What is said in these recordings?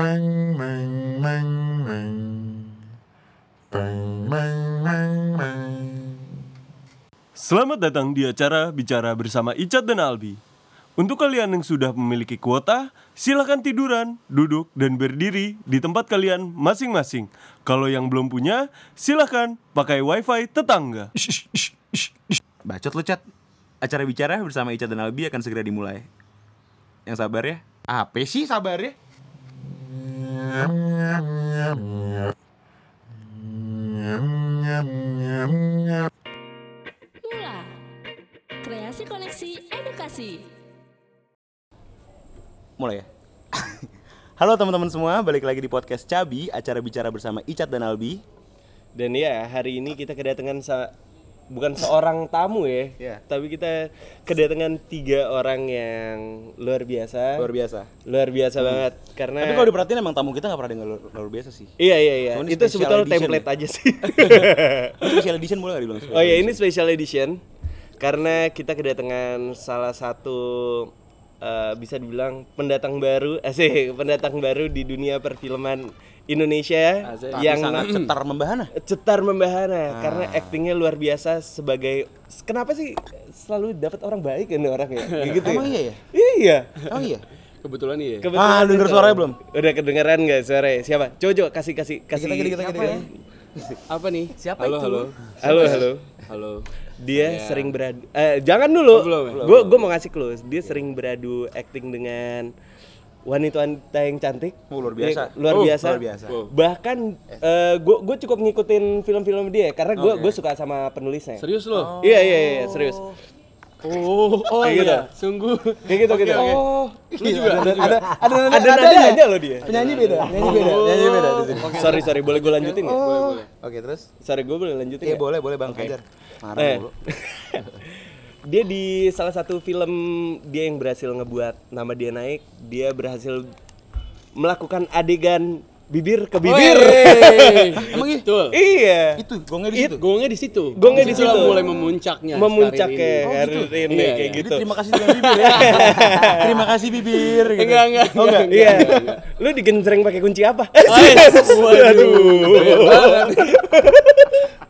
Bang, bang, bang, bang. Bang, bang, bang, bang. Selamat datang di acara Bicara bersama Icat dan Albi. Untuk kalian yang sudah memiliki kuota, silakan tiduran, duduk, dan berdiri di tempat kalian masing-masing. Kalau yang belum punya, silakan pakai wifi tetangga. Bacot lu Cat Acara bicara bersama Ica dan Albi akan segera dimulai Yang sabar ya Apa sih sabar ya? Mula Kreasi Koneksi Edukasi. Mulai ya. Halo teman-teman semua, balik lagi di podcast Cabi Acara bicara bersama Icat dan Albi. Dan ya hari ini kita kedatangan sa- bukan seorang tamu ya, Iya. tapi kita kedatangan tiga orang yang luar biasa, Luar biasa luar biasa banget karena Tapi kalau diperhatiin emang tamu kita gak pernah yang luar, luar biasa sih iya iya iya itu sebetulnya template ya? aja sih. Special edition boleh gak dibilang? oh iya ini special edition karena kita kedatangan salah satu eh, bisa dibilang pendatang baru, asik pendatang baru di dunia perfilman Indonesia Tapi yang sangat cetar membahana cetar membahana karena aktingnya luar biasa sebagai kenapa sih selalu dapat orang baik ini orang ya Kayak gitu Emang iya ya? iya Emang iya? Kebetulan iya. Kebetulan Ah, denger suaranya belum? udah kedengeran nggak suaranya siapa coba coba kasih kasih kasih Kita kita kita kita Apa nih? Siapa halo, itu? Halo, halo halo halo. dia sering beradu eh jangan dulu Oh, belum ya? gue gue mau ngasih clue dia sering beradu acting dengan wanita-wanita yang cantik Oh, luar biasa. Iya, luar Oh, biasa luar biasa. bahkan gue gue cukup ngikutin film-film dia karena gue gue suka sama penulisnya Serius lo? Iya iya iya serius. Oh, oh Kayak iya. gitu. Sungguh. Kayak gitu gitu. Oh, lu juga. Ada ada ada Ada nadanya loh dia. Penyanyi beda, penyanyi beda, penyanyi beda. Sorry sorry boleh gue lanjutin ya? Boleh, boleh. Oke, terus? Sorry gue boleh lanjutin Iya, ya? boleh, boleh Bang Hajar. Marah Eh. dulu. dia di salah satu film dia yang berhasil ngebuat nama dia naik, dia berhasil melakukan adegan bibir ke bibir. Emang gitu? iya. Itu gongnya di situ. Gongnya di situ. Gongnya di situ. mulai memuncaknya. Memuncak karir ya ini. karir ini Iya, kayak iya. gitu. Jadi terima kasih dengan bibir ya. terima kasih bibir gitu. Enggak, enggak. Oh enggak. Iya. Lu digenjreng pakai kunci apa?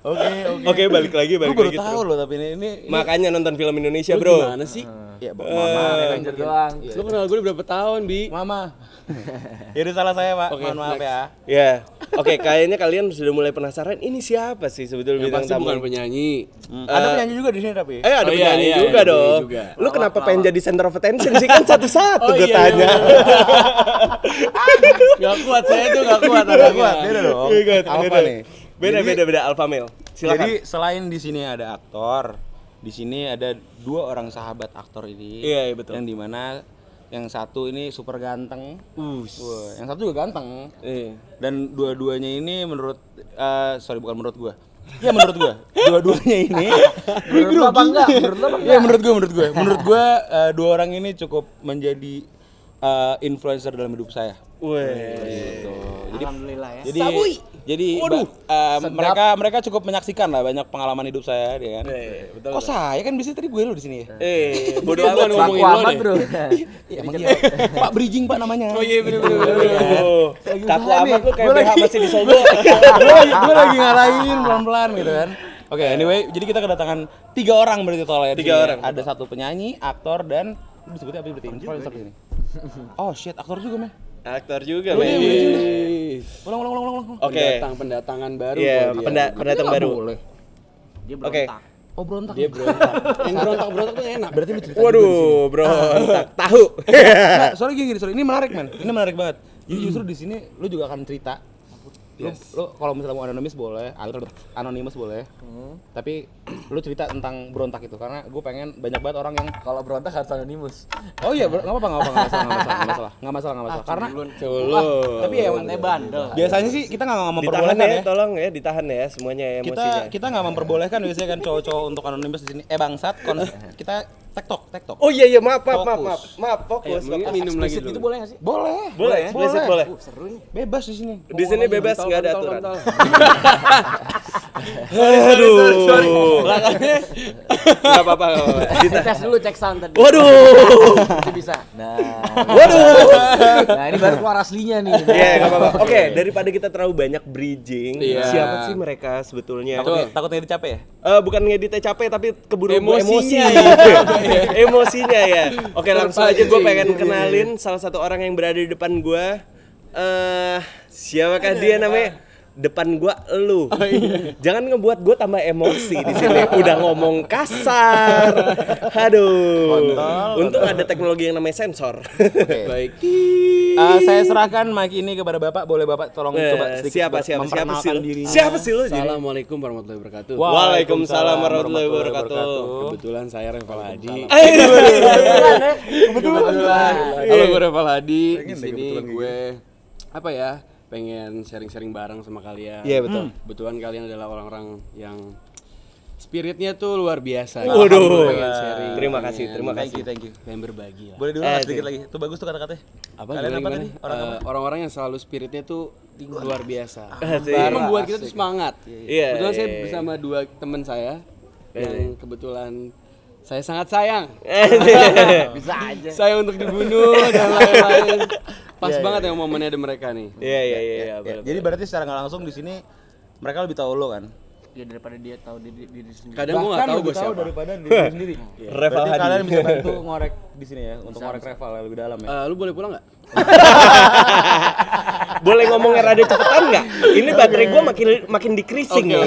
Oke, oke. Oke, balik lagi Gue balik baru lagi. tahu loh tapi ini ini Makanya nonton film Indonesia, Lu Bro. Gimana sih? Iya, Bang. Mama. doang Lu kenal gue udah berapa tahun, Bi? Mama. Ya udah salah saya, Pak. Oke, Mohon maaf next. ya. Ya, oke kayaknya kalian sudah mulai penasaran ini siapa sih sebetulnya Yang bintang tamu? bukan penyanyi. Hmm, Ada penyanyi juga di sini tapi. Eh ada Oh, iya, penyanyi iya, juga iya, dong. juga. Lu kenapa pengen jadi center of attention sih kan satu-satu Oh, gue iya, tanya. Gak kuat, saya tuh gak kuat. Gak kuat, beda dong. Apa nih? Beda Jadi- beda beda alpha male. Silakan. Jadi selain di sini ada aktor, di sini ada dua orang sahabat aktor ini. Iya, iya, betul. Yang di mana yang satu ini super ganteng. Wah, yang satu juga ganteng. Iya. Dan dua-duanya ini menurut eh, sorry bukan menurut gua. Ya menurut gua. Dua-duanya ini menurut lu apa enggak? Menurut lu apa enggak? Ya menurut gua, menurut gua. Menurut gua eh, dua orang ini cukup menjadi eh, influencer dalam hidup saya. Weh. Gitu. Jadi Alhamdulillah ya jadi jadi ba- eh, mereka mereka cukup menyaksikan lah banyak pengalaman hidup saya ya kan. Eh, betul. Kok saya kan bisa tadi gue lo di sini ya? Eh, bodoh Dia bukan amat. ngomongin lo deh. bro Iya, emang iya. Pak bridging Pak namanya. Oh iya, bener. Oh, Kaku amat lu kayak BH masih gue lagi, gue lagi ngarahin pelan-pelan gitu kan. Oke, anyway, jadi kita kedatangan tiga orang berarti total ya. di Tiga orang. Ada satu penyanyi, aktor dan lu disebutnya apa berarti? Influencer di sini. Oh shit, aktor juga men. Aktor juga, men. Ulang, ulang, ulang, ulang. ulang. Oke. Pendatang pendatangan baru. Iya, kalau dia. penda- pendatang baru. Boleh. Oke. Oh berontak. Dia berontak. Yang berontak berontak tuh enak. Berarti lu cerita Waduh, bro, entak tahu. Nah, soalnya gini, gini, sorry, ini menarik men, ini menarik banget. Jadi justru di sini lu juga akan cerita. Lu, lu kalau misalnya mau anonimus boleh, anonimus boleh. Tapi lu cerita tentang berontak itu karena gue pengen banyak banget orang yang kalau berontak harus anonimus Oh iya, nggak apa-apa, nggak apa-apa, nggak masalah, nggak masalah, nggak masalah, nggak masalah, masalah. Karena Coba. tapi ya Mantai bandel biasanya sih kita nggak Ditahan memperbolehkan ya, ya. tolong ya, ditahan ya semuanya Kita emosinya. kita nggak memperbolehkan biasanya kan cowok-cowok untuk anonimus di sini. Eh bangsat, kon- kita tektok, tektok. Oh iya iya, maaf maaf maaf maaf. Maaf, fokus. Ayo, fokus. minum lagi dulu. gitu boleh gak sih? Boleh, Boleh, eksplisit boleh. seru nih Bebas di sini. Di sini bebas nggak ada aturan. Aduh. Enggak apa-apa, enggak apa-apa. Tes dulu cek sound tadi. Waduh. Masih bisa. Nah. Waduh. Nah, ini baru keluar aslinya nih. Iya, enggak apa-apa. Oke, daripada kita terlalu banyak bridging, Iya. siapa sih mereka sebetulnya? Takut takut ngedit capek ya? Eh, bukan ngeditnya capek tapi keburu Emosinya. emosi. Emosinya ya. Oke, langsung aja gue pengen kenalin salah satu orang yang berada di depan gue. Eh, siapakah dia namanya? Depan gua elu. Jangan ngebuat gue tambah emosi di sini. Udah ngomong kasar. Aduh. Untung ada teknologi yang namanya sensor. Baik. Iya. Eh, saya serahkan mic ini kepada Bapak. Boleh Bapak tolong Eh, coba sedikit siapa siapa siapa sih lu? dirinya. Siapa sih lu? Assalamualaikum warahmatullahi wabarakatuh. Waalaikumsalam warahmatullahi wabarakatuh. Kebetulan saya Reval Hadi. Kebetulan. Halo gue Reval Hadi. Di sini gue apa ya? Pengen sharing-sharing bareng sama kalian. Iya, betul. Kebetulan kalian adalah orang-orang yang spiritnya tuh luar biasa. Waduh. Pengen sharing. Terima kasih, terima Thank kasih. you, thank you. Pengen berbagi lah. Boleh diulang Eh, sedikit lagi. Itu bagus tuh kata-katanya. Apa Kalian gimana, apa gimana? tadi? Orang Eh, orang-orang yang selalu spiritnya tuh luar biasa. Asik. Ini membuat kita tuh semangat. Iya, Kebetulan saya iya, iya. bersama dua teman saya yang kebetulan saya sangat sayang. Bisa aja. saya untuk dibunuh dan lain-lain. Pas banget ya momennya ada mereka nih. Iya iya iya iya. Ya, boleh, jadi berarti secara nggak langsung di sini mereka lebih tahu lo kan? Ya daripada dia tahu diri, diri sendiri. Kadang gua nggak tahu gue siapa. daripada diri sendiri. Reval Berarti Hadi. kalian bisa bantu ngorek di sini ya untuk ngorek Reval lebih dalam ya. Eh, lu boleh pulang nggak? Boleh ngomongnya rada cepetan nggak? Ini baterai gua makin makin decreasing nih.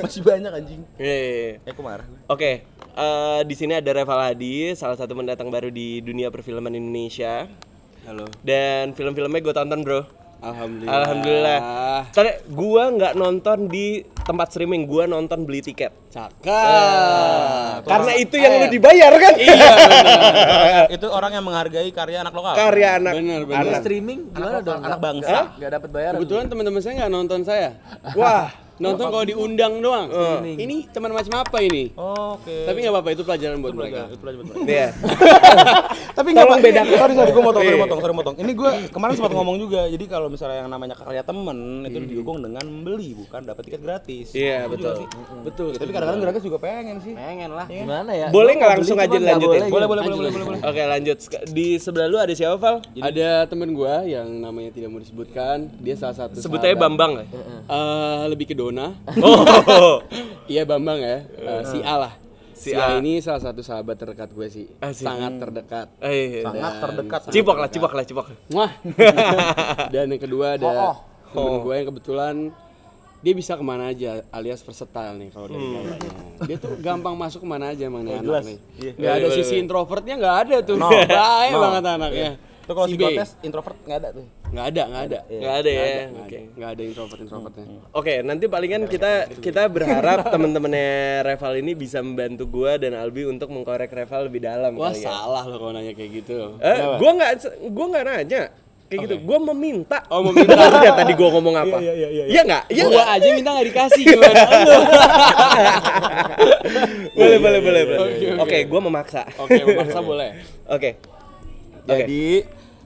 Masih banyak anjing. Iya, iya, iya. Eh, aku marah. Oke, eh, di sini ada Reval Hadi, salah satu pendatang baru di dunia perfilman Indonesia. Halo. Dan film-filmnya gue tonton bro. Alhamdulillah. Alhamdulillah. Tadi gua nggak nonton di tempat streaming, gua nonton beli tiket. Cakep. Karena itu yang lu dibayar kan? Iya. Itu orang yang menghargai karya anak lokal. Karya anak. Bener bener. anak. streaming gimana dong? anak bangsa. Gak dapat bayaran. Kebetulan teman-teman saya nggak nonton saya. Wah. Nonton kalau diundang doang. Ini teman macam apa ini? Oh, Oke. Tapi nggak apa-apa itu pelajaran buat mereka. Itu pelajaran buat mereka. Iya. Tapi nggak apa bedakan. Sorry sorry, gue motong, sorry Iya. motong, sorry motong. Ini gue kemarin sempat ngomong juga. Jadi kalau misalnya yang namanya karya temen itu didukung dengan membeli, bukan dapat tiket gratis. Iya, Itu juga betul. sih. Betul. Tapi kadang-kadang gratis juga pengen sih. Pengen lah. Gimana ya? Boleh nggak langsung beli, aja lanjutin? boleh. Boleh boleh boleh. Oke lanjut. Di sebelah lu ada siapa Val? Ada temen gua yang namanya tidak mau disebutkan. Dia salah satu. Sebut aja. Bambang nggak? Eh, lebih ke Dona. Oh. Iya Bambang ya, Eh, si A lah. Si Si, A. A. ini salah satu sahabat terdekat gue sih, Asik. sangat terdekat. Eh, Sangat terdekat. Cipok lah, cipok lah, cipok. Wah. Dan yang kedua ada temen gue yang kebetulan dia bisa ke mana aja, alias versatile nih kalau dari gayanya. Dia tuh gampang masuk ke mana aja emang nih anak nih. Gak ada sisi introvertnya nggak ada tuh, baik banget anaknya. Itu kalau Si psikotes introvert nggak ada tuh. Nggak ada, nggak ada. Nggak ada ya. Nggak Oke. ada, nggak ada introvert introvertnya. Oke, nanti palingan kita kita berharap teman-temannya Reval ini bisa membantu gua dan Albi untuk mengkorek Reval lebih dalam Wah kali ya. salah lo kalau nanya kayak gitu. Eh, gua nggak gua nggak nanya. Kayak gitu, gua meminta. Oh, meminta. Nggak tadi gua ngomong apa? Iya, iya, iya. Iya nggak? Iya Gua nggak? aja minta nggak dikasih gimana? Boleh, boleh, boleh, boleh. Oke, gua memaksa. Oke, memaksa boleh. Oke. Oke. Jadi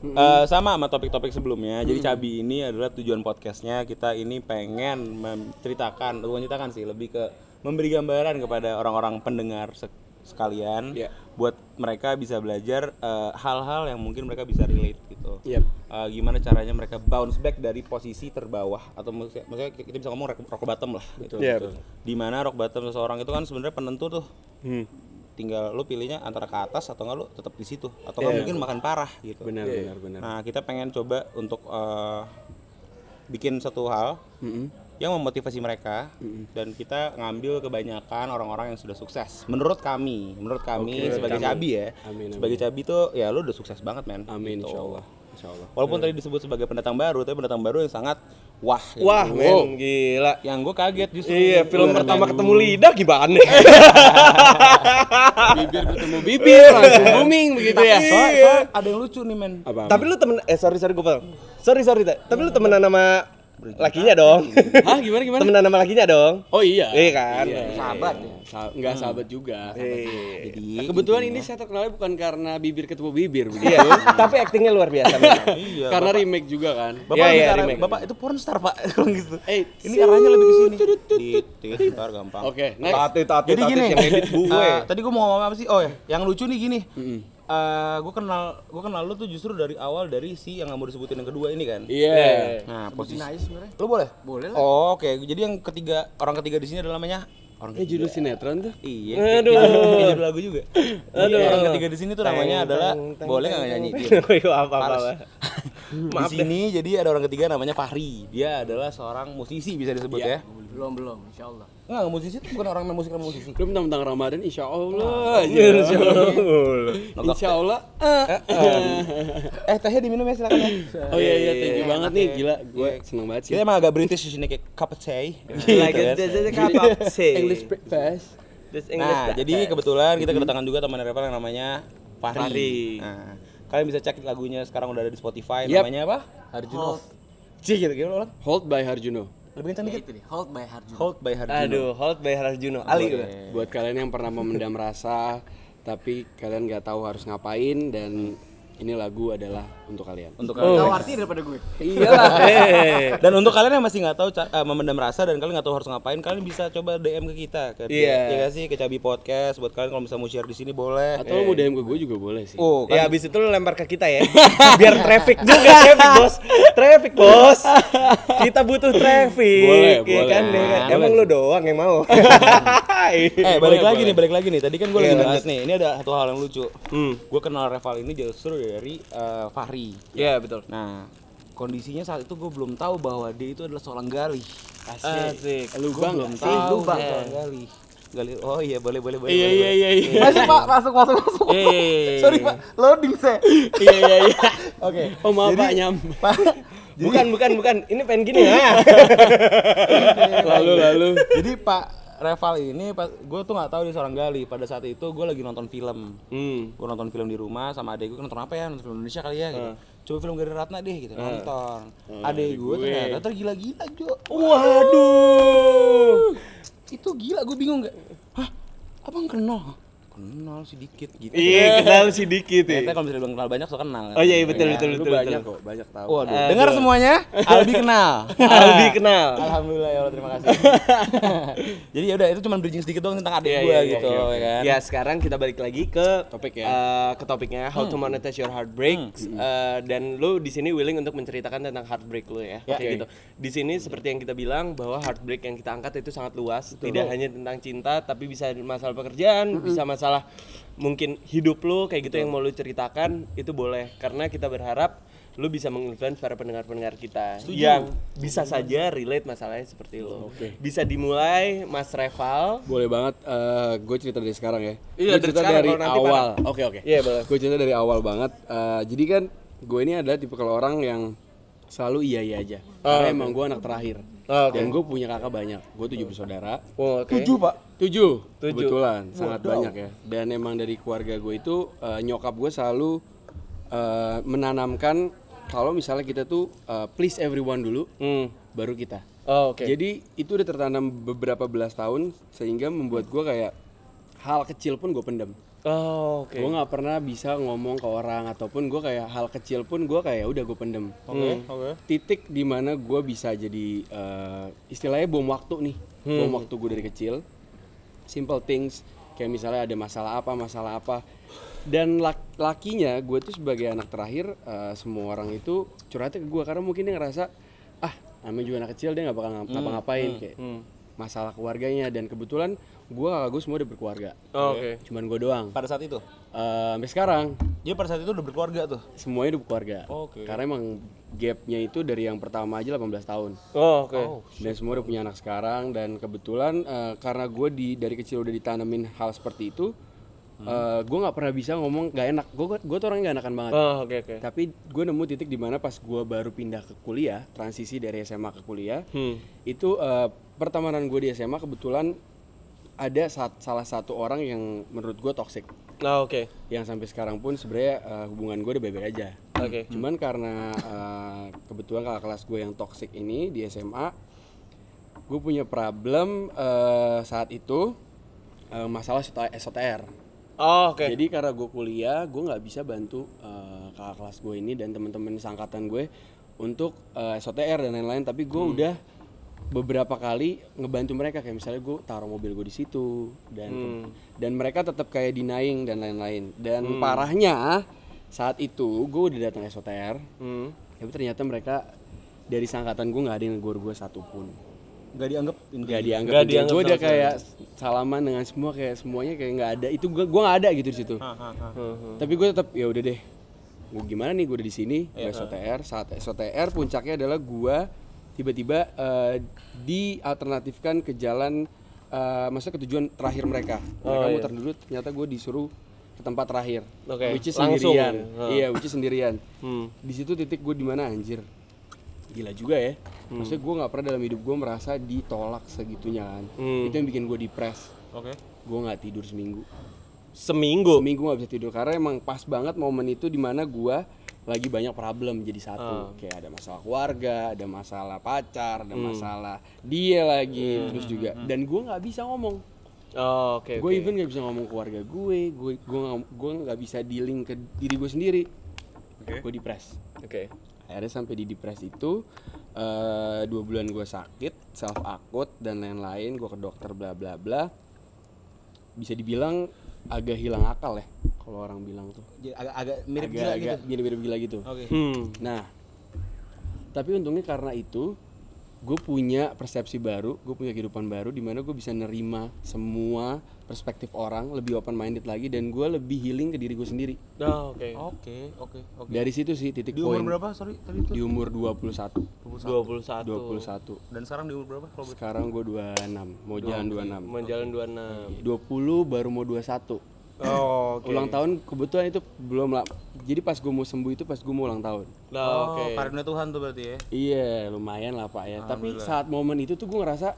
eh, sama sama topik-topik sebelumnya. Jadi Cabi ini adalah tujuan podcastnya kita ini pengen menceritakan, bukan ceritakan sih, lebih ke memberi gambaran kepada orang-orang pendengar sek- sekalian, Iya. buat mereka bisa belajar eh, hal-hal yang mungkin mereka bisa relate gitu. Yep. Eh, gimana caranya mereka bounce back dari posisi terbawah atau maksudnya, maksudnya kita bisa ngomong rock, rock bottom lah gitu. Iya, Gitu. Di mana rock bottom seseorang itu kan sebenarnya penentu tuh Hmm. Tinggal lu pilihnya antara ke atas atau enggak lu tetap di situ atau nggak mungkin makan parah gitu. Benar, benar, benar. Nah, kita pengen coba untuk eh, bikin satu hal yang memotivasi mereka dan kita ngambil kebanyakan orang-orang yang sudah sukses. Menurut kami, menurut kami sebagai cabi ya. Amin, amin. Sebagai cabi tuh ya lu udah sukses banget, men. Amin Gitu. insyaallah. Insyaallah. Walaupun tadi disebut sebagai pendatang baru, tapi pendatang baru yang sangat wah. Wah, men, gila. Yang gue kaget justru. Iya, film pertama ketemu lidah gimana? Bibir bertemu bibir langsung booming begitu ya. Soalnya, soalnya ada yang lucu nih, men. Apa? Tapi lu temen eh sorry sorry gue. Sorry sorry Ta. Tapi lu temenan sama Lakinya dong. Hah gimana gimana? Temenan sama lakinya dong. Oh iya. Iya kan? Sahabat. Sa- enggak sahabat juga. Iya. Jadi kebetulan ini saya terkenalnya bukan karena bibir ketemu bibir begitu. Iya, tapi aktingnya luar biasa. memang. karena remake juga kan. Bapak Iya, lebih iya, remake. Bapak itu porn star, Pak. Kalau gitu. Eh, Ini arahnya lebih ke sini. Tit, tit, ntar gampang. Oke, next. Tati, tati, Jadi tati gini, yang edit gue. eh, tadi gue mau ngomong apa sih? Oh ya, yang lucu nih gini. Eh, gue kenal, gue kenal lu tuh justru dari awal dari si yang nggak mau disebutin yang kedua ini kan. Iya. Nah, posisi. Nice sebenarnya. Lu boleh? Boleh lah. Oh, oke. Jadi yang ketiga, orang ketiga di sini adalah namanya orang Ini judul sinetron tuh. Iya. Aduh. Kayak judul lagu juga. Aduh. Orang ketiga di sini tuh namanya Teng, adalah teng, teng, boleh nggak nyanyi? Iya, apa apa. Di Maaf sini jadi ada orang ketiga namanya Fahri. Dia adalah seorang musisi bisa disebut ya. Belum belum, insya Allah. Enggak, musisi itu bukan orang main musik sama musisi. Lu tentang Ramadan insya Allah aja. Insya Allah. Insya Allah. Eh, tehnya diminum ya silakan ya. Oh iya iya, thank you Iya, banget nih, gila. Gue Iya. seneng banget sih. Kita emang agak British di sini kayak cup of tea. Like Gitu a kan. desert cup of tea. English breakfast. This English Nah, jadi kebetulan kita kedatangan juga teman rapper yang namanya Fahri. Fahri. Nah, kalian bisa cek lagunya sekarang udah ada di Spotify. Namanya apa? Harjuno. Cih gitu gimana orang? Hold by Harjuno. Lebih kencang Ya dikit. itu nih, Hold by Harjuno. Hold by Harjuno. Aduh, hold by Harjuno. Ali gue. Buat kalian yang pernah memendam rasa tapi kalian nggak tahu harus ngapain dan ini lagu adalah untuk kalian. Untuk Tahu kalian. arti daripada gue. Iyalah. Dan untuk kalian yang masih nggak tahu eh, memendam rasa dan kalian nggak tahu harus ngapain, kalian bisa coba DM ke kita ke Iya. ya nggak sih ke Cabi Podcast buat kalian kalau bisa mau share di sini boleh. Atau lo mau DM ke gue juga boleh sih. Oh, Ya kan habis itu lu lempar ke kita ya. Biar traffic juga traffic, Bos. Traffic, Bos. Kita butuh traffic. Boleh, ya boleh. kan, ya kan? Boleh Emang lu doang yang mau. Eh balik lagi nih, balik lagi nih. Tadi kan gue lagi Iya, bahas nih. Ini ada satu hal yang lucu. Hmm. Gue kenal Reval ini justru dari eh, Fahri. Iya, betul. Nah, kondisinya saat itu gue belum tahu bahwa dia itu adalah seorang gali. Asik. Lu Lubang belum tahu Lubang. seorang gali. Gali. Oh iya, boleh boleh boleh. Iya boleh, iya iya iya. Masuk Pak, masuk masuk masuk. Eh. Sorry Pak, loading saya. Iya iya iya. Oke. Oh maaf Pak nyam. Pak, Bukan, bukan, bukan. Ini pengen gini ya. Lalu lalu. jadi Pak Reval ini pas gue tuh nggak tahu dia seorang gali. Pada saat itu gue lagi nonton film. Hmm. Gue nonton film di rumah sama adek gue nonton apa ya? Nonton film Indonesia kali ya gitu. Coba film Gari Ratna deh gitu nonton. adek gue ternyata tergila-gila Jo. Waduh. Itu gila gue bingung nggak? Hah? Abang kenal? Kenal sedikit gitu. Iya, kenal sedikit ya. Ternyata kalau misalnya bilang kenal banyak so kenal. Oh iya, betul, betul, Lu betul, banyak betul. kok, banyak tahu. Waduh, Aduh. dengar semuanya? Albi kenal. Albi kenal. Alhamdulillah ya Allah terima kasih. Jadi ya udah itu cuma bridging sedikit doang tentang adik Iya, gue iya, gitu iya, ya kan. Ya sekarang kita balik lagi ke Topik ya. eh, ke topiknya how to monetize your heartbreak Eh, dan lu di sini willing untuk menceritakan tentang heartbreak lu ya. Ya. Kayak gitu. Di sini seperti yang kita bilang bahwa heartbreak yang kita angkat itu sangat luas, tidak hanya tentang cinta tapi bisa masalah pekerjaan, bisa masalah mungkin hidup lu kayak gitu yang mau lu ceritakan itu boleh karena kita berharap lu bisa menginfluence para pendengar-pendengar kita yang bisa saja relate masalahnya seperti lu. Bisa dimulai Mas Reval. Boleh banget gue cerita dari sekarang ya. Iya, dari cerita sekarang, dari awal. Oke oke. Iya, boleh. Gue cerita dari awal banget. Eh, jadi kan gue ini adalah tipe kalau orang yang selalu iya iya aja. Karena emang gue anak terakhir. Oh, oke. Dan gue punya kakak banyak. Gue tujuh bersaudara. Oh, oke. Pak. Tujuh, Tujuh. kebetulan sangat banyak ya. Dan emang dari keluarga gue itu eh, nyokap gue selalu eh, menanamkan kalau misalnya kita tuh eh, please everyone dulu, Hmm. baru kita. Oh, oke. Jadi itu udah tertanam beberapa belas tahun sehingga membuat gue kayak hal kecil pun gue pendam. Oh, oke. Gue nggak pernah bisa ngomong ke orang ataupun gue kayak hal kecil pun gue kayak udah gue pendem. Oke, oke. Titik di mana gue bisa jadi eh, istilahnya bom waktu nih, bom waktu gue dari kecil. Simple things kayak misalnya ada masalah apa, masalah apa. Dan lak- lakinya gue tuh sebagai anak terakhir eh, semua orang itu curhatnya ke gue karena mungkin dia ngerasa ah namanya juga anak kecil dia nggak bakal ngap- ngapa-ngapain kayak masalah keluarganya dan kebetulan gue kakak gue semua udah berkeluarga. Oh, oke. Cuman gue doang. Pada saat itu. Eh, sampai sekarang Dia pada saat itu udah berkeluarga tuh. semuanya udah berkeluarga. Oke. Karena emang gapnya itu dari yang pertama aja 18 tahun. Oh, oke. Dan semua udah punya anak sekarang dan kebetulan eh, karena gue di dari kecil udah ditanamin hal seperti itu, eh, gue nggak pernah bisa ngomong gak enak. Gue gue tuh orang gak enakan banget. Oh, oke, oke. Tapi gue nemu titik di mana pas gue baru pindah ke kuliah, transisi dari SMA ke kuliah, Hmm. itu eh, pertemanan gue di SMA kebetulan ada saat, salah satu orang yang menurut gue toxic Nah, oke. yang sampai sekarang pun sebenarnya eh, hubungan gue udah baik-baik aja Oke. cuman karena eh, kebetulan kakak kelas gue yang toxic ini di SMA gue punya problem eh, saat itu eh, masalah SOTR Oh, oke. jadi karena gue kuliah gue nggak bisa bantu eh, kakak kelas gue ini dan teman-teman sangkatan gue untuk eh, SOTR dan lain-lain tapi gue Hmm. udah beberapa kali ngebantu mereka kayak misalnya gue taruh mobil gue di situ dan Hmm. dan mereka tetap kayak denying dan lain-lain. Dan parahnya saat itu gue udah datang SOTR Hmm. tapi ternyata mereka dari sangkatan gue nggak ada yang negor gue satupun. Gak dianggap nggak dianggap. Nggak inti. dianggap gue udah kayak salaman dengan semua kayak semuanya kayak nggak ada. Itu gue gue nggak ada gitu di situ. Tapi gue tetap ya udah deh. Gue gimana nih gue udah di sini gue SOTR saat SOTR puncaknya adalah gue tiba-tiba eh, dialternatifkan ke jalan eh, maksudnya ke tujuan terakhir mereka. Mereka Oh, muter dulu ternyata gue disuruh ke tempat terakhir. Oke, which is langsung. sendirian. Ya? iya which is sendirian. Hmm. di situ titik gue di mana anjir? Gila juga ya. Maksudnya gue nggak pernah dalam hidup gue merasa ditolak segitunya kan. Hmm. itu yang bikin gue depres Oke. gue nggak tidur seminggu. Seminggu. seminggu nggak bisa tidur karena emang pas banget momen itu di mana gue lagi banyak problem jadi satu. Kayak ada masalah keluarga ada masalah pacar ada masalah dia lagi terus juga dan gue nggak bisa ngomong. Oh, oke. gue oke. even nggak bisa ngomong ke keluarga gue gue gue nggak gue nggak bisa dealing ke diri gue sendiri. Gue depres Oke. akhirnya sampai di depres itu eh, dua bulan gue sakit self akut dan lain-lain gue ke dokter bla bla bla. Bisa dibilang agak hilang akal ya kalau orang bilang tuh Jadi agak agak mirip agak gila agak gitu. mirip-mirip gila gitu Oke. Hmm. nah tapi untungnya karena itu gue punya persepsi baru gue punya kehidupan baru di mana gue bisa nerima semua perspektif orang lebih open minded lagi dan gue lebih healing ke diri gue sendiri Oh, oke. Oke, oke, oke. dari situ sih titik Di umur poin berapa? Sorry, tadi itu. di umur 21 21. 21 Dan sekarang di umur berapa? Kalau sekarang gue 26 mau jalan 26 Menjalan 26. 20 baru mau 21 Oh, oke. ulang tahun kebetulan itu belum lah jadi pas gue mau sembuh itu pas gue mau ulang tahun Nah, oke. Oh, karunia Tuhan tuh berarti ya. iya lumayan lah pak ya tapi saat momen itu tuh gue ngerasa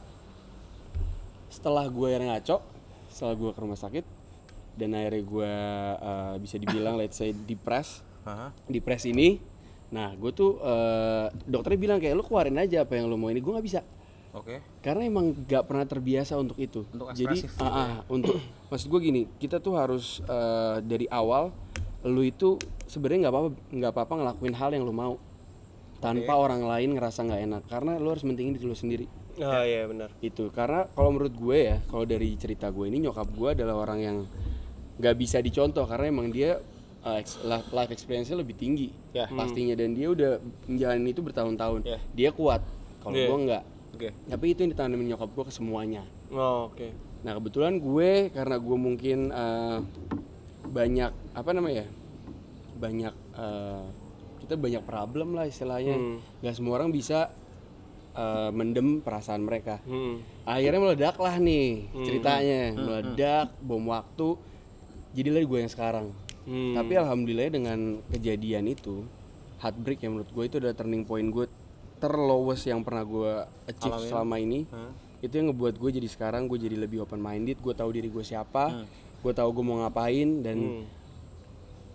setelah gue yang ngaco setelah gue ke rumah sakit dan akhirnya gue uh, bisa dibilang let's say depres. Depres ini nah gue tuh uh, dokternya bilang kayak lu keluarin aja apa yang lu mau ini. Gue nggak bisa. Oke. karena emang gak pernah terbiasa untuk itu. Untuk jadi ah, ah, untuk maksud gue gini kita tuh harus eh, dari awal lu itu sebenarnya nggak apa-apa nggak apa-apa ngelakuin hal yang lu mau. Tanpa orang lain ngerasa nggak enak. Karena lu harus mentingin diri lu sendiri Oh, iya benar. itu karena kalau menurut gue ya kalau dari cerita gue ini nyokap gue adalah orang yang nggak bisa dicontoh karena emang dia uh, life experience-nya lebih tinggi Ya. pastinya dan dia udah menjalani itu bertahun-tahun Ya. dia kuat kalau Iya. gue nggak Oke. tapi itu yang ditanamin nyokap gue ke semuanya Oh, oke. nah kebetulan gue karena gue mungkin eh, banyak apa namanya ya banyak eh, kita banyak problem lah istilahnya nggak semua orang bisa eh, mendem perasaan mereka. Hmm. akhirnya meledak lah nih ceritanya. Meledak bom waktu. Jadilah gue yang sekarang. Hmm. tapi alhamdulillah dengan kejadian itu heartbreak yang menurut gue itu adalah turning point gue terlowest yang pernah gue achieve selama ini. Itu yang ngebuat gue jadi sekarang gue jadi lebih open minded gue tahu diri gue siapa gue tahu gue mau ngapain dan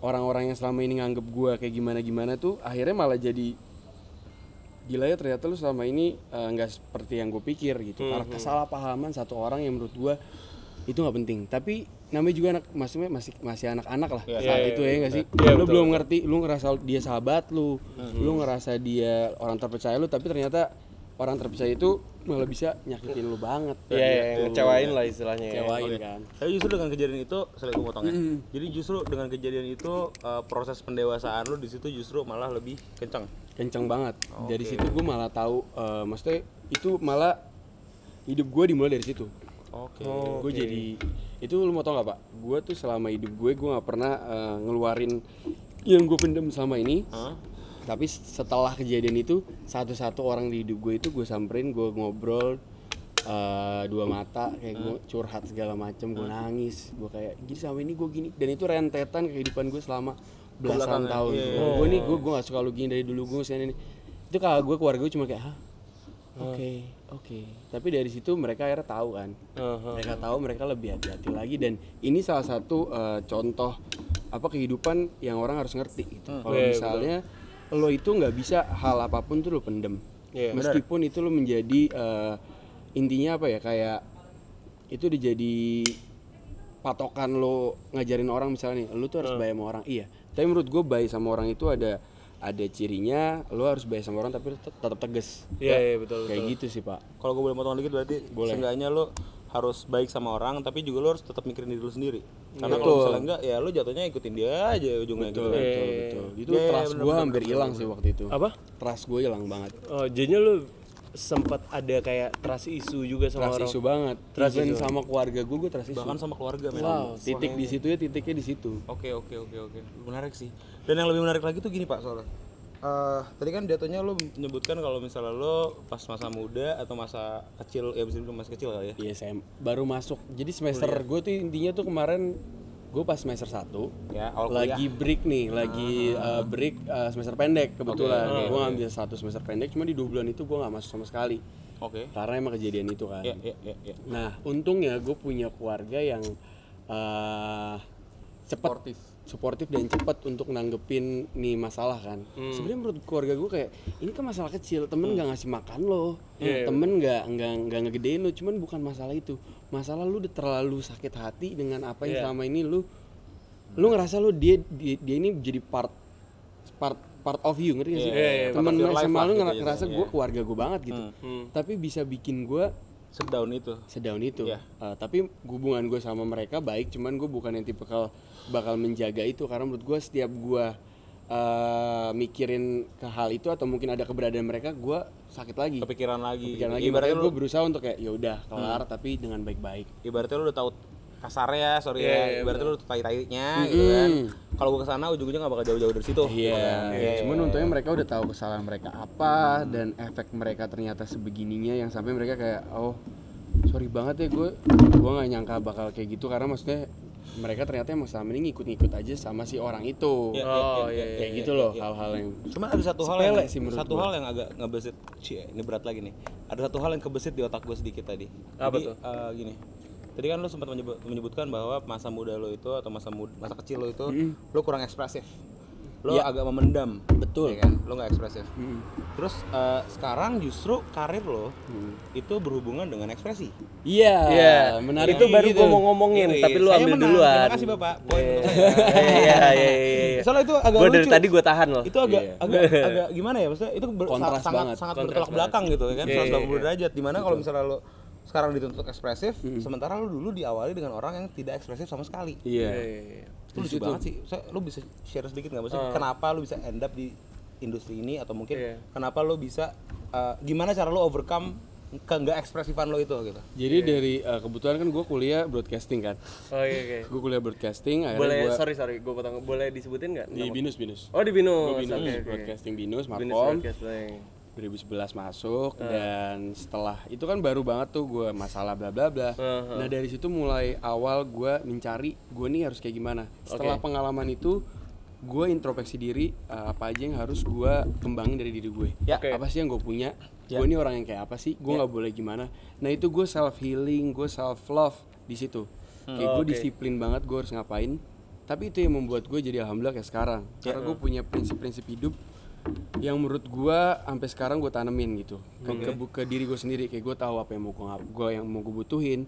orang-orang yang selama ini nganggep gue kayak gimana gimana tuh akhirnya malah jadi gila ya ternyata lu selama ini eh, nggak seperti yang gue pikir gitu. Karena kesalahpahaman satu orang yang menurut gue itu nggak penting. Tapi namanya juga anak maksudnya masih masih anak-anak lah saat itu ya nggak sih? lu belum ngerti lu ngerasa dia sahabat lu lu ngerasa dia orang terpercaya lu tapi ternyata orang terpercaya itu malah bisa nyakitin lu banget. Iya, iya, ngecewain lah istilahnya ya. kecewain kan. Tapi justru dengan kejadian itu, sorry gue potongnya. Jadi justru dengan kejadian itu uh, proses pendewasaan lu di situ justru malah lebih kencang. Kenceng banget. Dari situ gue malah tahu eh, maksudnya itu malah hidup gue dimulai dari situ. Oke. gue jadi itu lu mau tau gak pak? Gue tuh selama hidup gue gue nggak pernah eh, ngeluarin yang gue pendem selama ini. Tapi setelah kejadian itu satu-satu orang di hidup gue itu gue samperin gue ngobrol eh, dua mata kayak gue curhat segala macem gue nangis gue kayak gini sama ini gue gini. Dan itu rentetan kehidupan gue selama belasan tahun. Gue nih gue gue gak suka lu gini dari dulu gue ini itu kakak gue keluarga gue cuma kayak hah? Oke oke. Tapi dari situ mereka akhirnya tahu kan. Mereka tahu mereka lebih hati-hati lagi dan ini salah satu eh, contoh apa kehidupan yang orang harus ngerti gitu. Kalau misalnya lo itu nggak bisa hal apa pun tuh lo pendem. Meskipun itu lo menjadi eh, intinya apa ya kayak itu udah jadi patokan lo ngajarin orang misalnya nih, lo tuh harus baik sama orang. Iya tapi menurut gue baik sama orang itu ada ada cirinya lo harus baik sama orang tapi tet- tetap tegas Iya, iya, betul, kayak gitu sih pak Kalau gue boleh potong dikit berarti seenggaknya lo harus baik sama orang tapi juga lo harus tetap mikirin diri lo sendiri. Karena kalau Betul. misalnya enggak ya lo jatuhnya ikutin dia aja ujungnya gitu. betul kan. betul betul itu Iya, iya, trust gue hampir hilang sih waktu itu Apa? trust gue hilang banget Oh, jadinya lu sempat ada kayak trust issue juga sama trust orang. isu banget Trust even issue. sama keluarga gue gue trust isu Bahkan sama keluarga men. titik di situ ya titiknya di situ Oke oke oke oke menarik sih. Dan yang lebih menarik lagi tuh gini pak soalnya. Eh, tadi kan jatuhnya lo menyebutkan kalau misalnya lo pas masa muda atau masa kecil ya bisa dibilang masih kecil kali ya. Iya SM baru masuk jadi semester gue tuh intinya tuh kemarin gue pas semester 1 Ya, lagi break nih lagi uh, break uh, semester pendek kebetulan gue ngambil satu semester pendek cuma di dua bulan itu gue nggak masuk sama sekali Oke. karena emang kejadian itu kan Ya ya ya. ya. nah untungnya gue punya keluarga yang uh, cepet suportif dan cepat untuk nanggepin nih masalah kan. Sebenarnya menurut keluarga gue kayak ini kan masalah kecil temen nggak ngasih makan lo. Temen nggak nggak nggak ngegedein lo cuman bukan masalah itu. Masalah lu udah terlalu sakit hati dengan apa yang selama ini lu lu ngerasa lu dia dia, dia ini jadi part part part of you ngerti gak sih? Temen of your life SMA lah lu gitu ya, ngerasa iya. gue keluarga gue banget gitu. Tapi bisa bikin gue Sedown itu. sedaun itu. Iya. Uh, tapi hubungan gue sama mereka baik, cuman gue bukan yang tipe bakal bakal menjaga itu karena menurut gue setiap gue uh, mikirin ke hal itu atau mungkin ada keberadaan mereka, gue sakit lagi. Kepikiran lagi. Kepikiran lagi. Ibaratnya lo gue berusaha untuk kayak ya udah kelar tapi dengan baik-baik. ibaratnya lu udah tahu kasarnya sorry ya ibaratnya lu tai tainya gitu kan kalau gua ke sana ujung-ujungnya nggak bakal jauh-jauh dari situ Iya. Iya, Cuman untungnya mereka udah tahu kesalahan mereka apa dan efek mereka ternyata sebegininya yang sampai mereka kayak oh sorry banget ya gue gue nggak nyangka bakal kayak gitu karena maksudnya mereka ternyata emang selama ini ngikut-ngikut aja sama si orang itu. Oh iya. kayak gitu loh hal-hal yang Cuma ada satu hal yang sih menurut satu gua. hal yang agak ngebesit. Cie, ini berat lagi nih. Ada satu hal yang kebesit di otak gue sedikit tadi. Apa Jadi, tuh? eh, gini. Tadi kan lo sempat menyebut- menyebutkan bahwa masa muda lo itu atau masa mud- masa kecil lo itu lo kurang ekspresif. Lo Iya. agak memendam. Betul. ya kan? Lo nggak ekspresif. Terus eh, sekarang justru karir lo itu berhubungan dengan ekspresi. Iya, Iya, menarik Itu baru gitu. gua mau ngomongin, Yoi, tapi lu saya ambil menang. duluan. Terima kasih Bapak. Poin untuk saya. Iya, iya, iya, iya. Soalnya itu agak Gua lucu. dari tadi gua tahan loh. Itu agak Iya. agak agak gimana ya maksudnya itu ber- Kontras sangat banget. sangat Kontras bertolak belakang gitu ya kan Iya, iya, 180 iya. derajat di mana kalau misalnya lo sekarang dituntut ekspresif sementara lo dulu diawali dengan orang yang tidak ekspresif sama sekali Iya. itu lucu banget sih saya, lo bisa share sedikit nggak maksudnya kenapa lo bisa end up di industri ini atau mungkin Iya. kenapa lo bisa eh, gimana cara lo overcome ke nggak ekspresifan lo itu gitu Jadi dari uh, kebetulan kan gue kuliah broadcasting kan. Oh iya, oke. Gue kuliah broadcasting akhirnya Boleh, gua sorry sorry, gue potong. Boleh disebutin nggak? di? Binus Binus. Oh di Binus. Binus Oke, oke. broadcasting Binus Binus Markom. Broadcasting. 2011 masuk dan setelah itu kan baru banget tuh gue masalah bla bla bla. Nah dari situ mulai awal gue mencari gue nih harus kayak gimana. Setelah pengalaman itu gue introspeksi diri uh, apa aja yang harus gue kembangin dari diri gue. Ya. Oke. Apa sih yang gue punya? Gue ini orang yang kayak apa sih? Gue nggak boleh gimana? Nah itu gue self healing, gue self love di situ. Kayak gue disiplin banget gue harus ngapain. Tapi itu yang membuat gue jadi alhamdulillah kayak sekarang. Karena gue punya prinsip-prinsip hidup yang menurut gua sampai sekarang gue tanemin gitu. Ke, ke, ke diri gue sendiri kayak gue tahu apa yang mau gue gua yang mau gue butuhin.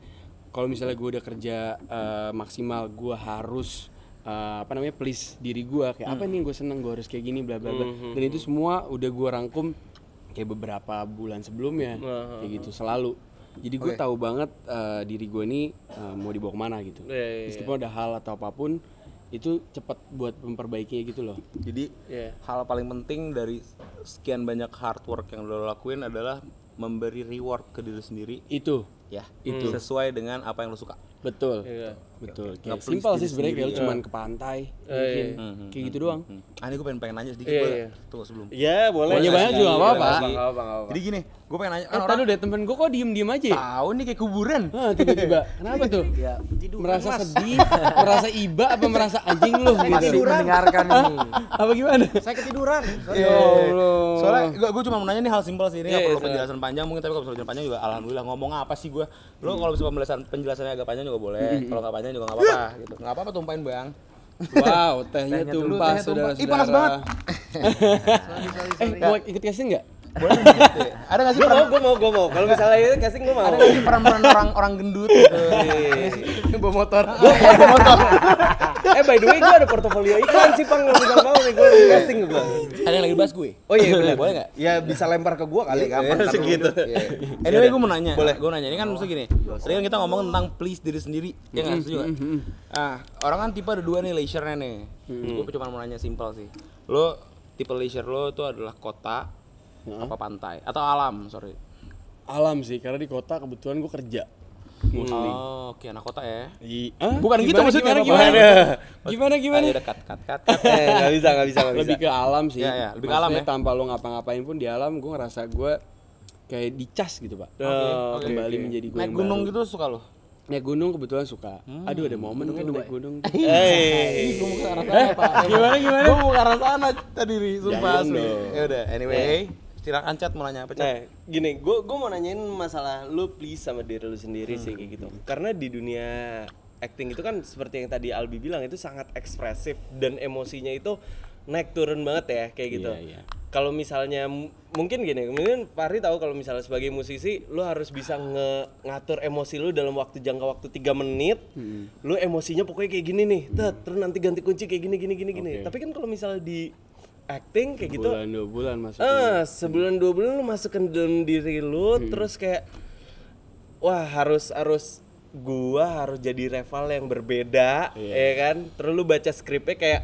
Kalau misalnya gue udah kerja eh, maksimal gue harus eh, apa namanya please diri gue kayak apa nih gue seneng gue harus kayak gini bla bla bla. Dan itu semua udah gue rangkum kayak beberapa bulan sebelumnya kayak gitu selalu. Jadi gue tahu banget eh, diri gue ini eh, mau dibawa ke mana gitu. Iya, iya, iya. meskipun ada hal atau apa pun itu cepat buat memperbaikinya gitu loh Jadi Iya. hal paling penting dari sekian banyak hard work yang lo lakuin adalah memberi reward ke diri sendiri itu ya itu sesuai dengan apa yang lo suka. Betul. Iya. Betul. Kayak please simpel sih sebenarnya kayak lu cuman ke pantai, mungkin kayak gitu doang. Ah ini gue pengen pengen nanya sedikit Iya, boleh? iya. Tunggu sebelum. Ya boleh. Banyak banyak juga apa-apa. Jadi gini, gue pengen nanya Eh, kan tadi orang udah temen gue kok diem-diem aja ya? tahu nih kayak kuburan. Ah, tiba-tiba. Kenapa tuh? Ya, merasa sedih, merasa iba apa merasa anjing lu masih gitu? mendengarkan ini. apa gimana? Saya ketiduran. Iya. Allah. Soalnya gue cuma mau nanya nih hal simpel sih ini nggak Iya, perlu iya, penjelasan panjang mungkin tapi kalau penjelasan panjang juga alhamdulillah ngomong apa sih gue. Lo kalau bisa penjelasan penjelasannya agak panjang juga boleh. Kalau nggak panjang juga nggak apa-apa gitu. Nggak apa-apa tumpahin bang. Wow, tehnya Tehnya tumpah tumpah. saudara Ih, panas banget. eh, mau ikut casting nggak? Boleh nggak? Ada nggak sih Gue mau, gue mau, gue mau. Kalau misalnya itu casting gue mau. ada nggak sih peran-peran orang orang gendut gitu? Iya sih. Bawa motor. eh by the way gue ada portofolio iklan sih pang. Kalau misalnya mau nih gue casting gue. Ada yang lagi bahas gue. Oh iya benar. Boleh nggak? Ya bisa lempar ke gue kali gampang. Iya, segitu. Anyway, gue mau nanya. Boleh. Gue nanya. Ini kan maksudnya gini. Tadi kan kita ngomong tentang please diri sendiri. Ya nggak setuju nggak? Ah, orang kan tipe ada dua nih leisure-nya nih. Gue cuma mau nanya simpel sih. Lo tipe leisure lo itu adalah kota apa pantai atau alam sorry. Alam sih, karena di kota kebetulan gue kerja. Mostly. Oh, oke anak kota ya. I- Hah? Bukan gitu Gimana, maksudnya, Gimana? Gimana? Gimana? Gimana? Ah, udah cut cut cut. cut. Eh nggak bisa, nggak bisa, nggak bisa. Lebih ke alam sih. Iya, iya, lebih ke alam ya. Tanpa lo ngapa-ngapain pun di alam, gue ngerasa gue kayak dicas gitu pak. Oh, oke, Kembali oke. menjadi gue Naik gunung baru. gitu suka lo? Naik gunung kebetulan suka. Aduh ada momen tuh naik gunung. tuh. Eh, gimana gimana? Gue mau ke arah sana tadi sumpah asli. Ya udah, anyway. Silakan chat mau nanya apa chat? Nah, gini, gue gue mau nanyain masalah lu please sama diri lu sendiri sih kayak gitu. Karena di dunia acting itu kan seperti yang tadi Albi bilang itu sangat ekspresif dan emosinya itu naik turun banget ya kayak gitu. Iya, iya. Kalau misalnya mungkin gini, mungkin Fahri tahu kalau misalnya sebagai musisi lu harus bisa nge- ngatur emosi lu dalam waktu jangka waktu 3 menit. Lu emosinya pokoknya kayak gini nih. Tet, terus nanti ganti kunci kayak gini gini gini gini. Oke. Tapi kan kalau misalnya di acting kayak gitu Bulan dua bulan masuk. Ah, sebulan dua bulan lu masukkan dalam diri lu, terus kayak wah harus harus gua harus jadi rival yang berbeda, ya kan? Terus lu baca skripnya kayak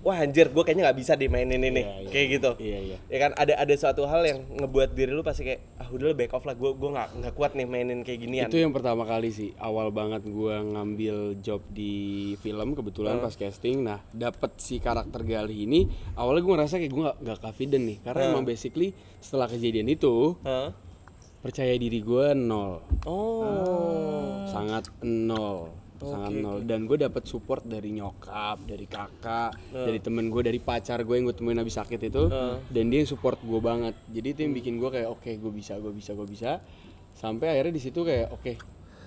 wah anjir gua kayaknya nggak bisa dimainin ini, Iya, iya. kayak gitu. Iya, iya. Ya kan ada ada suatu hal yang ngebuat diri lu pasti kayak ah udah back off lah, gua gua nggak nggak kuat nih mainin kayak ginian. Itu yang pertama kali sih, awal banget gua ngambil job di film kebetulan pas casting. Nah, dapet si karakter Galih ini, awalnya gua ngerasa kayak gua nggak nggak confident nih, karena emang basically setelah kejadian itu Hah? percaya diri gua nol, Oh. sangat nol, sangat nol. Dan gue dapet support dari nyokap, dari kakak, dari temen gue, dari pacar gue yang gue temuin habis sakit itu, dan dia yang support gue banget. Jadi itu yang bikin gue kayak oke, gue bisa, gue bisa, gue bisa. Sampai akhirnya di situ kayak oke,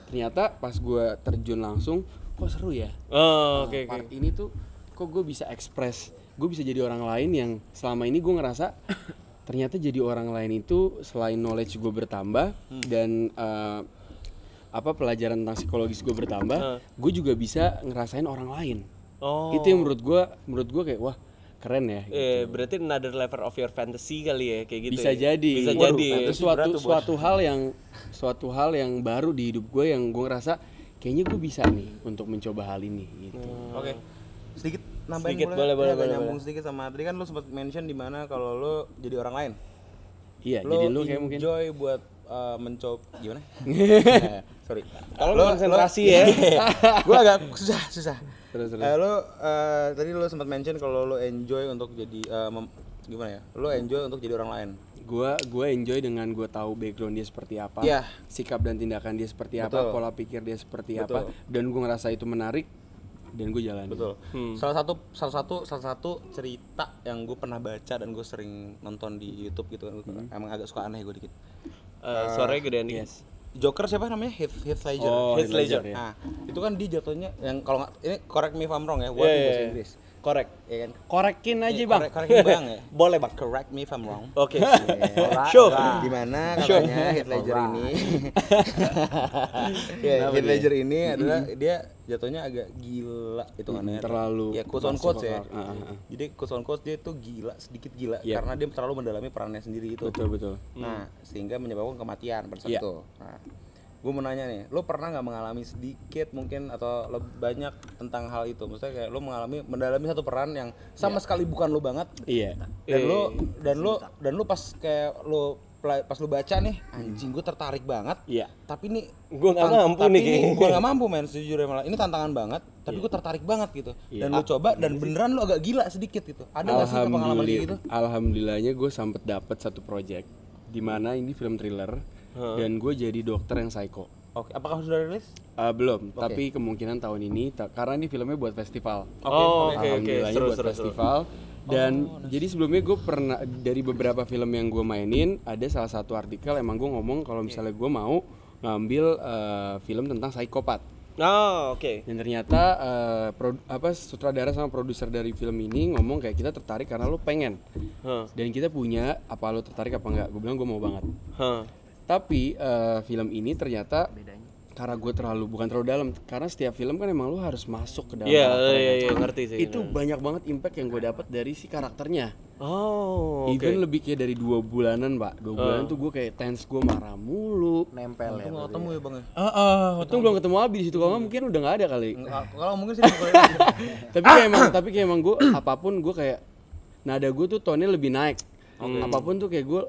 ternyata pas gue terjun langsung, kok seru ya. Oh, Nah, oke oke. part ini tuh kok gue bisa ekspres gue bisa jadi orang lain yang selama ini gue ngerasa ternyata jadi orang lain itu selain knowledge gue bertambah dan eh, apa pelajaran tentang psikologis gue bertambah gue juga bisa ngerasain orang lain Oh. itu yang menurut gue menurut gue kayak wah keren ya Eh, berarti another level of your fantasy kali ya kayak gitu. bisa ya? jadi Bisa Waduh, jadi. itu suatu suatu hal yang suatu hal yang baru di hidup gue yang gue ngerasa kayaknya gue bisa nih untuk mencoba hal ini gitu Oke. Sedikit nambahin Sedikit, boleh, boleh, agak boleh, nyambung sedikit sama tadi kan lu sempat mention di mana kalau lu jadi orang lain. iya Lo jadi lu kayak mungkin enjoy buat uh, mencoba gimana? Nah, sorry. Kalau lu konsentrasi ya. gue agak susah susah. Terus, terus. Eh, lo eh, tadi lo sempat mention kalau lo enjoy untuk jadi eh, mem- gimana ya? Lo enjoy untuk jadi orang lain. gua gua enjoy dengan gua tahu background dia seperti apa Iya. sikap dan tindakan dia seperti apa Betul. pola pikir dia seperti Betul. apa dan gua ngerasa itu menarik dan gue jalan Betul. Salah satu salah satu salah satu cerita yang gue pernah baca dan gue sering nonton di YouTube gitu kan. Gua Emang agak suka aneh gue dikit. Eh, suaranya gedean dikit. yes Joker siapa namanya? Heath Heath Ledger. Oh, Heath Ledger, ya. Nah, itu kan dia jatuhnya yang kalau ini correct me if I'm wrong ya, word di iya, bahasa. Inggris. Correct. Ya kan? korekin aja Eh, bang Correct, correct me bang ya. Boleh, Bang. Correct me if I'm wrong. Oke. Show. Di mana katanya Heath Ledger ini ya, Heath Ledger ini adalah dia jatuhnya agak gila itu kan ya. terlalu ya quote on quote ya. ah. Jadi quote on quote dia tuh gila, sedikit gila Iya. karena dia terlalu mendalami perannya sendiri itu. betul betul Nah, sehingga menyebabkan kematian pada saat Iya. itu. Nah, gue mau nanya nih, lo pernah nggak mengalami sedikit mungkin atau lebih banyak tentang hal itu? Maksudnya kayak lo mengalami mendalami satu peran yang sama sekali bukan lo banget. Iya. Dan lo dan lo dan lo pas kayak lo pas lu baca nih anjing gue tertarik banget. Iya. tapi ini Gua nggak mampu tapi nih gua nggak mampu men sejujurnya malah. Ini tantangan banget tapi gue tertarik banget gitu. Dan lu coba dan beneran lu agak gila sedikit gitu. Ada nggak sih pengalaman gitu Alhamdulillah, alhamdulillahnya gue sempet dapet satu project di mana ini film thriller dan gue jadi dokter yang psycho. oke apakah sudah rilis Uh, belum, tapi kemungkinan tahun ini ta- karena ini filmnya buat festival. Oh, oke oke. Alhamdulillahnya Seru buat seru seru. festival. Dan jadi sebelumnya gue pernah dari beberapa film yang gue mainin ada salah satu artikel emang gue ngomong kalau misalnya gue mau ngambil uh, film tentang psikopat. Oh, oke. Dan ternyata uh, pro- apa sutradara sama produser dari film ini ngomong kayak kita tertarik karena lo pengen. Hah. Dan kita punya apa lo tertarik apa enggak? Gue bilang gue mau banget. Hah. Tapi eh, film ini ternyata karena gue terlalu bukan terlalu dalam karena setiap film kan emang lo harus masuk ke dalam Iya, karakternya. iya, iya, ngerti sih. itu banyak banget impact yang gue dapat dari si karakternya. Oh, oke. even lebih kayak dari dua bulanan pak dua bulanan tuh gue kayak tense gue marah mulu. Nempel ya. nggak ketemu ya? bang ya? Ah ah untung belum ketemu Abi di situ kalau nggak mungkin udah nggak ada kali. Kalau mungkin sih tapi kayak emang tapi kayak emang gue apa pun gue kayak nada gue tuh tone lebih naik. Apa pun tuh kayak gue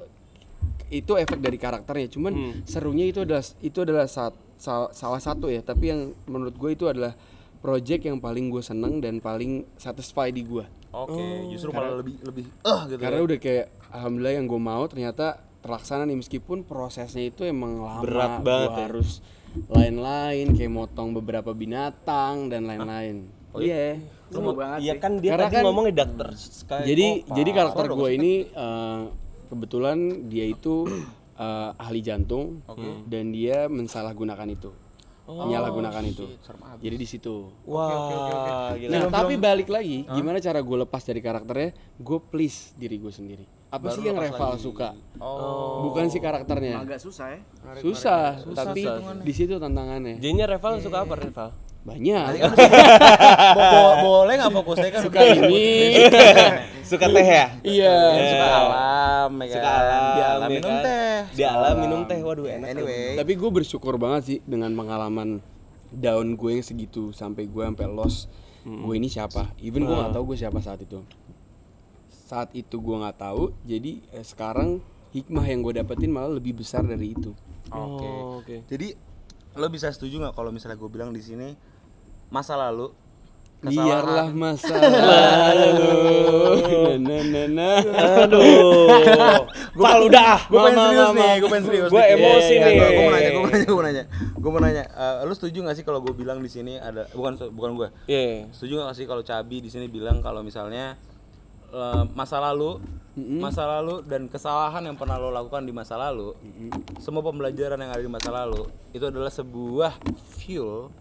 itu efek dari karakternya. Cuman serunya itu adalah itu adalah saat, sal- salah satu ya. Tapi yang menurut gue itu adalah project yang paling gue seneng dan paling satisfy di gue oke justru malah lebih lebih eh gitu karena udah kayak alhamdulillah yang gue mau ternyata terlaksana nih. Meskipun prosesnya itu emang lama Berat banget Gua ya. harus lain-lain kayak motong beberapa binatang dan lain-lain. Iya. Iya. Kan dia Karena tadi kan- ngomongnya dokter Sky. jadi jadi karakter gue ini eh, kebetulan dia itu eh, ahli jantung dan dia mensalahgunakan itu. Menyalahgunakan itu. jadi di situ. Wah, gila. nah tapi balik lagi gimana cara gue lepas dari karakternya? Gue please diri gue sendiri. Apa sih yang Reval suka? Bukan si karakternya. Agak susah ya. susah, tapi di situ tantangannya. Jadinya Reval suka apa Reval? Banyak Bo- bo- boleh nggak fokusnya kan suka ini Suka teh ya? iya suka alam ya Suka kan? alam, di alam ya minum kan? teh Di alam minum teh. Waduh, enak. anyway tapi gue bersyukur banget sih dengan pengalaman down gue yang segitu sampai gue sampai lost gue ini siapa even gue nggak tahu gue siapa saat itu saat itu gue nggak tahu jadi eh, sekarang hikmah yang gue dapetin malah lebih besar dari itu Oke. Oh, oke. Jadi lo bisa setuju nggak kalau misalnya gue bilang di sini masa lalu biarlah masa lalu na na na Aduh. Pal udah ah. gue pengen serius nih, gue pengen serius. Gua dikit. emosi Iya, nih. Gue mau nanya, gue mau nanya, gue mau nanya. Gue mau nanya, eh, lo setuju nggak sih kalau gue bilang di sini ada bukan bukan gue. Iya. Setuju nggak sih kalau Cabi di sini bilang kalau misalnya eh, masa lalu, masa lalu dan kesalahan yang pernah lo lakukan di masa lalu, semua pembelajaran yang ada di masa lalu itu adalah sebuah fuel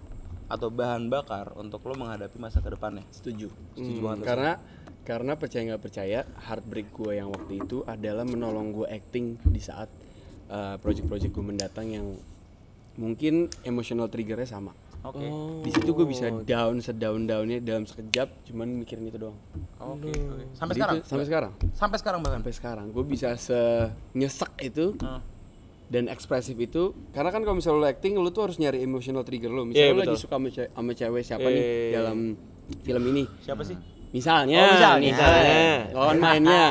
atau bahan bakar untuk lo menghadapi masa ke depannya. setuju Setuju Hmm, banget karena karena percaya nggak percaya heartbreak gue yang waktu itu adalah menolong gue acting di saat uh, project-project gue mendatang yang mungkin emotional triggernya sama Oke. di situ gue bisa down sedown downnya dalam sekejap cuman mikirin itu doang Oke. oke. Sampai Jadi sekarang. itu- sampai sekarang Sampai sekarang bahkan. sampai sekarang gue bisa senyesek itu Ah. Dan ekspresif itu karena kan kalau misalnya lo acting lo tuh harus nyari emotional trigger lo misalnya Iya, lo lagi suka sama, ce- sama cewek siapa nih Iya. dalam film ini? Siapa sih? misalnya, Oh, misalnya. misalnya, lawan mainnya.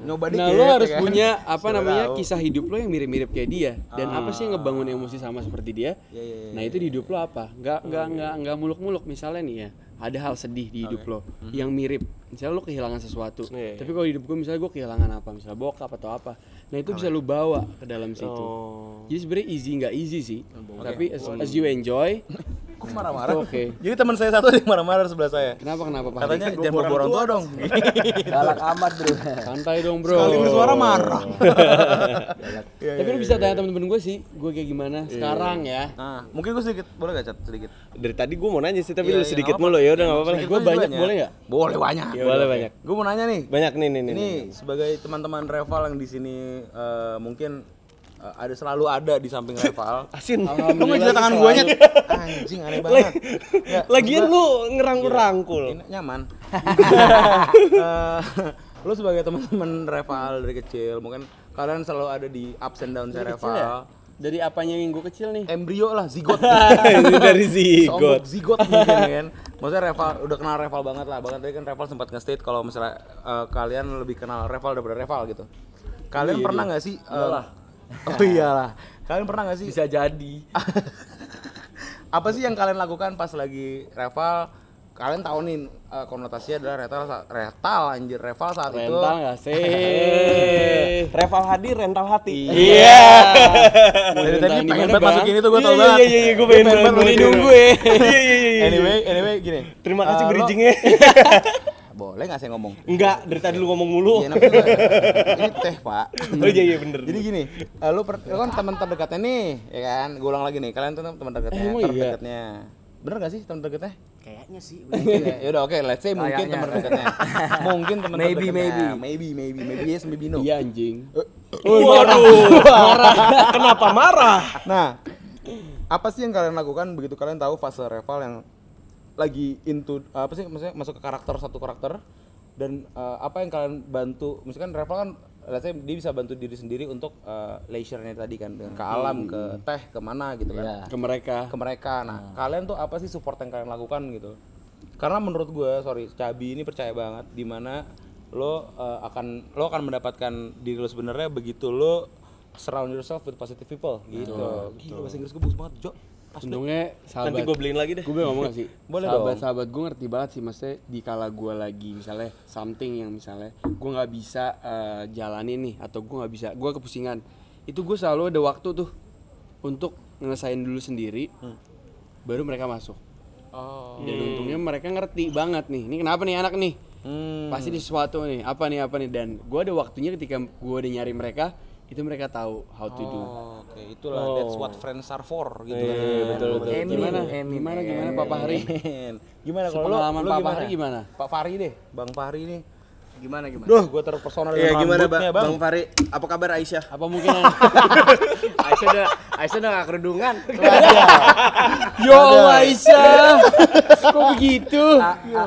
Nyoba nah dikit, lo ya harus kan? punya apa Siapa namanya tahu. kisah hidup lo yang mirip-mirip kayak dia. Dan apa sih yang ngebangun emosi sama seperti dia? Iya, iya, iya, nah itu di hidup lo apa? Nggak nggak nggak nggak muluk-muluk misalnya nih ya. Ada hal sedih di hidup lo yang mirip. Misalnya lo kehilangan sesuatu. Iya, iya. tapi kalau di hidup gue misalnya gue kehilangan apa? Misalnya bokap atau apa nah itu bisa lo bawa ke dalam situ. Oh. jadi sebenarnya easy nggak easy sih. Tapi as, as you enjoy Kok marah-marah? Oke. Jadi teman saya satu ada yang marah-marah sebelah saya. kenapa kenapa Pak Katanya Hari? jangan bawa orang tua dong. Galak amat bro. santai dong bro Sekali bersuara marah. Tapi lu bisa tanya temen-temen gue sih, gue kayak gimana sekarang ya. Nah, mungkin gue sedikit boleh gak cat sedikit? Dari tadi gue mau nanya sih, tapi Iya, lu iya, sedikit mulu ya udah nggak apa-apa. Aja banyak, boleh nggak? Boleh banyak. Boleh banyak. Gue mau nanya nih. Banyak nih nih nih. Ini sebagai teman-teman Reval yang di sini eh, mungkin ada selalu ada di samping Reval. Asin. Lu nggak tangan gue nyet. Anjing aneh banget. Ya, Lagian lu ngerangkul-rangkul. ini nyaman. Eh, lu sebagai teman-teman Reval dari kecil, mungkin kalian selalu ada di ups and downs Dari kecil Reval. ya? Dari apanya yang gue kecil nih? Embrio lah, zigot. Ini dari zigot. zigot mungkin kan. Maksudnya Reval udah kenal Reval banget lah. Bahkan tadi kan Reval sempat nge-state kalau misalnya eh, kalian lebih kenal Reval daripada Reval gitu. Kalian pernah nggak sih eh, Oh iyalah. Kalian pernah gak sih? Bisa jadi. Apa sih yang kalian lakukan pas lagi reval? Kalian tahu nih eh, konotasinya adalah retal sa- retal anjir reval saat itu. Rental nggak sih? Reval hadir, rental hati. Iya. Mau Dari tadi rental di pengen banget Bang? masukin itu gue Iya, tau iya, banget. iya, iya, gue pengen banget nunggu ya. Iya, iya, iya. Anyway, anyway gini. Terima kasih lo- bridgingnya. Boleh gak saya ngomong? Enggak, dari tadi lu ngomong mulu. Iya, ini teh pak. Oh iya iya bener. Jadi gini, eh, lu, per, lu kan teman terdekatnya nih, ya kan? Gue ulang lagi nih, kalian tuh teman terdekatnya, Eh, emang iya? terdekatnya. Bener gak sih teman terdekatnya? Kayaknya sih. Iya, ya udah oke, let's say mungkin teman terdekatnya. mungkin teman Maybe, terdekatnya. maybe. maybe, maybe, maybe yes, maybe no. Iya anjing. Waduh, marah. Kenapa marah? Nah, apa sih yang kalian lakukan begitu kalian tahu fase reval yang lagi into apa sih maksudnya masuk ke karakter satu karakter dan eh, apa yang kalian bantu misalkan reval kan say dia bisa bantu diri sendiri untuk eh, leisure-nya tadi kan dengan ke alam ke teh ke mana gitu kan. Iya. Ke mereka. ke mereka. Nah kalian tuh apa sih support yang kalian lakukan gitu? Karena menurut gue sorry cabi ini percaya banget di mana lo eh, akan lo akan mendapatkan diri lo sebenarnya begitu lo surround yourself with positive people. Gitu. Gila bahasa Inggris gue bagus banget Jo Untungnya sahabat. Nanti gue beliin lagi deh. Gue boleh ngomong gak sih? Boleh sahabat, dong. Sahabat gue ngerti banget sih maksudnya di kala gue lagi misalnya something yang misalnya gue nggak bisa eh, jalanin nih atau gue nggak bisa gue kepusingan itu gue selalu ada waktu tuh untuk ngelesain dulu sendiri baru mereka masuk oh dan untungnya mereka ngerti banget nih ini kenapa nih anak nih Hmm. pasti di sesuatu nih apa nih apa nih dan gue ada waktunya ketika gue udah nyari mereka itu mereka tahu how to do. Oh, oke. Itulah that's what friends are for gitu kan. betul, betul. Emin, gimana? Emin, gimana gimana Papa Hari gimana kalau lo, Sepengalaman lo Pak? Fahri gimana? Pak Fahri deh. Bang Fahri nih Gimana gimana? Duh, gue terpesona Iya dengan gimana rambutnya, Bang? Bang Fari, apa kabar Aisyah? apa mungkin Aisyah udah Aisyah udah gak kerudungan. Yo Aisyah. Kok begitu?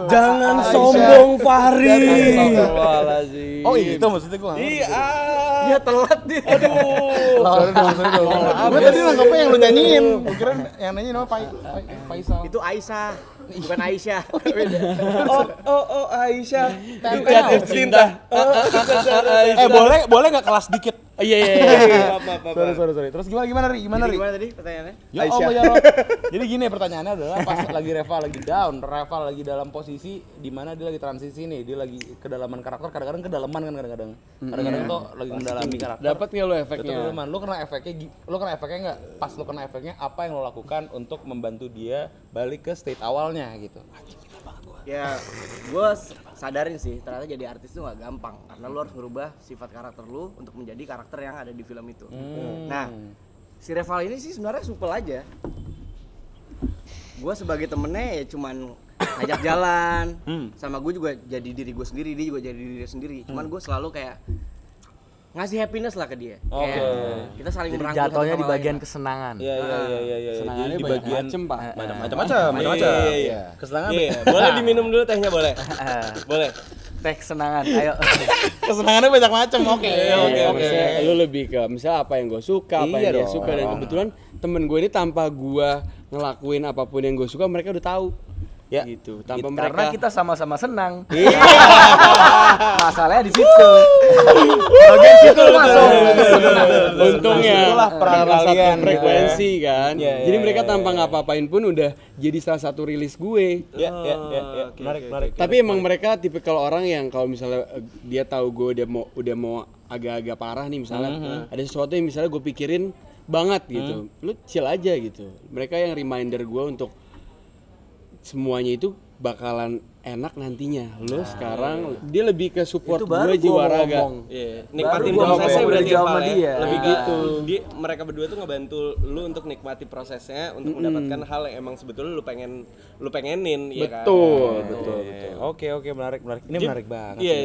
Jangan sombong Fari. Oh itu maksudnya gue Iya. Dia telat dia. Sorry dong, sorry dong Gue tadi nangkepnya yang lu nyanyiin. Gue kira yang nyanyiin apa Fai, Fai, Faisal. Itu Aisyah, bukan Aisyah. Oh oh oh Aisyah. Tempel. cinta. Eh boleh, boleh gak kelas dikit? Iya iya iya Apa apa Sorry, sorry, sorry Terus gimana, gimana Ri? Gimana Ri? gimana tadi pertanyaannya? Ya Allah ya Rob. Jadi gini pertanyaannya adalah pas lagi Reva lagi down, Reva lagi dalam posisi di mana dia lagi transisi nih, dia lagi kedalaman karakter, kadang-kadang kedalaman kan kadang-kadang. Kadang-kadang tuh lagi mendalami karakter. dapat nggak lo Betul efeknya kedalaman. Lu kena efeknya, lu kena efeknya nggak? Pas lu kena efeknya, apa yang lo lakukan untuk membantu dia balik ke state awalnya gitu? Ya, gue sadarin sih ternyata jadi artis itu nggak gampang karena lu harus merubah sifat karakter lu untuk menjadi karakter yang ada di film itu. Nah, si Reval ini sih sebenarnya supel aja. Gue sebagai temennya ya cuman ngajak jalan, sama gue juga jadi diri gue sendiri, dia juga jadi diri dia sendiri. Cuman gue selalu kayak ngasih happiness lah ke dia. Kayak kita saling Jadi jatuhnya di lain bagian lah. kesenangan. Iya iya iya iya iya. senangannya Jadi di bagian macem pak macam-macam, macam-macam. Iya, iya, iya. Kesenangan Iya, boleh diminum dulu tehnya boleh. Boleh. Teh kesenangan, ayo. kesenangannya banyak macam. Oke. Iya, Oke oke. lu lebih ke misalnya apa yang gue suka, apa Iya yang dia suka dan kebetulan temen gue ini tanpa gue ngelakuin apa pun yang gue suka mereka udah tahu. Ya. Gitu. Tanpa Karena mereka kita sama-sama senang. Iya. Masalahnya di situ. Bagian situ masuk. untungnya Itulah peran karena satu kalian. frekuensi kan. Iya, iya, Jadi mereka iya, tanpa ngapa-ngapain pun udah jadi salah satu rilis gue. Ya ya ya ya. Menarik menarik. Tapi emang mereka tipe kalau orang yang kalau misalnya eh, dia tahu gue udah mau udah mau agak-agak parah nih misalnya ada sesuatu yang misalnya gue pikirin banget gitu, lu chill aja gitu. Mereka yang reminder gue untuk semuanya itu bakalan enak nantinya. Lu sekarang dia lebih ke support Itu baru gue jiwa raga. ngomong. Iya, nikmatin gua prosesnya ngomong berarti jawab Val, sama ya. dia. Lebih Nah. gitu. Dia mereka berdua tuh ngebantu lu untuk nikmati prosesnya untuk mendapatkan hal yang emang sebetulnya lu pengen lu pengenin ya kan. Betul, betul, betul. Oke oke menarik menarik. Ini Jadi- menarik banget. Iya,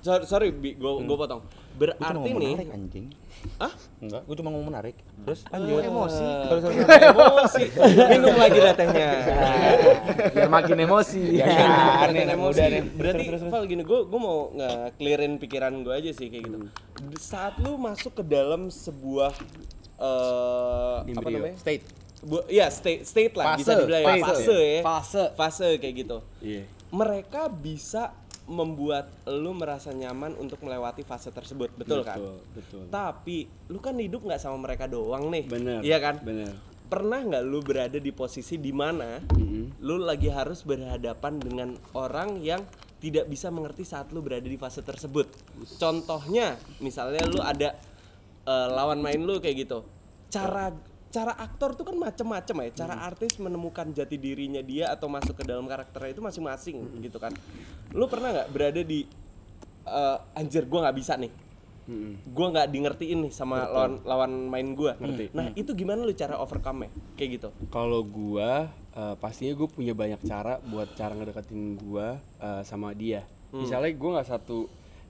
sorry, sorry gua gua potong. Berarti nih, menarik anjing. Hah? Enggak, gua cuma ngomong menarik. Terus Oh, emosi. Sorry. emosi. Minum lagi dah tehnya. Biar makin emosi. Ya, Aneh aneh emosi. udah nih. Berarti Val gini, gue gue mau nge-clearin pikiran gue aja sih kayak gitu. Di Saat lu masuk ke dalam sebuah eh apa namanya? State. Bu, ya state state lah bisa Fase, dibilang ya. fase. fase ya. Fase. Fase kayak gitu. Iya. Mereka bisa membuat lu merasa nyaman untuk melewati fase tersebut, betul, kan? Betul, betul. Tapi lu kan hidup nggak sama mereka doang nih, Bener. Iya kan? Bener. Pernah nggak lu berada di posisi di mana lu lagi harus berhadapan dengan orang yang tidak bisa mengerti saat lu berada di fase tersebut. Contohnya, misalnya lu ada eh, lawan main lu kayak gitu. Cara cara aktor tuh kan macem-macem ya. Cara artis menemukan jati dirinya dia atau masuk ke dalam karakternya itu masing-masing gitu kan. Lu pernah nggak berada di eh, anjir gua nggak bisa nih. Gua nggak di ngertiin nih sama lawan lawan main gua. Nah, itu gimana lu cara overcome-nya? Kayak gitu. Kalau gua eh, pastinya gue punya banyak cara buat cara ngedeketin gua eh, sama dia. Misalnya gua nggak satu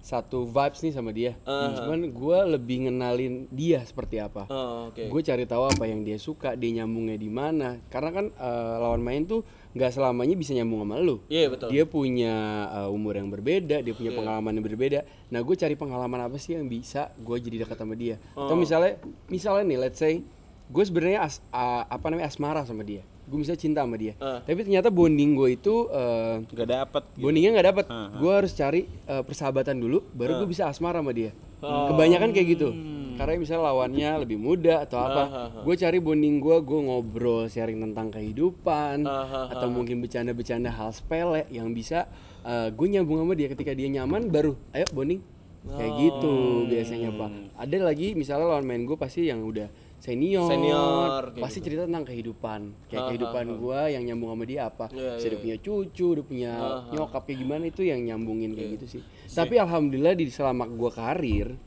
satu vibes nih sama dia. Cuman gua lebih ngenalin dia seperti apa. Oh, oke. Gue cari tahu apa yang dia suka, dia nyambungnya di mana. Karena kan eh, lawan main tuh nggak selamanya bisa nyambung sama lu. Iya, betul. Dia punya uh, umur yang berbeda, dia punya pengalaman yang berbeda. Nah, gue cari pengalaman apa sih yang bisa gue jadi dekat sama dia? Atau misalnya, misalnya nih, let's say, gue sebenarnya as- uh, apa namanya asmara sama dia. Gue bisa cinta sama dia. Tapi ternyata bonding gue itu uh, Gak dapet. bondingnya nggak dapet. Gue harus cari uh, persahabatan dulu, baru gue bisa asmara sama dia. Kebanyakan kayak gitu. Karena misalnya lawannya lebih muda atau apa, gue cari bonding gue, gue ngobrol, sharing tentang kehidupan, atau mungkin bercanda-bercanda hal sepele yang bisa uh, gue nyambung sama dia. Ketika dia nyaman, baru ayo bonding. Kayak gitu biasanya pak. Ada lagi misalnya lawan main gue pasti yang udah senior, Senior, pasti cerita tentang kehidupan, kayak kehidupan gue yang nyambung sama dia apa. Iya, Bisa dia punya cucu, dia punya nyokap kayak gimana itu yang nyambungin kayak gitu sih. Tapi alhamdulillah di selama gua karir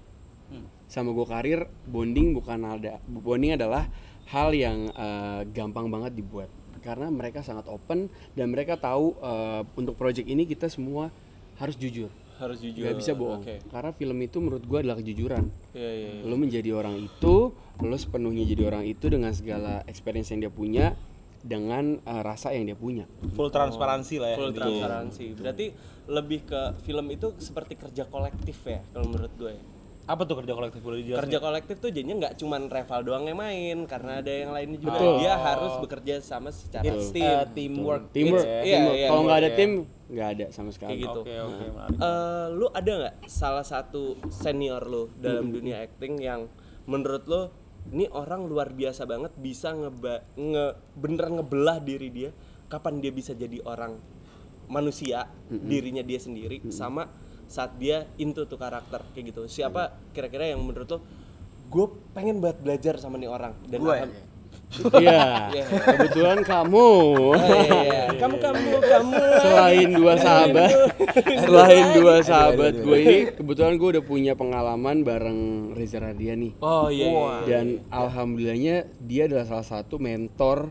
sama gua karir bonding bukan ada bonding adalah hal yang eh, gampang banget dibuat. Karena mereka sangat open dan mereka tahu eh, untuk project ini kita semua harus jujur. Harus jujur. Gak bisa bohong. Oke. Karena film itu menurut gua adalah kejujuran. Iya, iya. Lo menjadi orang itu, lo sepenuhnya jadi orang itu dengan segala experience yang dia punya, dengan eh, rasa yang dia punya. Full transparansi lah ya. Full intinya. transparansi. Berarti lebih ke film itu seperti kerja kolektif ya kalau menurut gue. Apa tuh kerja kolektif boleh dijelasin? Kerja kolektif tuh jadinya nggak cuman Reval doang yang main karena ada yang lainnya juga. Betul. Dia harus bekerja sama secara It's tim. uh, teamwork. Teamwork. Iya, teamwork. iya, Kalau nggak ada teamwork, tim, nggak ada sama sekali. Kayak gitu. Oke oke menarik. Eh, lu ada nggak salah satu senior lu dalam dunia acting yang menurut lu ini orang luar biasa banget bisa ngeba nge bener ngebelah diri dia kapan dia bisa jadi orang manusia dirinya dia sendiri sama saat dia into tuh karakter kayak gitu siapa kira-kira yang menurut lo gue pengen banget belajar sama nih orang dan Gue ya? Iya. Iya. Kebetulan kamu Oh, iya, iya. kamu kamu kamu selain dua sahabat, selain dua sahabat gue ini, kebetulan gue udah punya pengalaman bareng Reza Radian nih. oh iya, iya. Dan alhamdulillahnya dia adalah salah satu mentor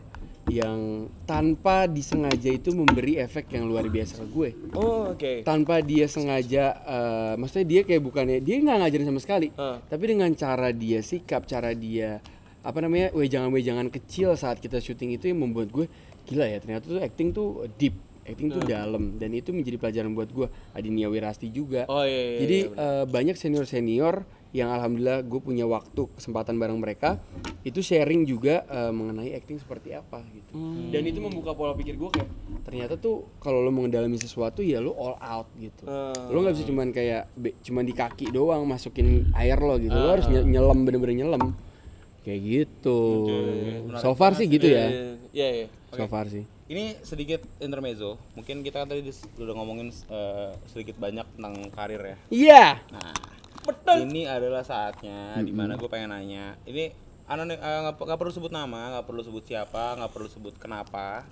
yang tanpa disengaja itu memberi efek yang luar biasa ke gue. oh oke. Tanpa dia sengaja eh, maksudnya dia kayak bukannya dia nggak ngajarin sama sekali. Heeh. tapi dengan cara dia sikap cara dia apa namanya wejangan-wejangan kecil saat kita syuting itu yang membuat gue gila ya ternyata tuh acting tuh deep acting tuh dalam. Dan itu menjadi pelajaran buat gue. Adinia Wirasti juga. Oh iya, iya, jadi iya, eh, banyak senior senior yang alhamdulillah gue punya waktu kesempatan bareng mereka itu sharing juga eh, mengenai acting seperti apa gitu. Hmm. dan itu membuka pola pikir gue kayak ternyata tuh kalau lo mengendalami sesuatu ya lo all out gitu. Hmm. lo nggak bisa cuman kayak be- cuman di kaki doang masukin air lo gitu. Lo Ah. harus nye- nyelam bener-bener nyelam. Kayak gitu. So far sih gitu ya. Iya iya so far sih. Ini sedikit intermezzo. Mungkin kita kan tadi udah ngomongin eh, sedikit banyak tentang karir ya. iya. Nah, ini adalah saatnya di mana gue pengen nanya. Ini anonim, eh, nggak perlu sebut nama, nggak perlu sebut siapa, nggak perlu sebut kenapa.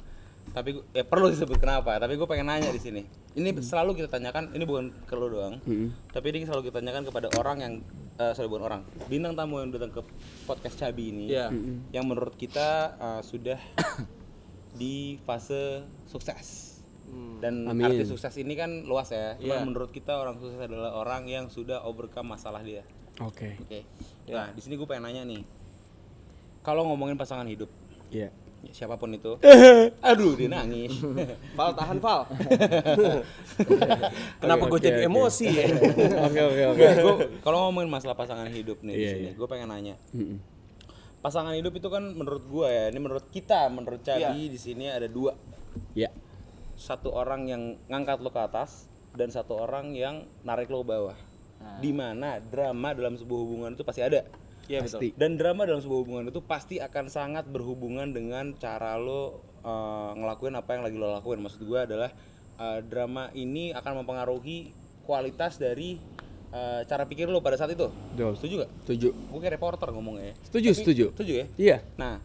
Tapi gua- ya perlu disebut kenapa. Tapi gue pengen nanya di sini. Ini selalu kita tanyakan. Ini bukan ke lu doang. Tapi ini selalu kita tanyakan kepada orang yang eh, sorry bukan orang bintang tamu yang datang ke podcast Cabi ini Iya. yang menurut kita eh, sudah di fase sukses dan Amin. arti sukses ini kan luas ya. Cuman Iya. menurut kita orang sukses adalah orang yang sudah overcome masalah dia. oke Oke. Nah, di sini gue pengen nanya nih. Kalau ngomongin pasangan hidup, iya ya, siapa pun itu. Aduh, dia nangis. Val tahan Val kenapa gue jadi emosi ya oke oke oke kalau ngomongin masalah pasangan hidup nih di Iya, sini, iya. gue pengen nanya. Pasangan hidup itu kan menurut gue ya, ini menurut kita, menurut Cabi di sini ada dua. ya Satu orang yang ngangkat lo ke atas, dan satu orang yang narik lo ke bawah. Di mana drama dalam sebuah hubungan itu pasti ada. Iya betul. Dan drama dalam sebuah hubungan itu pasti akan sangat berhubungan dengan cara lo eh, ngelakuin apa yang lagi lo lakuin. Maksud gue adalah eh, drama ini akan mempengaruhi kualitas dari eh, cara pikir lo pada saat itu. Betul. Setuju gak? Setuju. Gue kayak reporter ngomongnya. ya. Setuju, Tapi- setuju. Setuju ya? Iya. Nah,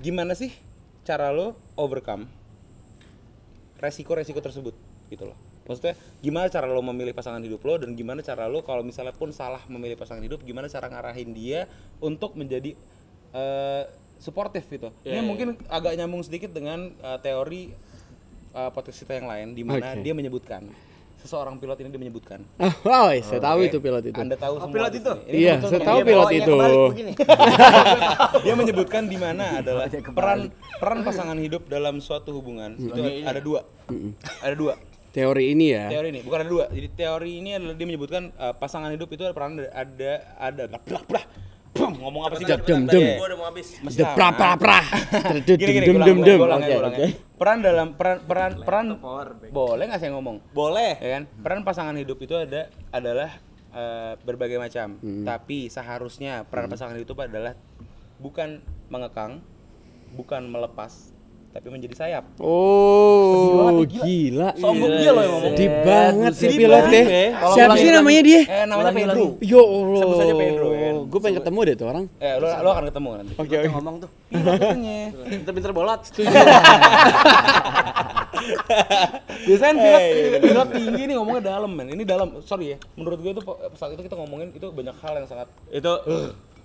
gimana sih cara lo overcome resiko-resiko tersebut gitu loh. Maksudnya gimana cara lo memilih pasangan hidup lo dan gimana cara lo kalau misalnya pun salah memilih pasangan hidup gimana cara ngarahin dia untuk menjadi eh suportif gitu. Ini mungkin agak nyambung sedikit dengan eh, teori eh, podcast kita yang lain di mana Oke. dia menyebutkan seseorang pilot ini dia menyebutkan. Ah, wow, saya tahu Oke. itu pilot itu. Anda tahu semua pilot itu? sini. Ini Iya, kebetulan saya tahu dia pilot itu. dia menyebutkan di mana adalah peran peran pasangan hidup dalam suatu hubungan itu ada dua ada dua Teori ini ya. teori ini bukan ada dua jadi teori ini adalah dia menyebutkan uh, pasangan hidup itu ada peran ada ada ada blah blah Bum, ngomong apa sih Dem, dem, dem. Gua udah mau habis. Mas The pra pra pra. gini gini Dem, dem, dem. Oke, oke. peran dalam peran peran peran boleh nggak saya ngomong Boleh. ya kan peran pasangan hidup itu ada adalah eh, berbagai macam tapi seharusnya peran pasangan hidup adalah bukan mengekang bukan melepas tapi menjadi sayap Oh, gila. sombong dia loh ngomong Sedih banget sih pilot deh. ya. Siapa sih namanya dia? eh namanya Pedro Ya Allah. Sebut saja Pedro, ya kan? Gue pengen ketemu deh tuh orang. eh lo, lo akan ketemu nanti Oke, oke. ngomong tuh. Katanya. Pinter-pinter bolot. biasanya kan pilot pilot tinggi nih ngomongnya dalam men ini dalam sorry ya menurut gue itu saat itu kita ngomongin itu banyak hal yang sangat Itu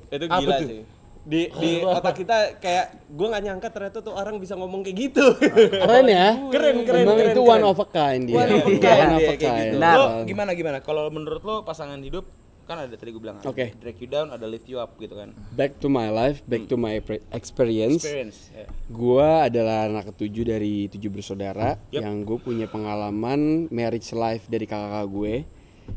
itu gila sih. Di di otak kita kayak gua nggak nyangka ternyata tuh orang bisa ngomong kayak gitu. Keren ya? Keren, keren, Emang keren, itu keren. one of a kind dia. One of a kind One of a kayak kind. gitu. lo gimana gimana kalau menurut lo pasangan hidup kan ada tadi gue bilang ada Oke. drag you down ada lift you up gitu kan Back to my life, back to my experience. experience ya. Gua adalah anak ketujuh dari tujuh bersaudara Yep. yang gue punya pengalaman marriage life dari kakak gue.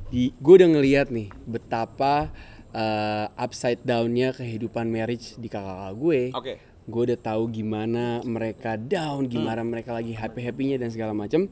Di gue udah ngeliat nih betapa uh, upside downnya kehidupan marriage di kakak gue. oke. Gue udah tahu gimana mereka down, gimana mereka lagi happy happynya dan segala macam.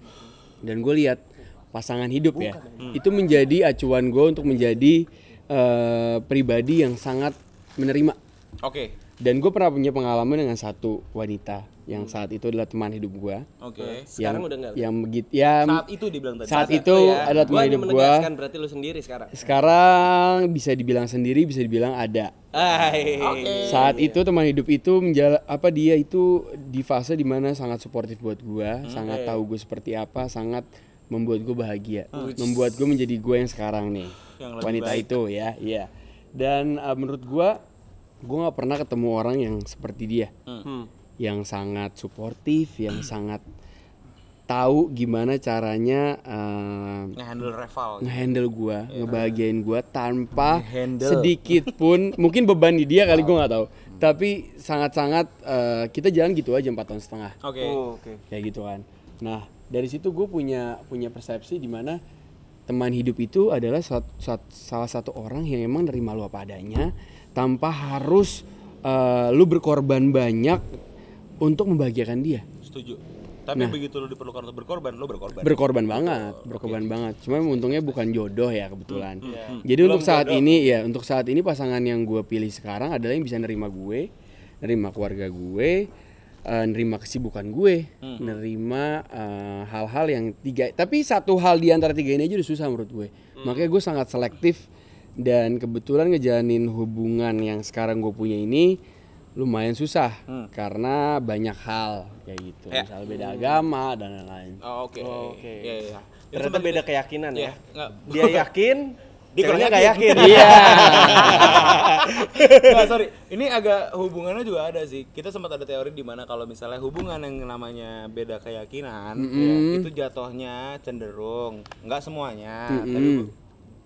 Dan gue lihat pasangan hidup ya, itu menjadi acuan gue untuk menjadi uh, pribadi yang sangat menerima. Oke dan gue pernah punya pengalaman dengan satu wanita yang saat itu adalah teman hidup gue. oke Sekarang yang, udah enggak. Yang begitu, ya saat itu dibilang tadi saat Masa? itu Oh ya, adalah gua teman hanya hidup gue. menegaskan berarti lu sendiri sekarang. Sekarang bisa dibilang sendiri, bisa dibilang ada. Hai. Saat itu teman hidup itu menjala, apa dia itu di fase di mana sangat suportif buat gue, sangat tahu gue seperti apa, sangat membuat gue bahagia, membuat gue menjadi gue yang sekarang nih. Yang lebih wanita baik. itu ya, iya. Dan uh, menurut gue, gue nggak pernah ketemu orang yang seperti dia, Hmm. yang sangat suportif, yang sangat tahu gimana caranya uh, ngehandle rival ngehandle gua, ngebahagiain gua tanpa sedikit pun mungkin beban di dia kali gua nggak tahu. Tapi sangat-sangat eh, kita jalan gitu aja empat tahun setengah. oke Kayak gitu kan. Nah, dari situ gue punya punya persepsi di mana teman hidup itu adalah suat- suat- salah satu orang yang emang nerima lu apa adanya tanpa harus eh, lu berkorban banyak untuk membahagiakan dia. setuju. Tapi begitu lo diperlukan untuk berkorban lo berkorban. Berkorban banget berkorban banget. Cuma untungnya bukan jodoh ya kebetulan. Hmm, jadi untuk saat ini ya untuk saat ini pasangan yang gue pilih sekarang adalah yang bisa nerima gue nerima keluarga gue eh, nerima kesibukan gue Hmm. nerima eh, hal-hal yang tiga. Tapi satu hal di antara tiga ini aja udah susah menurut gue. Hmm. makanya gue sangat selektif dan kebetulan ngejalanin hubungan yang sekarang gue punya ini lumayan susah karena banyak hal kayak gitu Ya. misal beda agama dan lain-lain Oh, oke oke iya iya Ternyata beda keyakinan Iya, ya. nggak. Dia yakin, Dia kurang nggak yakin. Iya. Nggak, sorry. Ini agak hubungannya juga ada sih. Kita sempat ada teori di mana kalau misalnya hubungan yang namanya beda keyakinan, ya, itu jatuhnya cenderung nggak semuanya, tapi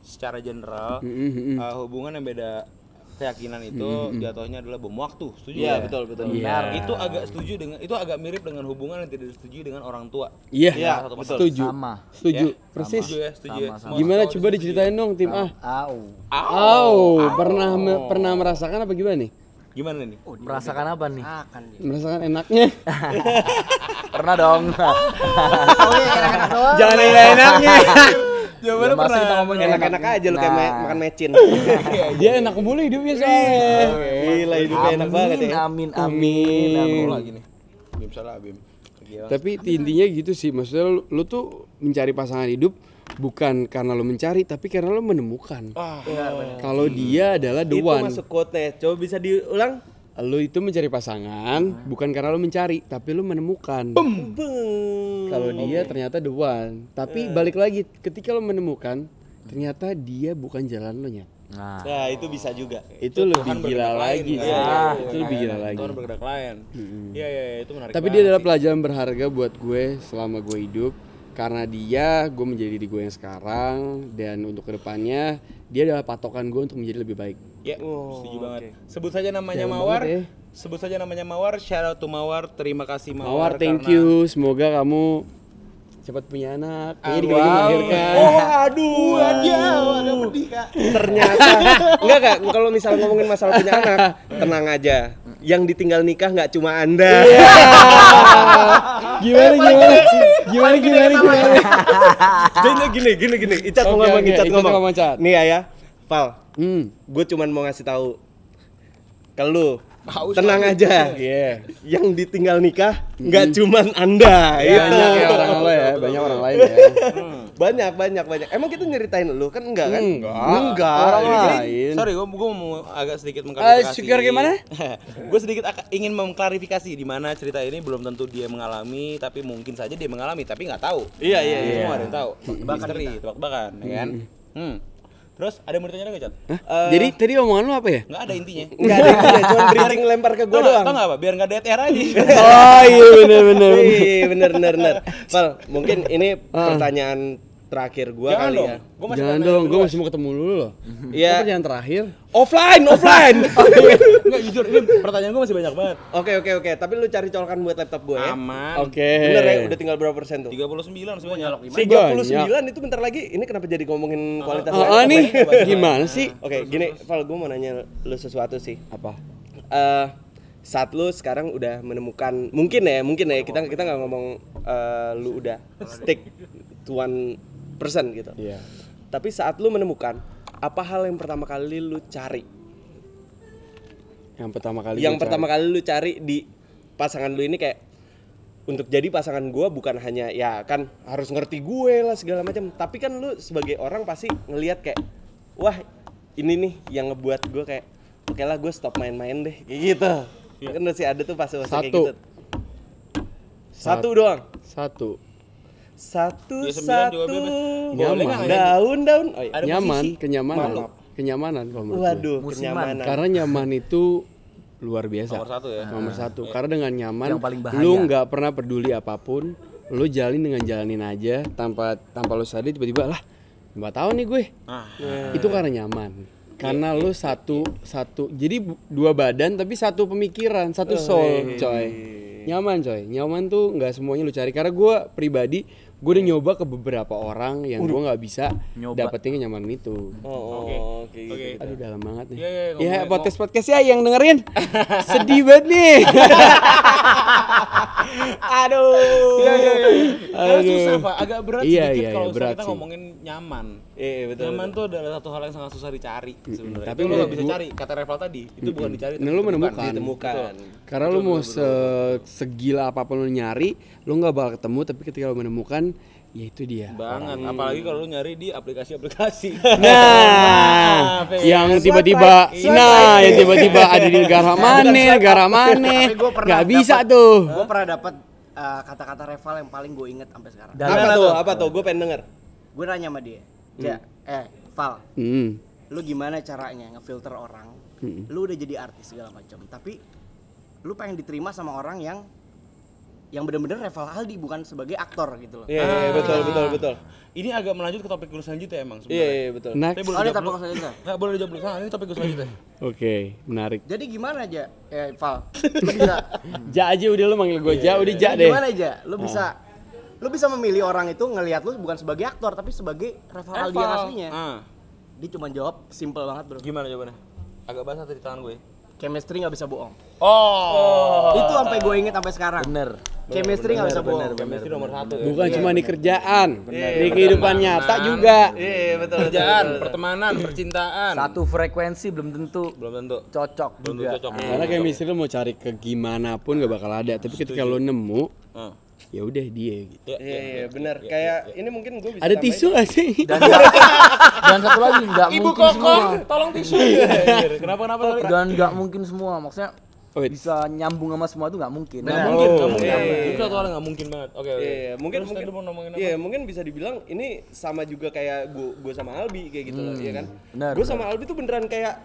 secara general uh, hubungan yang beda keyakinan itu jatuhnya adalah bom waktu. Setuju? Iya, nggak? betul, betul. Iya. Itu agak setuju dengan itu agak mirip dengan hubungan yang tidak disetujui dengan orang tua. Iya, Iya, satu betul. setuju. Sama. Setuju. Ya, Persis. Setuju ya, setuju ya. Semua Gimana cowok coba setuju. diceritain dong tim A? Au. Oh, pernah me- pernah merasakan apa gimana nih? Gimana nih? Merasakan apa nih? Akan. Merasakan enaknya. Pernah dong. Oh iya, enak-enak doang. Jangan enak-enaknya. Jawabannya pernah. Kita ngomongin Enak-enak aja lu kayak Nah. makan mecin. Dia enak mulu hidupnya soalnya. Gila hidupnya enak banget ya. Amin, amin, amin. lagi nih. Bim salah Bim. Tapi intinya gitu sih, maksudnya lu, lu tuh mencari pasangan hidup bukan karena lu mencari, tapi karena lu menemukan. Kalau dia adalah the Itu one. masuk quote-nya. Coba bisa diulang? Lu itu mencari pasangan bukan karena lu mencari, tapi lu menemukan. Kalau dia ternyata the one. Tapi balik lagi, ketika lu menemukan, ternyata dia bukan jalan lu nya. Nah, Nah, itu bisa juga. Itu lebih gila lagi sih. Ah, itu lebih gila lagi. Tuhan bergerak lain. Iya iya iya, itu menarik. Tapi dia adalah pelajaran berharga buat gue selama gue hidup karena dia gue menjadi diri gue yang sekarang dan untuk ke depannya dia adalah patokan gue untuk menjadi lebih baik. Ya, setuju banget. Sebut saja namanya Dalam Mawar. banget ya. Sebut saja namanya Mawar. Shout out to Mawar. Terima kasih Mawar. Mawar, thank karena- you. Semoga kamu cepat punya anak. Kayaknya lagi Wow. melahirkan. Oh, aduh. Ternyata enggak kak. Kalau misalnya ngomongin masalah punya anak, tenang aja. Yang ditinggal nikah nggak cuma anda. gimana gimana? Gimana gimana gimana? Jadi gini, gini, gini. Icat mau Oke, ngomong, oke, Icat ngomong. ngomong, Cat. Nih ya, ya. Val, Hmm. gue cuman mau ngasih tahu ke lu. Tenang aja. Iya. Yang ditinggal nikah nggak cuman anda. itu. Banyak ya orang lo ya, banyak orang lain ya. Banyak, banyak, banyak. Emang kita nyeritain lu kan enggak kan? Enggak. Enggak. Orang lain. Sorry, gue gue mau agak sedikit Eh, mengklarifikasi. Sugar gimana? gue sedikit ingin mengklarifikasi di mana cerita ini belum tentu dia mengalami, tapi mungkin saja dia mengalami, tapi nggak tahu. Iya, iya, iya. Semua ada yang tahu. Misteri, tebak-tebakan, ya kan? Hmm. Terus ada ditanya nggak, Chat? Hah? Jadi tadi omongan lu apa ya? Nggak ada intinya. Enggak ada intinya, cuma bridging lempar ke gue Tau nggak- doang. Tau nggak apa? Biar nggak DTR aja. Oh iya bener bener. Iya, bener, bener, bener. Val, mungkin ini pertanyaan terakhir gua Jangan kali dong. ya. Gue masih Jangan dong, berdua. masih mau ketemu dulu loh. Iya. Itu Pertanyaan terakhir. Offline, offline. Enggak jujur, ini pertanyaan gue masih banyak banget. Oke, oke, oke. Tapi lu cari colokan buat laptop gue ya. Aman. Oke. Bener ya, udah tinggal berapa persen tuh? 39 semuanya. 39 itu bentar lagi. Ini kenapa jadi ngomongin kualitas Ah, ah, laptop nih, ya? gimana sih? Oke, gini, Val, gue mau nanya lu sesuatu sih. Apa? eh saat lu sekarang udah menemukan mungkin ya mungkin ya kita kita nggak ngomong eh, lu udah stick to one person gitu Iya. tapi saat lu menemukan apa hal yang pertama kali lu cari Yang pertama kali. yang pertama cari. kali lu cari di pasangan lu ini kayak untuk jadi pasangan gua bukan hanya ya kan harus ngerti gue lah segala macam tapi kan lu sebagai orang pasti ngelihat kayak wah ini nih yang ngebuat gue kayak oke lah gue stop main-main deh kayak gitu kan masih ada tuh fase-fase kayak Satu. gitu satu doang Satu. Satu Ya, satu nggak? daun daun oh, iya. Nyaman, posisi. kenyamanan. Mantap. Kenyamanan kalau menurut gue. waduh Musiman. kenyamanan Karena nyaman itu luar biasa. Nomor satu ya. Nomor satu. Karena dengan nyaman, Yang paling bahaya. lu nggak pernah peduli apa pun, lu jalin dengan jalanin aja tanpa tanpa lu sadar tiba-tiba lah lima tahun nih gue. Ah. Itu karena nyaman. Karena lu satu satu jadi dua badan tapi satu pemikiran, satu soul, coy. Nyaman coy. Nyaman tuh nggak semuanya lu cari. Karena gue pribadi gue udah nyoba ke beberapa orang yang gue nggak bisa Nyoba. dapetin kenyamanan itu. oh oke oke Oke. Aduh dalam banget nih. Iya, iya, ya ngomongin- podcast podcast ya yang dengerin sedih banget nih. Aduh. Iya iya iya. Karena Aduh. susah Pak, agak berat Iya, sedikit iya, kalau iya, misalnya berat kita sih. ngomongin nyaman. Iya iya, betul nyaman betul. tuh adalah satu hal yang sangat susah dicari sebenarnya. tapi lu nggak bisa cari. Kata Reval tadi, itu bukan dicari. Nah, tapi lu ditemukan. menemukan. ditemukan Karena lu mau se segila apa pun lu nyari, lu nggak bakal ketemu. Tapi ketika lu menemukan, ya itu dia. Banget, apalagi kalau lu nyari di aplikasi-aplikasi. Nah, ya. yang tiba-tiba, nah, yang tiba-tiba ada di negara mana, negara mana, nggak bisa dapet- tuh. Gue pernah dapat uh, kata-kata Reval yang paling gue inget sampai sekarang. Dan- apa tuh apa tuh gue pengen denger Gue nanya sama dia, ja, eh Val, Hmm. lu gimana caranya ngefilter orang? Lu udah jadi artis segala macam, tapi lu pengen diterima sama orang yang yang bener-bener Reval Aldi bukan sebagai aktor gitu loh. iya iya, iya, betul betul betul Ini agak melanjut ke topik gue selanjutnya emang iya sebenarnya. iya betul Next. Tapi boleh Oh, dulu. selanjutnya. Nggak boleh dijawab dulu. Nah, ini topik gue selanjutnya. Oke, menarik. Jadi gimana aja, eh Val? Bisa, Ja aja udah lu manggil gue Ja, udah Ja Jadi deh. gimana aja? Lu bisa, lu bisa memilih orang itu ngelihat lu bukan sebagai aktor tapi sebagai yang Reval. aslinya. Ah, Dia cuma jawab simple banget bro. gimana jawabannya? Agak basah tadi tangan gue. chemistry nggak bisa bohong. Oh. Itu sampai gue inget sampai sekarang. Bener. Chemistry nggak bisa bohong. Chemistry nomor satu ya. Bukan cuma di kerjaan, di kehidupan nyata juga. Iya betul. Kerjaan, pertemanan, percintaan. Satu frekuensi belum tentu belum tentu. cocok Belum juga. tentu cocok. Karena chemistry lo mau cari ke gimana pun gak bakal ada. Tapi ketika lo nemu, Ah. Ya udah dia gitu. Iya iya benar. Kayak ini mungkin gue bisa Ada tisu gak sih? Dan, dan satu lagi nggak mungkin semua. tolong tisu. kenapa kenapa tadi? Dan nggak mungkin semua. Maksudnya Wait. bisa nyambung sama semua itu nggak mungkin. Nggak mungkin, nggak Oh. mungkin. Iya, iya, Itu satu hal nggak mungkin banget. Oke, oke. Iya, iya. mungkin Terus mungkin mau ngomongin apa? Iya, mungkin bisa dibilang ini sama juga kayak gue gue sama Albi kayak gitu loh, ya kan? benar, Gue sama Albi tuh beneran kayak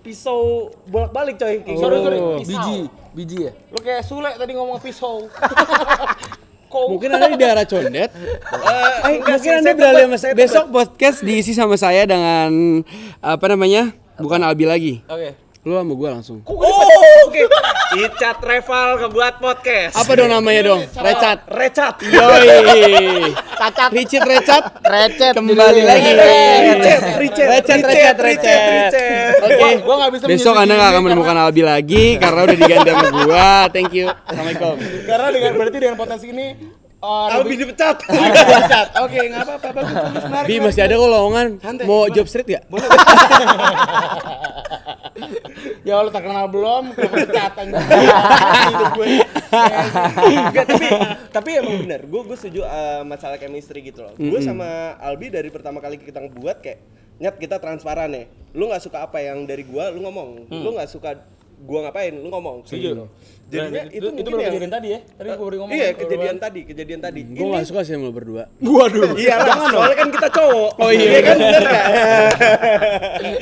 pisau bolak-balik coy kayak Sorry, sorry. Oh, Pisau. biji, biji ya. Lu kayak Sule tadi ngomong pisau. Mungkin ada di daerah condet. Eh, Eh, mungkin anda beralih sama saya. Besok podcast diisi sama saya dengan apa namanya? Bukan Albi lagi. Oke. Lu sama gua langsung. Oh, oke. Icat Reval kebuat podcast. Apa dong namanya dong? Recat. Recat. Yoi. Cacat. Ricit Recat. Recet. Kembali lagi. Ricet, Ricet, Recet, recet, recet. Oke. Gua nggak bisa Besok anda nggak akan menemukan Albi lagi karena udah diganti sama gua. Thank you. Assalamualaikum. Karena dengan berarti dengan potensi ini uh, Albi dipecat. dipecat. Oke, nggak apa-apa. Bagus, bagus, menarik. Bi masih ada kok lowongan. Mau job street gak? Ya lu tak kenal belum, kepecat Hidup gue. Enggak, tapi tapi emang benar. Gue gue setuju uh, masalah chemistry gitu loh. Gue sama Albi dari pertama kali kita ngebuat kayak nyat kita transparan ya. Lu nggak suka apa yang dari gua, lu ngomong. Lu nggak suka gua ngapain, lu ngomong. Kayak gitu. Jadinya itu, itu mungkin baru yang kejadian tadi ya. Tadi gua baru ngomong. Iya, kejadian tadi, kejadian tadi. Gua gak suka sih sama lu berdua. Iya lah, soalnya kan kita cowok. Oh iya, kan bener nggak?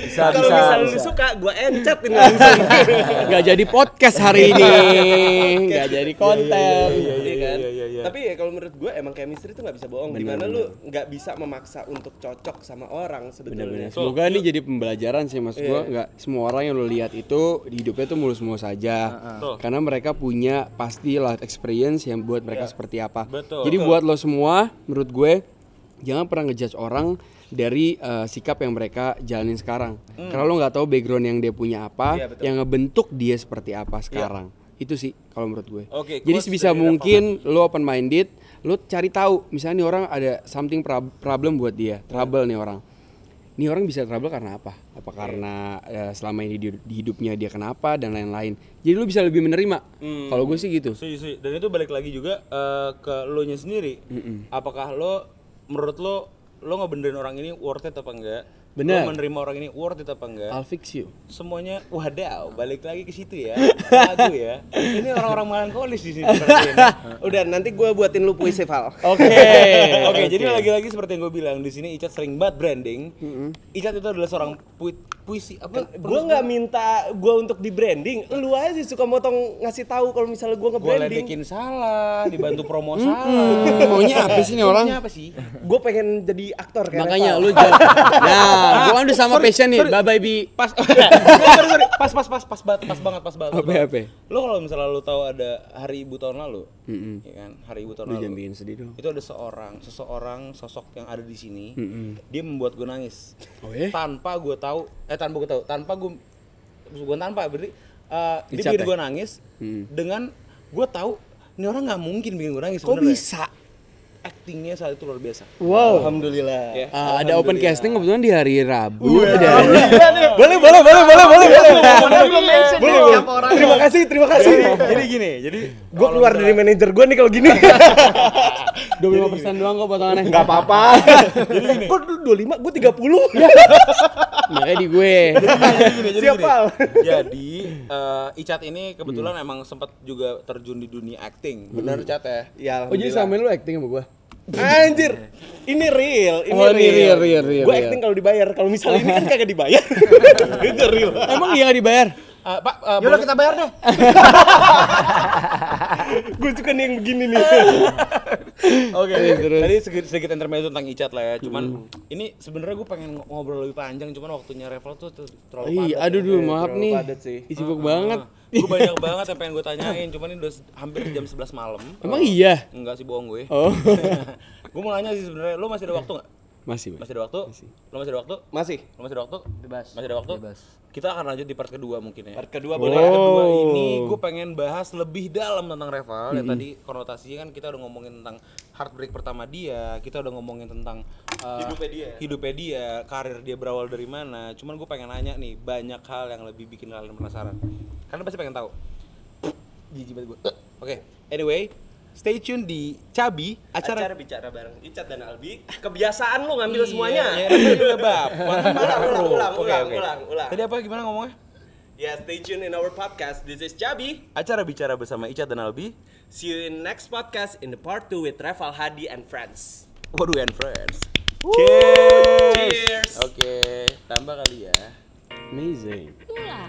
Bisa, Kalau bisa, misalnya lu suka, gua encet ini langsung. Gak jadi podcast hari ini. Gak jadi konten. Iya kan? Tapi ya kalau menurut gue emang chemistry itu nggak bisa bohong. Di mana lu nggak bisa memaksa untuk cocok sama orang sebetulnya. Semoga ini jadi pembelajaran sih mas gua nggak semua orang yang lo lihat itu di hidupnya tuh mulus-mulus saja karena mereka punya pasti life experience yang buat mereka seperti apa. Betul. jadi buat lo semua menurut gue jangan pernah ngejudge orang dari eh, sikap yang mereka jalanin sekarang. Karena lo nggak tahu background yang dia punya apa Iya, betul. yang ngebentuk dia seperti apa sekarang. Itu sih kalau menurut gue. Oke, jadi sebisa mungkin lo open minded lo cari tahu misalnya nih orang ada something prob- problem buat dia trouble nih orang. Nih orang bisa trouble karena apa apa karena eh, selama ini di, di hidupnya dia kenapa dan lain-lain jadi lo bisa lebih menerima kalau gue sih gitu Sih, sih. Dan itu balik lagi juga eh, ke lo nya sendiri. Apakah lo menurut lo lo ngebenerin orang ini worth it apa enggak? Bener. Lo menerima orang ini worth it apa enggak? I'll fix you Semuanya wadaw, balik lagi ke situ ya. Lagu ya. Ini orang-orang melankolis di sini seperti ini. Udah nanti gue buatin lu puisi Val. Oke. Oke, jadi lagi-lagi seperti yang gue bilang di sini Icat sering banget branding. Icat itu adalah seorang pui- puisi apa? gue nggak minta gue untuk di branding. Lu aja sih suka motong ngasih tahu kalau misalnya gue gue nge-branding. ledekin salah, dibantu promo salah. Maunya apa sih nih orang Maunya apa sih? Gue pengen jadi aktor kayak makanya lu jangan nah gue kan udah sama passion nih bye bye bi Pas, sorry, sorry. pas, pas, pas, pas, banget, pas banget, pas banget. apa apa Lo kalau misalnya lo tahu ada Hari Ibu tahun lalu, ya kan? Hari Ibu tahun lu lalu. jangan sedih dong Itu ada seorang, seseorang sosok yang ada di sini. Dia membuat gue nangis. Oh, ya? Tanpa gue tahu, eh tanpa gue tahu, tanpa gue, bukan tanpa berarti eh, dia bikin ya? gue nangis dengan gue tahu ini orang nggak mungkin bikin gue nangis. kok sebenarnya. bisa Actingnya saat itu luar biasa. wow Alhamdulillah. Ya. Ah, ada open casting kebetulan di hari Rabu dan boleh, boleh, boleh, boleh, boleh, boleh. siapa orang. Terima kasih, terima kasih. jadi gini, jadi gue keluar dari manajer gue nih kalau gini. 25 persen doang kok potongannya Gak apa-apa. Kok lu 25, gue 30. makanya di gue Siap, Val. Jadi eh, Icat ini kebetulan emang sempat juga terjun di dunia acting. Bener Cat ya? Ya, oh jadi sama lu acting sama gue Anjir, ini real, ini Oh, ini real, real, real, real, Gue acting kalau dibayar, kalau misalnya ini kan kagak dibayar. itu real. emang iya gak dibayar Eh, Pak, eh, Yaudah boleh- kita bayar deh. gue suka nih yang begini nih. Oke, tadi sedikit, sedikit intermezzo tentang Icat lah ya. Cuman ini sebenarnya gue pengen ng- ngobrol lebih panjang, cuman waktunya Revel tuh, terlalu Iya, padat. aduh duh, maaf nih. padat sih. Ih, Sibuk banget. gue banyak banget yang pengen gue tanyain, cuman ini udah hampir jam 11 malam. Emang iya? Enggak sih bohong gue. Oh. gue mau nanya sih sebenarnya, lo masih ada waktu nggak? Masih, Mas. Masih ada waktu? Lo masih ada waktu? Masih. Lo masih ada waktu? Bebas. Masih ada waktu? Bebas. Kita akan lanjut di part kedua mungkin ya. Part kedua Di boleh. part kedua Oh. ini gue pengen bahas lebih dalam tentang Reval. Ya tadi konotasinya kan kita udah ngomongin tentang heartbreak pertama dia, kita udah ngomongin tentang uh, Hidupnya dia. hidupnya dia, karir dia berawal dari mana. Cuman gue pengen nanya nih, banyak hal yang lebih bikin kalian penasaran. Kalian pasti pengen tahu. Jijik banget gue. Oke, anyway, stay tune di Cabi acara, Acara bicara bareng Icat dan Albi. Kebiasaan lu ngambil semuanya. Iya, iya, bab. Ulang, ulang, ulang, Oke, ulang, oke. ulang, ulang. Tadi apa gimana ngomongnya? Ya, stay tune in our podcast. This is Chabi. Acara bicara bersama Icat dan Albi. See you in next podcast in the part 2 with Reval Hadi and friends. Waduh, and friends. Cheers. Cheers. Oke, tambah kali ya. Amazing. Mula,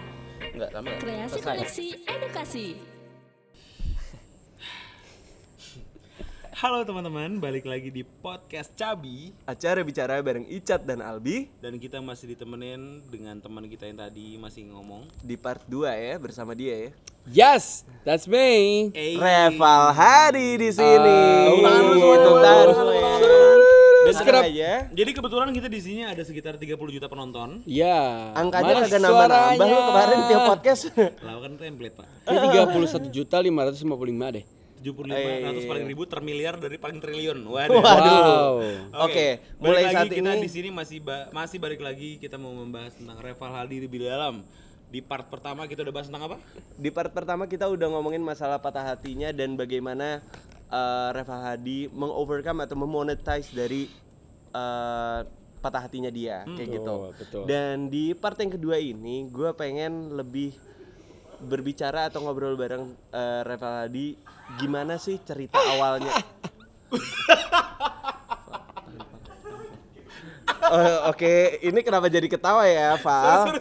Enggak, tambah. kreasi koneksi edukasi. Halo teman-teman, balik lagi di podcast Cabi Acara bicara bareng Icat dan Albi dan kita masih ditemenin dengan teman kita yang tadi masih ngomong. di part 2 ya bersama dia ya. Yes, that's me. Eh, Reval Hadi di sini. Tepuk tangan dulu semuanya. Tepuk tangan semuanya. Dan Sekarang- aja. Jadi kebetulan kita di sini ada sekitar 30 juta penonton. Ya. Angkanya mana kagak nambah-nambah lu kemarin tiap podcast. Lakukan template, Pak. Ini 31 juta 555 deh. 75 Eh. 100 paling ribu termiliar dari paling triliun. Waduh. Wow. Oke, balik mulai lagi saat kita ini- di sini masih ba- masih balik lagi kita mau membahas tentang Reval Hadi lebih dalam. Di part pertama kita udah bahas tentang apa? Di part pertama kita udah ngomongin masalah patah hatinya dan bagaimana uh, Reval Hadi mengovercome atau memonetize dari uh, patah hatinya dia kayak gitu. betul. Dan di part yang kedua ini gue pengen lebih berbicara atau ngobrol bareng uh, Reval Hadi gimana sih cerita awalnya. Oh, Oke, ini kenapa jadi ketawa ya, Val?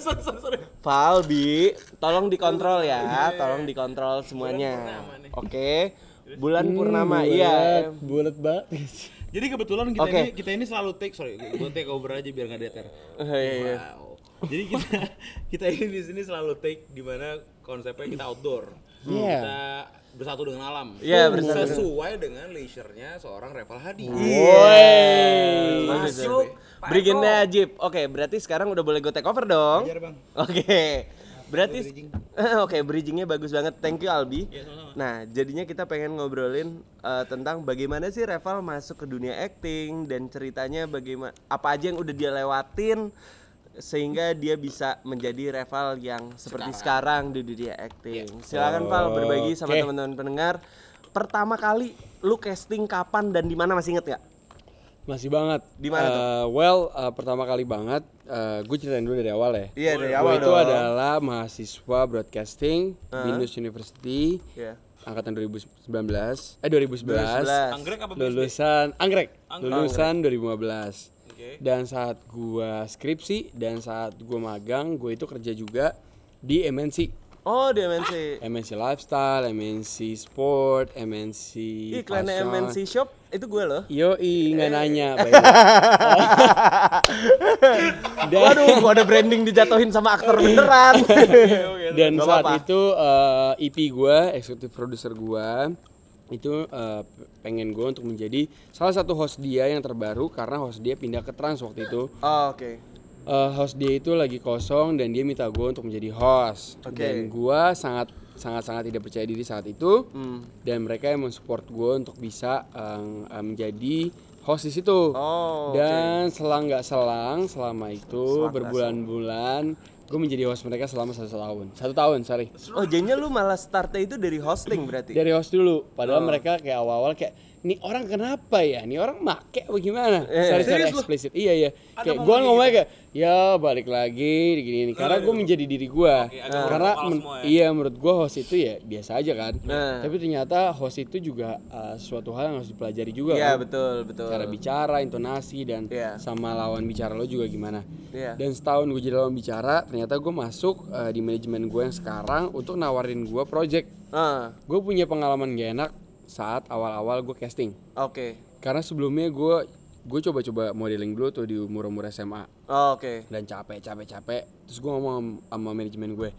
Val, Bi, tolong dikontrol ya, tolong dikontrol semuanya. Oke, bulan purnama, iya. Bulat banget. Jadi kebetulan kita Oke. ini kita ini selalu take sorry, gue take over aja biar nggak deter. Oh, iya, iya. Wow. Jadi kita kita ini di sini selalu take di mana konsepnya kita outdoor. Iya. Kita bersatu dengan alam. Iya, bersatu dengan- Sesuai dengan leisure-nya seorang Reval Hadi. Woi, Masuk. Brigjennya Ajib. Oke, berarti sekarang udah boleh gue take over dong. Oke. Berarti Oke, bridgingnya bagus banget. Thank you Albi. Iya, sama-sama. Nah, jadinya kita pengen ngobrolin eh, tentang bagaimana sih Reval masuk ke dunia acting dan ceritanya bagaimana apa aja yang udah dia lewatin sehingga dia bisa menjadi Reval yang seperti sekarang, di dunia acting. Silakan Val berbagi sama Oke. teman-teman pendengar. Pertama kali lu casting kapan dan di mana masih inget nggak? Masih banget. Di mana tuh? Eh, well, eh, pertama kali banget, gue ceritain dulu dari awal ya. Iya, dari Gue awal itu dong. adalah mahasiswa broadcasting Binus University Iya. angkatan 2019 eh 2011, 2011. Anggrek apa lulusan anggrek, Anggrek. lulusan 2015 Dan saat gua skripsi dan saat gua magang gue itu kerja juga di MNC Oh, di MNC. MNC lifestyle MNC sport MNC Iklannya fashion. MNC Shop itu gue loh. Yo, nggak nanya. by the way. Dan, Waduh, gua ada branding dijatuhin sama aktor beneran. dan saat itu eh, EP gue, eksekutif produser gue, itu eh, pengen gue untuk menjadi salah satu host dia yang terbaru karena host dia pindah ke Trans waktu itu. Oh, Oke. Eh, host dia itu lagi kosong dan dia minta gue untuk menjadi host. Oke. Dan gue sangat sangat sangat tidak percaya diri saat itu. Hmm. Dan mereka yang mensupport gue untuk bisa eh, menjadi host di situ. Oh. Dan selang nggak selang selama itu berbulan-bulan gue menjadi host mereka selama satu tahun. Satu tahun, sorry. Oh, jadinya lu malah startnya itu dari hosting berarti. Dari host dulu. Padahal Oh. mereka kayak awal-awal kayak nih orang kenapa ya? Nih orang make apa gimana? Eh, Sorry, sorry eksplisit. Iya iya. Kayak gue ngomongnya kayak ya balik lagi gini gini. Karena gue menjadi diri gue. agak Karena lokal men- semua ya. iya menurut gue host itu ya biasa aja kan. Nah. Tapi ternyata host itu juga uh, suatu hal yang harus dipelajari juga. Iya, kan. betul, betul. Cara bicara, intonasi dan Iya. sama lawan bicara lo juga gimana. Iya. Dan setahun gue jadi lawan bicara, ternyata gue masuk uh, di manajemen gue yang sekarang untuk nawarin gue project. Ah, Gue punya pengalaman gak enak saat awal-awal gue casting. oke. Karena sebelumnya gue gue coba-coba modeling dulu tuh di umur-umur SMA Oh, Oke. dan capek capek capek. Terus gue ngomong sama- sama manajemen gue,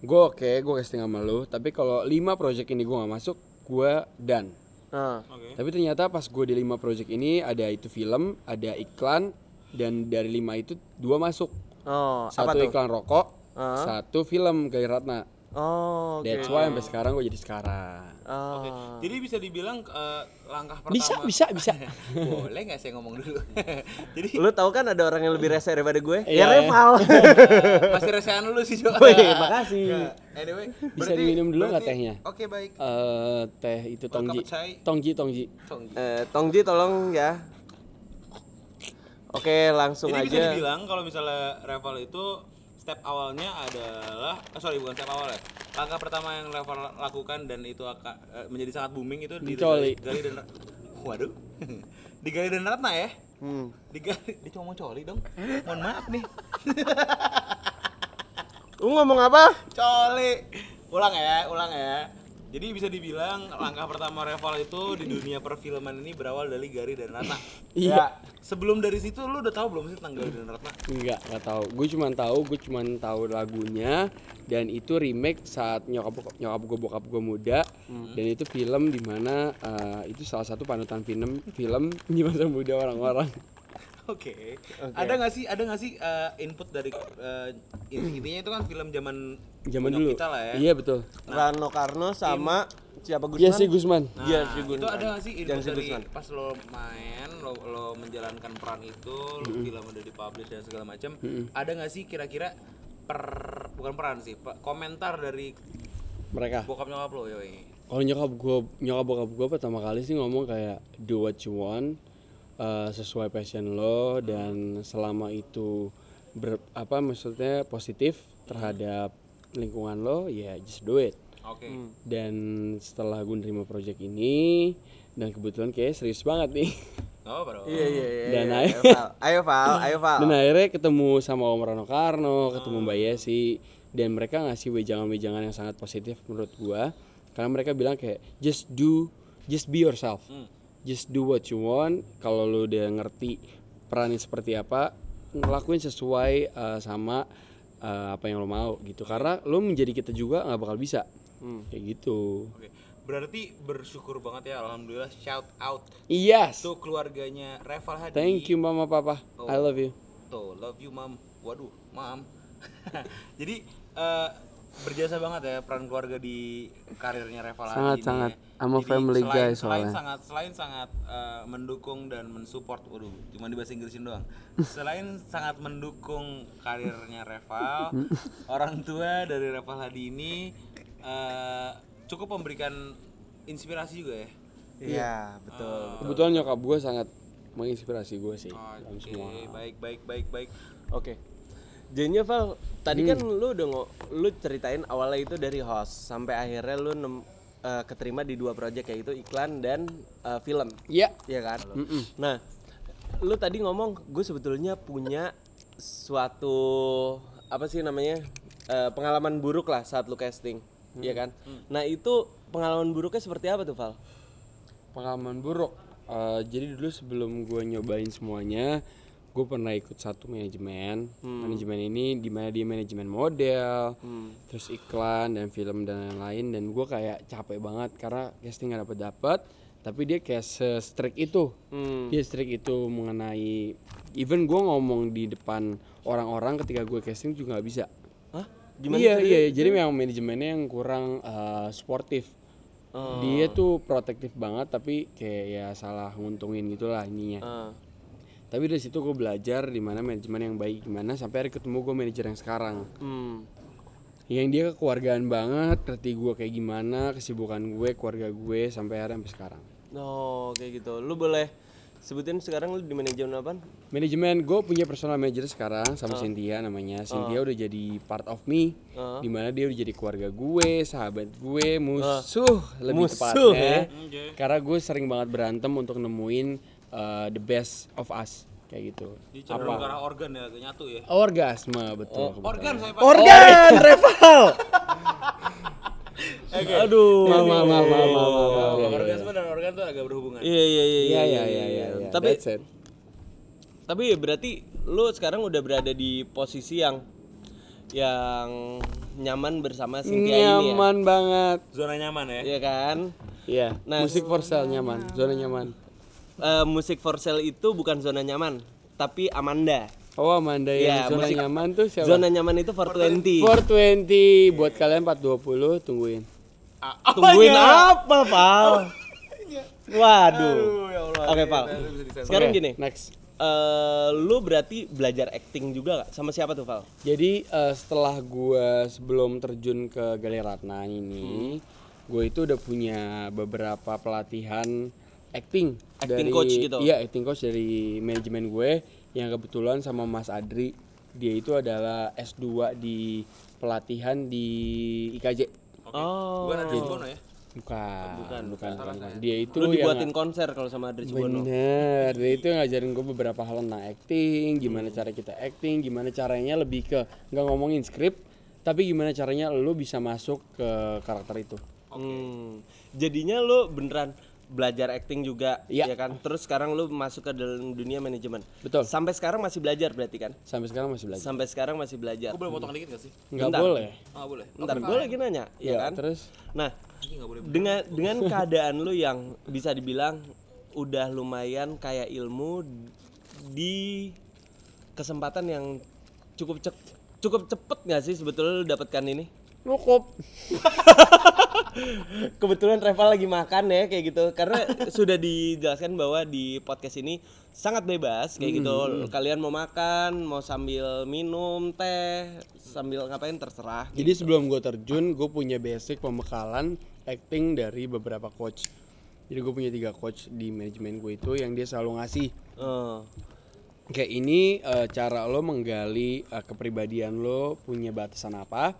gue oke gue casting sama lu, tapi kalau lima project ini gue nggak masuk, gue done. Ah. Tapi ternyata pas gue di lima project ini ada itu film, ada iklan, dan dari lima itu dua masuk. Oh, apa Satu tuh? iklan rokok, Ah. satu film Gai Ratna. Oh, oke. That's why sampai sekarang gue jadi sekarang. Ah. Jadi bisa dibilang eh, langkah pertama. Bisa, bisa, bisa. Boleh nggak saya ngomong dulu? Jadi Lu tahu kan ada orang yang lebih rese daripada gue? Iya, ya Reval. masih resehan dulu sih Jo. Wih, makasih. Nggak, Anyway, Bisa diminum dulu nggak berarti- tehnya? Oke baik. Eh, teh itu Tongji. Tongji, Tongji. Tong. Eh, Tongji tolong ya. Oke, langsung Jadi bisa aja. dibilang kalau misalnya Reval itu step awalnya adalah eh, sorry bukan step awal ya. Langkah pertama yang Reval lakukan dan itu akan eh, menjadi sangat booming itu di Mencoli. Gali dan Waduh. di Gali dan Ratna ya. Hmm. Di Gali dia cuma mau coli dong. Mohon maaf nih. Lu ngomong apa? Coli. Ulang ya, ulang ya. Jadi bisa dibilang langkah pertama Reval itu di dunia perfilman ini berawal dari Gari dan Ratna. Iya. Sebelum dari situ lu udah tahu belum sih tentang Gari dan Ratna? Enggak, enggak tahu. Gue cuma tahu, gue cuma tahu lagunya dan itu remake saat nyokap nyokap gue bokap gue muda dan itu film di mana eh, itu salah satu panutan film film di masa muda orang-orang. Oke. Ada nggak sih ada nggak sih uh, input dari uh, in- intinya itu kan film zaman Zaman dulu. kita lah ya. Iya betul. Rano Karno sama siapa Gusman? Iya sih Gusman. Nah, Iya, si itu Gusman. ada nggak sih input si dari Gusman. pas lo main lo, lo menjalankan peran itu lo film udah dipublish dan segala macam ada nggak sih kira-kira per bukan peran sih pak komentar dari Mereka. bokap nyokap lo yoi Kalau nyokap gue, nyokap bokap gue pertama kali sih ngomong kayak do what you want, eh, sesuai passion lo dan selama itu ber, apa maksudnya positif terhadap lingkungan lo, ya just do it. oke Dan setelah gue nerima project ini dan kebetulan kayak serius banget nih. oh Iya iya iya. Dan iya. ayo- ayo Val, ayo Val, ayo Val. Dan akhirnya ketemu sama Om Rano Karno, ketemu Mbak Yesi dan mereka ngasih wejangan-wejangan yang sangat positif menurut gua karena mereka bilang kayak just do just be yourself. Just do what you want. Kalau lu udah ngerti perannya seperti apa, ngelakuin sesuai uh, sama uh, apa yang lo mau gitu. Karena lo menjadi kita juga nggak bakal bisa. Kayak gitu. Oke. berarti bersyukur banget ya alhamdulillah shout out Yes. tuh keluarganya Reval Hadi Thank you mama papa. I love you. Tuh, love you mam. Waduh, mam. Jadi eh, berjasa banget ya peran keluarga di karirnya Reval Hadi Sangat, ini sangat. I'm a Jadi family selain, guy Selain soalnya. sangat selain sangat eh, mendukung dan mensupport, waduh, cuma di bahasa Inggrisin doang. Selain sangat mendukung karirnya Reval, orang tua dari Reval Hadi ini eh, cukup memberikan inspirasi juga ya. Iya, betul. Kebetulan nyokap gue sangat menginspirasi gue sih dalam Oke, semua. baik baik baik baik. Oke. Jadinya Val, tadi kan lu udah ngo- lu ceritain awalnya itu dari host sampai akhirnya lu nem- eh, keterima di dua project yaitu iklan dan eh, film. Iya. Iya kan? Nah, lu tadi ngomong gue sebetulnya punya suatu apa sih namanya eh, pengalaman buruk lah saat lu casting, iya kan? Nah itu pengalaman buruknya seperti apa tuh Val? Pengalaman buruk. Eh, jadi dulu sebelum gue nyobain semuanya, gue pernah ikut satu manajemen. Manajemen ini di mana dia manajemen model, terus iklan dan film dan lain-lain. Dan gue kayak capek banget karena casting nggak dapet dapet. Tapi dia kayak se-strict itu. Dia strict itu mengenai even gue ngomong di depan orang-orang ketika gue casting juga nggak bisa. Hah? iya iya iya. jadi memang manajemennya yang kurang eh, sportif dia tuh protektif banget tapi kayak ya salah nguntungin gitulah ininya Ah. Tapi dari situ gue belajar di mana manajemen yang baik gimana sampai hari ketemu gue manajer yang sekarang. Hmm. yang dia kekeluargaan banget ngerti gue kayak gimana kesibukan gue keluarga gue sampai hari sampai sekarang. Oh, kayak gitu. Lu boleh sebutin sekarang lu di manajemen apa? manajemen gue punya personal manager sekarang sama Cynthia namanya. Cynthia udah jadi part of me di mana dia udah jadi keluarga gue sahabat gue musuh lebih Musuh, tepatnya. karena gue sering banget berantem untuk nemuin uh, the best of us kayak gitu Di cenderung arah organ ya, nyatu ya. orgasme betul kebetulan. Organ saya Pak. Organ Reval. Aduh. Mama, mama, mama, mama, Oh, mama. orgasme dan organ tuh agak berhubungan. Iya iya iya Iya iya iya iya. iya. Tapi That's it. tapi berarti lu sekarang udah berada di posisi yang yang nyaman bersama Cynthia ini ya. nyaman banget. Zona nyaman ya. Iya kan? Iya. Nah, musik for sale nyaman, zona nyaman. Eh, musik for sale itu bukan zona nyaman, tapi Amanda. Oh Amanda Iya, yang zona musik- nyaman tuh siapa? Zona nyaman itu 420. 420 buat kalian 420 tungguin. Tungguin apa, Pal? Waduh. Oke, Pal. Sekarang gini, next. eh lu berarti belajar acting juga gak? Sama siapa tuh, Val? Jadi eh, setelah gua sebelum terjun ke Gali Ratna Hmm. ini, gue itu udah punya beberapa pelatihan acting, Acting dari, coach gitu? Iya, acting coach dari manajemen gue yang kebetulan sama Mas Adri. Dia itu adalah S2 di pelatihan di IKJ. Oh. Bukan ada Cibono ya? Bukan, bukan, bukan, bukan. Dia itu Lu yang dibuatin konser kalau sama Adri Cibono. Bener, dia itu ngajarin gue beberapa hal tentang acting, gimana cara kita acting, gimana caranya lebih ke nggak ngomongin skrip, tapi gimana caranya lo bisa masuk ke karakter itu. Hmm. Jadinya lu beneran belajar acting juga, Iya. ya kan? Terus sekarang lu masuk ke dalam dunia manajemen. Betul. Sampai sekarang masih belajar berarti kan? Sampai sekarang masih belajar. Sampai sekarang masih belajar. Gue boleh potong dikit gak sih? Nggak bentar. boleh. Oh boleh. Ntar gue lagi nanya, ya, Ya, kan? terus Nah, dengan dengan keadaan lu yang bisa dibilang udah lumayan kayak ilmu di kesempatan yang cukup cek cukup cepet nggak sih sebetulnya lu dapatkan ini? Cukup. Kebetulan Reval lagi makan ya kayak gitu karena sudah dijelaskan bahwa di podcast ini sangat bebas kayak gitu. Kalian mau makan, mau sambil minum teh, sambil ngapain terserah. Jadi sebelum gue terjun, gue punya basic pembekalan acting dari beberapa coach. Jadi gue punya tiga coach di manajemen gue itu yang dia selalu ngasih Eh, kayak ini eh, cara lo menggali eh, kepribadian lo punya batasan apa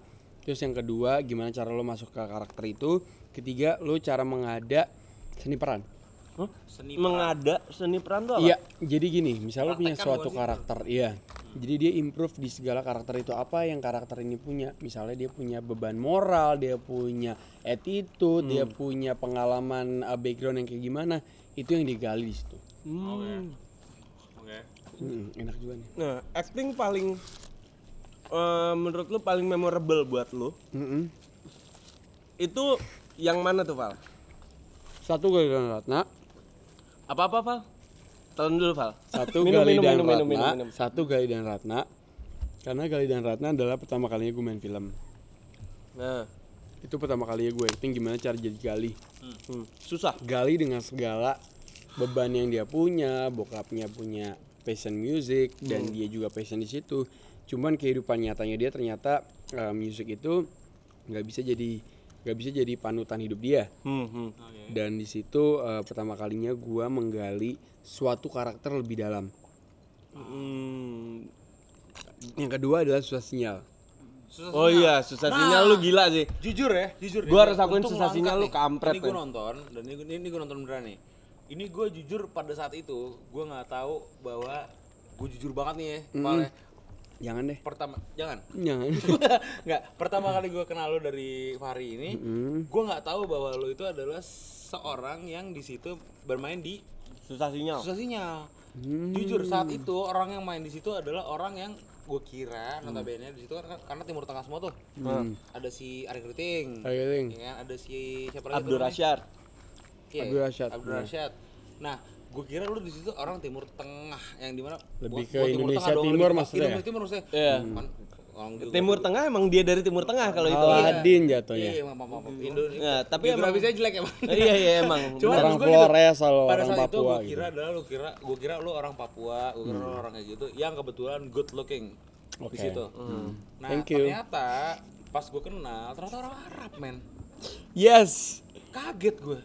terus yang kedua gimana cara lo masuk ke karakter itu. Ketiga lo cara mengada seni peran. Hah? mengada seni peran tuh apa? iya jadi gini misal lo punya suatu karakter iya. Jadi dia improve di segala karakter itu apa yang karakter ini punya. Misalnya dia punya beban moral dia punya attitude dia punya pengalaman eh, background yang kayak gimana itu yang digali di situ. Hmm. Hmm, enak juga nih. Nah, acting paling eh, menurut lu paling memorable buat lu Mm-mm. itu yang mana tuh Val? satu kali dan ratna Apa-apa Val? Tahun dulu Val. satu Minum, Gali minum, dan minum, Ratna, minum, minum, minum. satu Gali dan Ratna. Karena Gali dan Ratna adalah pertama kalinya gue main film. Nah, Itu pertama kalinya gue acting gimana cara jadi Gali. hmm, susah. Gali dengan segala beban yang dia punya, bokapnya punya passion music dan Hmm. dia juga passion di situ. Cuman kehidupan nyatanya dia ternyata eh, music itu nggak bisa jadi nggak bisa jadi panutan hidup dia. Hmm, hmm. Dan di situ eh, pertama kalinya gue menggali suatu karakter lebih dalam. Hmm. Yang kedua adalah susah sinyal. Oh iya, susah sinyal lu gila sih. Jujur ya, jujur. Gua nih, harus akuin susah lu sinyal angkat lu nih. kampret, Ini gue nonton dan ini ini, gue nonton beneran nih. Ini gue jujur pada saat itu gue nggak tahu bahwa gue jujur banget nih ya. Ya. Jangan deh. Pertama, jangan. Jangan. Nggak, pertama kali gue kenal lo dari Fahri ini, gue nggak tahu bahwa lo itu adalah seorang yang di situ bermain di Susah sinyal. susah sinyal. Jujur saat itu orang yang main di situ adalah orang yang gue kira notabene di situ kan karena Timur Tengah semua tuh. Ada si Ari Kriting, Ari Kriting. ya ada si siapa lagi? Abdul? Rasyad. Iya, Abdul Rasyad, Abdul benar. Rasyad. Nah, gue kira lu di situ orang Timur Tengah yang di mana Lebih gua- ke gua Indonesia dong, Timur ke- maksudnya ya? Indonesia Timur maksudnya. Iya. Kan, orang gitu. Timur Tengah emang dia dari Timur Tengah kalau itu. Aladin Iya, jatuhnya. iya, maaf, maaf, maaf. Indonesia. Nah, tapi emang Geografisnya jelek emang. iya iya emang. Cuma Orang gua gitu, Flores kalau pada orang saat itu Papua gue gitu. kira adalah lu kira gue kira lu orang Papua gue kira lu orang kayak gitu yang kebetulan good looking di Oke. situ nah Thank you. ternyata pas gue kenal ternyata orang Arab men Yes. Kaget gue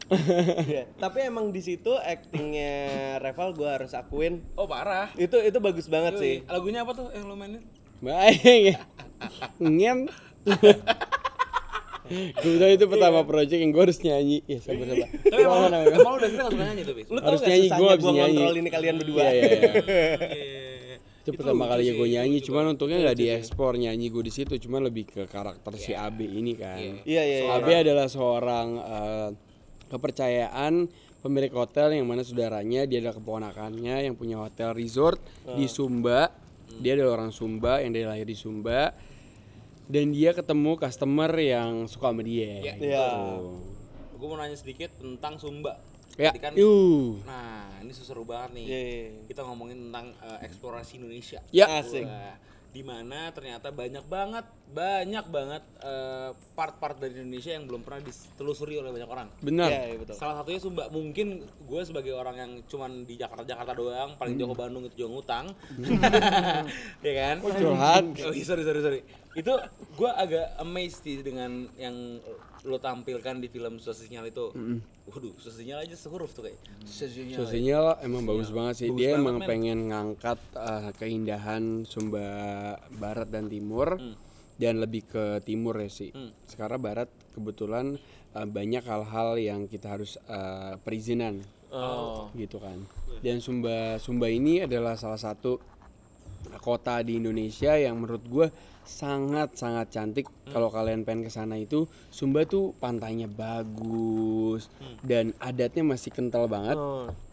Iya. Tapi emang di situ actingnya Reval gue harus akuin oh parah itu itu bagus banget sih. lagunya apa tuh yang lu mainin Baik. Ngem. Kebetulan itu pertama project yang gue harus nyanyi. Ya sabar sabar. tapi emang emang udah kita gak suka nyanyi tuh bis Lu tau Harus gak nyanyi, susahnya nyanyi. ngontrol ini kalian berdua? Iya iya iya. Iya. Itu pertama kali ya gue nyanyi, cuman untungnya nggak diekspor nyanyi gue di situ, cuman lebih ke karakter si AB ini kan. Iya iya. iya. AB adalah seorang eh, kepercayaan pemilik hotel yang mana saudaranya dia adalah keponakannya yang punya hotel resort di Sumba. Dia adalah orang Sumba yang dari lahir di Sumba. Dan dia ketemu customer yang suka sama dia. Iya. gitu. gue gue mau nanya sedikit tentang Sumba. Ya, Tadi kan, yuh. nah ini seru banget nih. Iya, iya. Kita ngomongin tentang eh, eksplorasi Indonesia. Ya. Asik. Wah, di mana ternyata banyak banget, banyak banget eh, part-part dari Indonesia yang belum pernah ditelusuri oleh banyak orang. Benar. Iya, iya, betul. Salah satunya Sumba. Mungkin gue sebagai orang yang cuman di Jakarta Jakarta doang, paling jauh ke Bandung itu juga ngutang, ya kan? curhat. Oh iya, sorry sorry sorry. Itu gue agak amazed sih dengan yang lo tampilkan di film Sinyal itu. Waduh, Susah Sinyal aja sehuruf tuh kayak. Susah Sinyal. Sosinya emang bagus banget sih. Bagus Dia banget, emang men. pengen ngangkat uh, keindahan Sumba Barat dan Timur dan lebih ke timur ya sih. Sekarang Barat kebetulan uh, banyak hal-hal yang kita harus uh, perizinan. Gitu kan. Dan Sumba Sumba ini adalah salah satu kota di Indonesia yang menurut gue sangat sangat cantik. Kalau kalian pengen ke sana itu Sumba tuh pantainya bagus dan adatnya masih kental banget.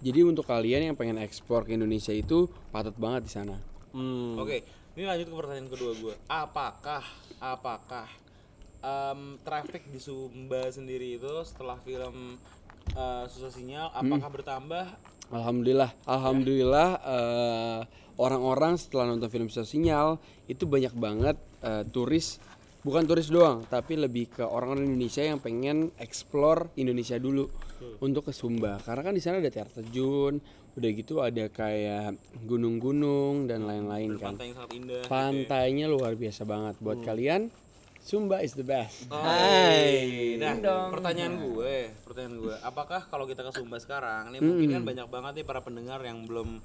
Jadi untuk kalian yang pengen ekspor ke Indonesia itu patut banget di sana. Hmm. Oke, ini lanjut ke pertanyaan kedua gue. Apakah apakah em, traffic di Sumba sendiri itu setelah film eh, Susah Sinyal apakah bertambah? Alhamdulillah, alhamdulillah eh, orang-orang setelah nonton film Susah Sinyal itu banyak banget eh, turis, bukan turis doang, tapi lebih ke orang-orang Indonesia yang pengen explore Indonesia dulu untuk ke Sumba, karena kan di sana ada air terjun, udah gitu ada kayak gunung-gunung dan lain-lain kan. Pantai yang sangat indah. Pantainya luar biasa banget buat kalian. Sumba is the best. Hai. Nah, pertanyaan gue, pertanyaan gue, apakah kalau kita ke Sumba sekarang, nih mungkin kan banyak banget nih para pendengar yang belum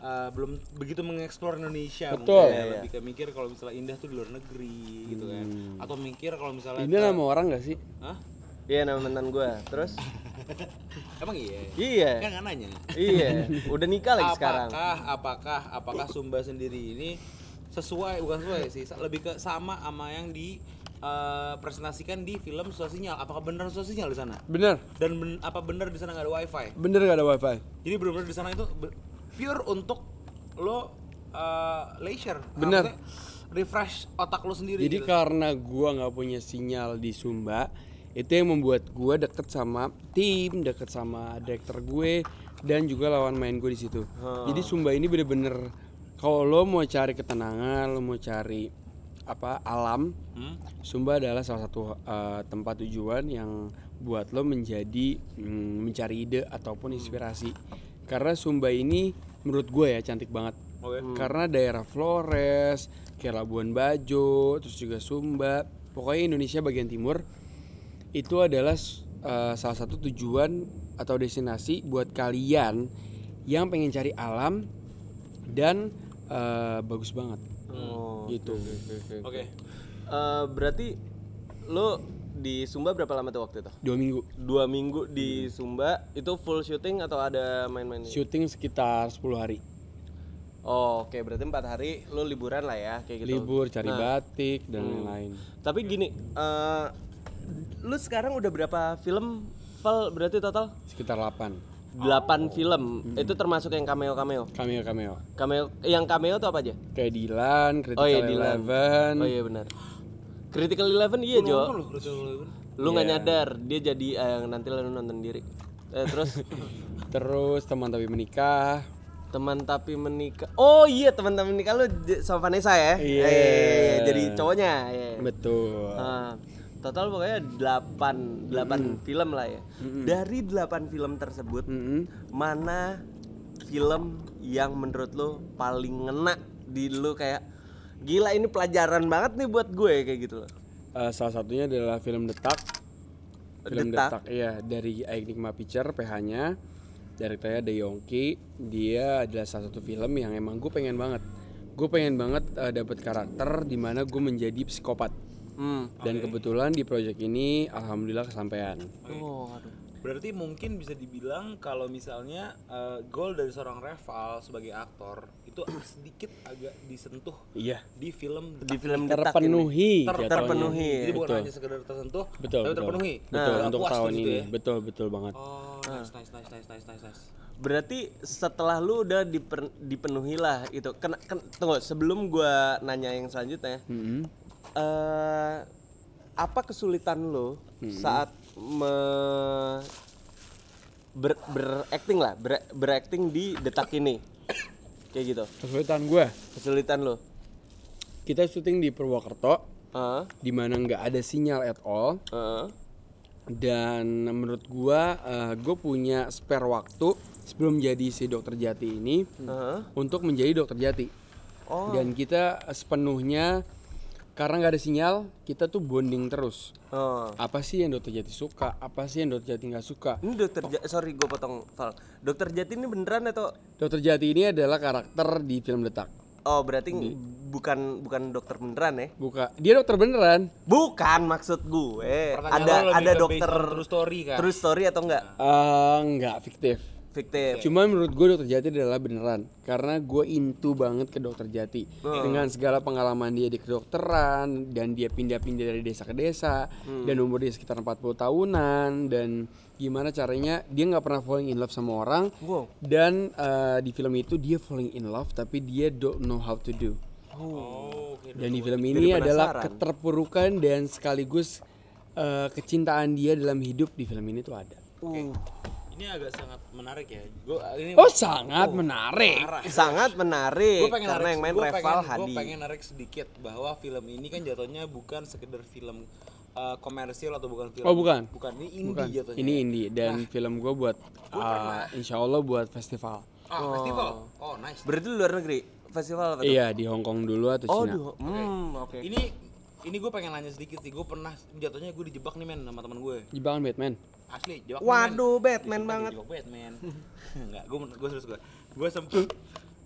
eh, belum begitu mengeksplor Indonesia Betul. mungkin ya, lebih ke mikir kalau misalnya indah tuh di luar negeri gitu kan atau mikir kalau misalnya Ini nama orang gak sih? Hah? Iya nama mantan gue. Terus? emang iya Iya. kan nggak nanya iya. Udah nikah lagi sekarang. apakah apakah apakah Sumba sendiri ini sesuai bukan sesuai sih lebih ke sama sama yang di eh, presentasikan di film Susah Sinyal apakah benar Susah Sinyal di sana Bener, dan ben- apa benar di sana nggak ada wifi bener gak ada wifi. jadi benar-benar di sana itu pure untuk lo eh, leisure Bener. Refresh otak lo sendiri Jadi gitu. karena gua nggak punya sinyal di Sumba, itu yang membuat gua deket sama tim, deket sama director gue dan juga lawan main gue di situ. Jadi Sumba ini bener-bener kalau lo mau cari ketenangan, lo mau cari apa alam, Sumba adalah salah satu uh, tempat tujuan yang buat lo menjadi mm, mencari ide ataupun inspirasi. Karena Sumba ini menurut gue ya cantik banget. Oke. Karena daerah Flores, kayak Labuan Bajo, terus juga Sumba, pokoknya Indonesia bagian timur itu adalah uh, salah satu tujuan atau destinasi buat kalian yang pengen cari alam dan uh, bagus banget. Oh. Gitu. oke Eh, berarti lo di Sumba berapa lama tuh waktu itu? Dua minggu Dua minggu di Sumba itu full syuting atau ada main-main? syuting sekitar 10 hari. Oh, oke berarti empat hari lo liburan lah ya kayak gitu. Libur, cari Nah, batik dan lain-lain. Tapi gini, eh lu sekarang udah berapa film Val berarti total? Sekitar 8. 8 film. Itu termasuk yang cameo-cameo. Cameo cameo. Cameo yang cameo tuh apa aja? Kayak Dilan, Critical Oh iya Dylan. Eleven. Oh iya benar. Critical Eleven iya Jo. Lu nggak Iya. nyadar dia jadi eh, yang nanti lu nonton diri. Eh, terus Terus teman tapi menikah. teman tapi menikah. Oh iya teman tapi menikah lu sama Vanessa ya? Iya. Eh, jadi cowoknya. Iya. Betul. Nah, total pokoknya 8 8 film lah ya. Dari 8 film tersebut Mm-mm. mana film yang menurut lo paling ngena di lo kayak gila ini pelajaran banget nih buat gue kayak gitu loh. Eh, salah satunya adalah film Detak. Film Detak? Detak, iya dari Enigma Picture PH-nya. Direkturnya ada Yongki. Dia adalah salah satu film yang emang gue pengen banget. Gue pengen banget eh, dapet karakter di mana gue menjadi psikopat. Hmm. Dan kebetulan di project ini alhamdulillah kesampaian. Oh, aduh. Berarti mungkin bisa dibilang kalau misalnya eh, goal dari seorang Reval sebagai aktor itu sedikit agak disentuh Iya. di film Di film. Terpenuhi. Ter- jatuhnya. terpenuhi. Jadi bukan Betul. hanya sekedar tersentuh, Betul, tapi betul. terpenuhi. Betul Nah, untuk tahun di situ ini. ya. Betul, betul banget. Oh, nice, nice, nice, nice, nice, nice, nice. Berarti setelah lu udah diper- dipenuhi lah itu. Kena, ken- tunggu sebelum gua nanya yang selanjutnya. Mm-mm. Eh apa kesulitan lo saat me ber berakting lah, ber berakting di detak ini. Kayak gitu. Kesulitan gue, Kesulitan lo. kita syuting di Purwokerto, Heeh. di mana nggak ada sinyal at all. heeh. Dan menurut gua, eh, gue punya spare waktu sebelum jadi si dokter Jati ini Heeh. untuk menjadi dokter Jati. Oh. Dan kita sepenuhnya karena nggak ada sinyal, kita tuh bonding terus. Oh. Apa sih yang dokter Jati suka? Apa sih yang dokter Jati nggak suka? Ini dokter Ja- sorry gue potong Val. Dokter Jati ini beneran atau Dokter Jati ini adalah karakter di film Detak. Oh, berarti bukan bukan dokter beneran ya? Buka, dia dokter beneran. Bukan maksud gue. Pertanyaan Ada ada dokter true story, kan? True story atau enggak? Eh, nggak fiktif. Fiktif. Cuman menurut gue dokter Jati adalah beneran karena gue into banget ke dokter Jati. Dengan segala pengalaman dia di kedokteran dan dia pindah-pindah dari desa ke desa dan umur dia sekitar 40 tahunan dan gimana caranya dia nggak pernah falling in love sama orang. Wow. dan eh, di film itu dia falling in love tapi dia don't know how to do. Dan di film ini adalah keterpurukan dan sekaligus eh, kecintaan dia dalam hidup di film ini tuh ada Ini agak sangat menarik ya. Gue ini oh sangat menarik Sangat menarik gue pengen karena narik, yang main gua Reval pengen, Hadi. Gue pengen narik sedikit bahwa film ini kan jatuhnya bukan sekedar film uh, komersial atau bukan film. Oh, bukan. Bukan ini indie Bukan. jatuhnya. Ini indie dan film gue buat uh, insya Allah buat festival. Ah, festival. Oh, nice. Berarti luar negeri festival apa tuh? Iya di Hong Kong dulu atau Oh, Cina. duh. Hmm, oke. Ini ini gue pengen nanya sedikit sih. Gue pernah jatuhnya gue dijebak nih men sama teman gue. Jebakan Batman. Asli, jebak Waduh. Batman banget. Dijebak Batman. Enggak, gue gue serius gue. Gue sempet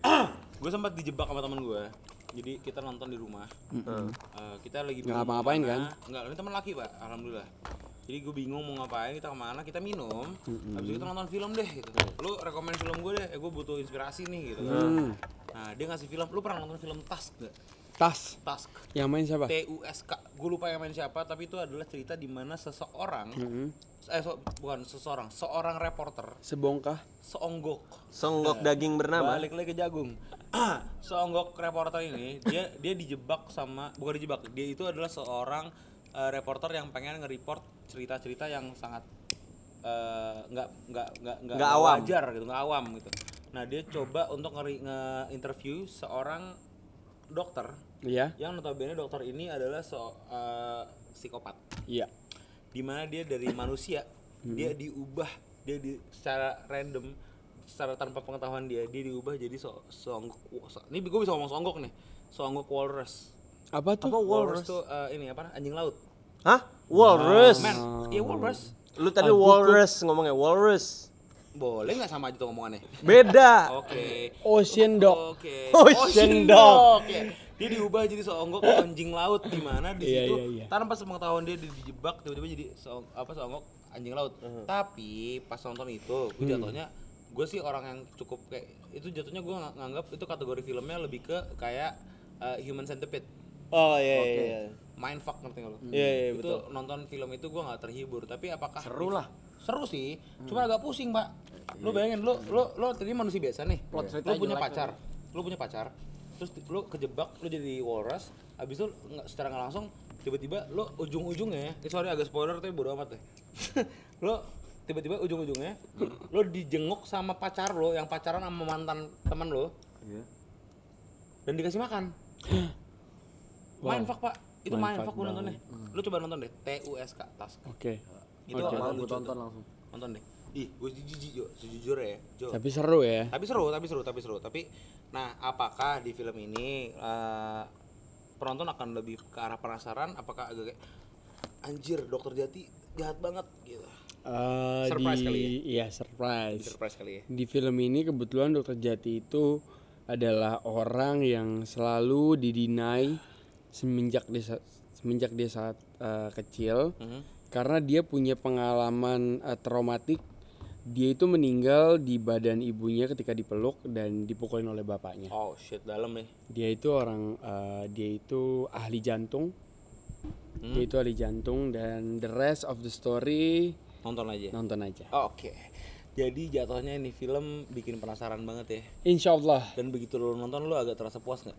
gue sempat dijebak sama teman gue. Jadi kita nonton di rumah. Eh, kita lagi Nggak ngapa-ngapain, ke mana. Nggak, ini teman laki pak, alhamdulillah. Jadi gue bingung mau ngapain, kita ke mana, kita minum, habis itu kita nonton film deh gitu. Lu rekomend film gue deh, eh, gue butuh inspirasi nih gitu. Hmm. Nah dia ngasih film, lu pernah nonton film Task gak? Tas. Task. Yang main siapa? T U S K. Gue lupa yang main siapa, tapi itu adalah cerita di mana seseorang, eh so- bukan seseorang, seorang reporter, Sebongkah. seonggok, Songgok daging bernama. balik lagi ke jagung. seonggok reporter ini, dia dia dijebak sama, bukan dijebak, dia itu adalah seorang eh, reporter yang pengen nge-report cerita-cerita yang sangat eh, nggak nggak nggak nggak Nggak awam. wajar gitu, nggak awam gitu. Nah dia coba untuk ngeri- nge-interview seorang dokter Iya. yang notabene dokter ini adalah se eh, psikopat Iya. di mana dia dari manusia dia diubah dia di secara random secara tanpa pengetahuan dia dia diubah jadi so songgok so- ini gue bisa ngomong songgok nih songgok walrus Apa tuh? Apa walrus walrus? tuh eh, ini apa anjing laut Hah? Walrus. iya walrus Lu tadi walrus ngomongnya walrus. Boleh nggak sama aja tuh ngomongannya Beda. oke Ocean Dog. Oke. Ocean dog. ya. Dia diubah jadi seonggok anjing laut di mana di Iya, situ iya, iya. tanpa sepengetahuan dia dijebak tiba-tiba jadi seong, apa seonggok anjing laut. Tapi pas nonton itu gue jatuhnya gue sih orang yang cukup kayak itu jatuhnya gue nganggap itu kategori filmnya lebih ke kayak uh, human centipede. Oh iya iya. iya. Mindfuck ngerti gak lo? Iya, iya, itu betul. nonton film itu gue nggak terhibur tapi apakah Seru lah. seru sih cuma agak pusing pak lu bayangin lu lu lu tadi manusia biasa nih. Plot lu ceritanya punya pacar. lu. Punya pacar. Terus lu kejebak lu jadi walrus. Abis itu nggak secara nggak langsung tiba-tiba lu ujung-ujungnya eh, sorry agak spoiler tapi bodo amat deh. Lu tiba-tiba ujung-ujungnya lu dijenguk sama pacar lo yang pacaran sama mantan teman lo dan dikasih makan. Mindfuck pak. Itu mindfuck gue nontonnya. Lu coba nonton deh. T U S K Task Oke. itu agak mau lucu gue tonton tuh. langsung. nonton deh ih gue jijik Jo sejujurnya ya Jo Tapi seru ya. tapi seru tapi seru tapi seru tapi nah apakah di film ini eh, penonton akan lebih ke arah penasaran apakah agak kayak anjir dokter jati jahat banget gitu Eh, Surprise di, kali ya? Iya surprise. surprise kali ya Di film ini kebetulan Dokter Jati itu adalah orang yang selalu didinai semenjak dia sa- semenjak dia saat eh, kecil Mhm. karena dia punya pengalaman eh, traumatik. Dia itu meninggal di badan ibunya ketika dipeluk dan dipukulin oleh bapaknya. oh shit dalam nih Dia itu orang eh, dia itu ahli jantung. Dia itu ahli jantung dan the rest of the story nonton aja nonton aja. oke jadi jatuhnya ini film bikin penasaran banget ya Insya Allah, dan begitu lo nonton lo agak terasa puas nggak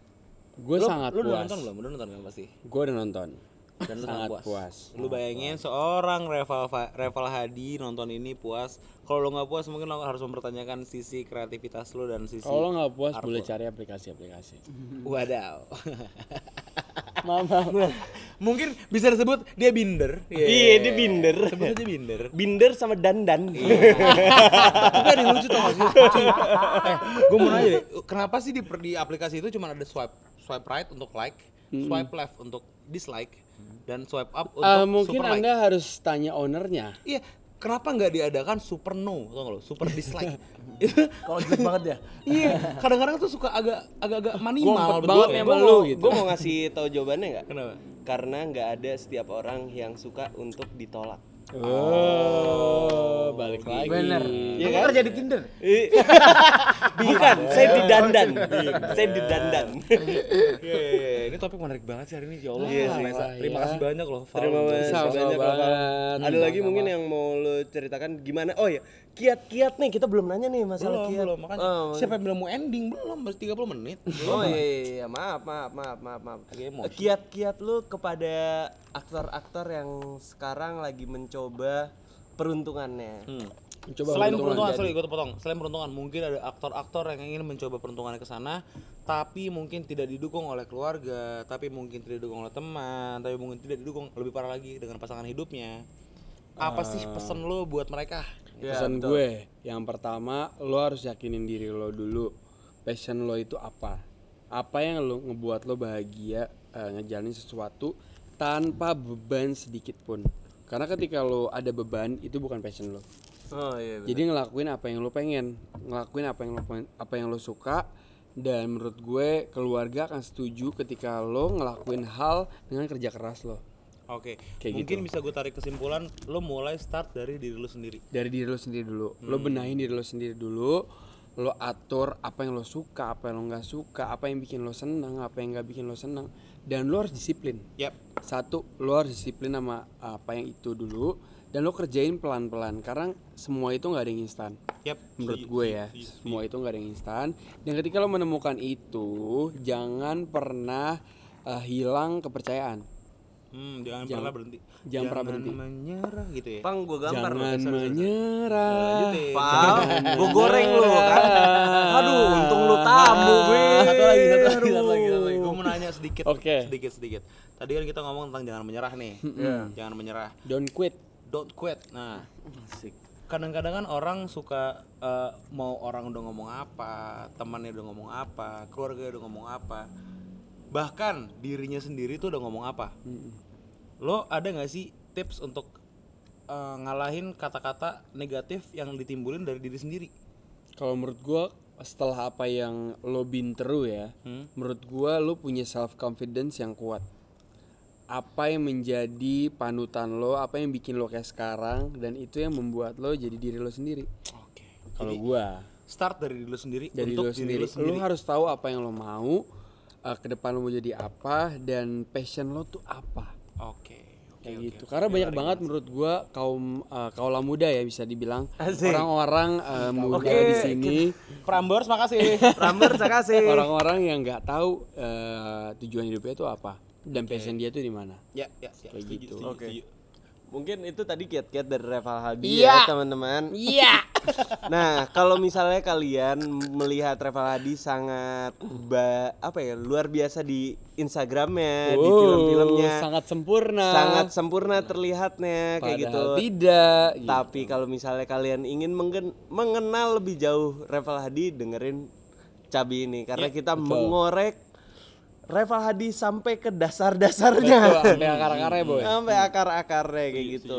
gue Lo- sangat lo udah puas. nonton belum udah nonton kan pasti Gue udah nonton. Dan lu sangat Sangat puas. puas. Lu bayangin seorang Reval Reval Hadi nonton ini puas. Kalau lo nggak puas mungkin lo harus mempertanyakan sisi kreativitas lu dan sisi Kalau lo nggak puas artwork. boleh cari aplikasi-aplikasi. Wadaw. Mama. mungkin bisa disebut dia binder. Iya, dia binder. Sebut aja binder. Binder sama dandan. Tapi ada lucu tau gak sih? Eh, gue mau nanya deh, kenapa sih di, di aplikasi itu cuma ada swipe swipe right untuk like, swipe left untuk dislike, dan swipe up untuk Eh, mungkin super like? anda harus tanya ownernya. Iya, kenapa nggak diadakan super no, tau gak lo? Super dislike. Kalau jelek banget ya. iya, kadang-kadang tuh suka agak agak-agak manimal Ngumpet banget ya. Gue gitu. Gue mau ngasih tahu jawabannya nggak? Kenapa? Karena nggak ada setiap orang yang suka untuk ditolak. Oh, balik lagi. Bener. Iya Lu kan? kerja di Tinder. Bukan, saya didandan. saya didandan. Iya, iya, iya. ini topik menarik banget sih hari ini, ya Allah. Iya, biasa. Terima kasih banyak loh. Terima kasih banyak. Ada lagi mungkin yang mau lo ceritakan gimana? Oh ya, kiat-kiat nih kita belum nanya nih masalah Belum, kiat. belum. Makanya Oh, siapa yang bilang mau ending? Belum, masih 30 menit. Oh iya, iya, iya, maaf, maaf, maaf, maaf, maaf. Kiat-kiat lu kepada aktor-aktor yang sekarang lagi mencoba peruntungannya. Hmm. Coba Selain peruntungan jadi. sorry gue potong. Selain peruntungan, mungkin ada aktor-aktor yang ingin mencoba peruntungannya ke sana, tapi mungkin tidak didukung oleh keluarga, tapi mungkin tidak didukung oleh teman, tapi mungkin tidak didukung lebih parah lagi dengan pasangan hidupnya. Apa sih pesan lo buat mereka? Pesan gue, yang pertama lo harus yakinin diri lo dulu. Passion lo itu apa? Apa yang lo ngebuat lo bahagia eh, ngejalanin sesuatu tanpa beban sedikit pun. Karena ketika lo ada beban itu bukan passion lo. Oh iya. Jadi ngelakuin apa yang lo pengen, ngelakuin apa yang lo pengen- apa yang lo suka dan menurut gue keluarga akan setuju ketika lo ngelakuin hal dengan kerja keras lo. Oke, Kayak mungkin gitu. bisa gue tarik kesimpulan, lo mulai start dari diri lo sendiri. dari diri lo sendiri dulu. Lo benahin diri lo sendiri dulu lo atur apa yang lo suka apa yang lo nggak suka apa yang bikin lo senang apa yang nggak bikin lo senang dan lo harus disiplin. Yap. satu lo harus disiplin sama apa yang itu dulu dan lo kerjain pelan pelan karena semua itu nggak ada yang instan. Yap. menurut gue ya setuju, semua itu nggak ada yang instan. Dan ketika lo menemukan itu jangan pernah eh, hilang kepercayaan Hmm, jangan, Jangan- pernah berhenti. jangan pernah berhenti. menyerah gitu ya. Pang gue gampar lo. jangan menyerah Lanjutin. Pal, gue goreng lu kan. Aduh, untung lu tamu, gue. Satu lagi, satu lagi, satu lagi, satu lagi. Gue mau nanya sedikit, Oke. sedikit, sedikit. Tadi kan kita ngomong tentang jangan menyerah nih. Jangan menyerah. don't quit Don't quit. Nah, kadang-kadang kan orang suka eh, mau orang udah ngomong apa, temannya udah ngomong apa, keluarga udah ngomong apa, bahkan dirinya sendiri tuh udah ngomong apa. Lo ada nggak sih tips untuk eh, ngalahin kata-kata negatif yang ditimbulin dari diri sendiri? Kalau menurut gua setelah apa yang lo been through ya, Hmm. menurut gua lo punya self confidence yang kuat. Apa yang menjadi panutan lo, apa yang bikin lo kayak sekarang dan itu yang membuat lo jadi diri lo sendiri. Oke. Kalau gua Start dari diri lo sendiri dari untuk lo sendiri, diri lo sendiri. lo harus tahu apa yang lo mau, eh, ke depan lo mau jadi apa dan passion lo tuh apa. Oke. Oke. kayak oke, gitu oke. karena banyak banget menurut gua kaum uh, kaula muda ya bisa dibilang Asik. orang-orang uh, muda Oke, di sini Prambors makasih. Pramber, kasih. orang-orang yang nggak tahu uh, tujuan hidupnya itu apa dan passion dia tuh di mana ya, ya, siap. Kayak Setuju, gitu. setuju, Oke. setuju. Mungkin itu tadi kiat-kiat dari Reval Hadi Iya. ya teman-teman. iya Nah, kalau misalnya kalian melihat Reval Hadi sangat ba apa ya luar biasa di Instagramnya, di film-filmnya, sangat sempurna sangat sempurna terlihatnya kayak gitu. Padahal tidak gitu. Tapi kalau misalnya kalian ingin menggen- mengenal lebih jauh Reval Hadi, dengerin Cabi ini karena kita mengorek Reval Hadi sampai ke dasar-dasarnya. sampai akar-akarnya boy sampai akar-akarnya kayak gitu.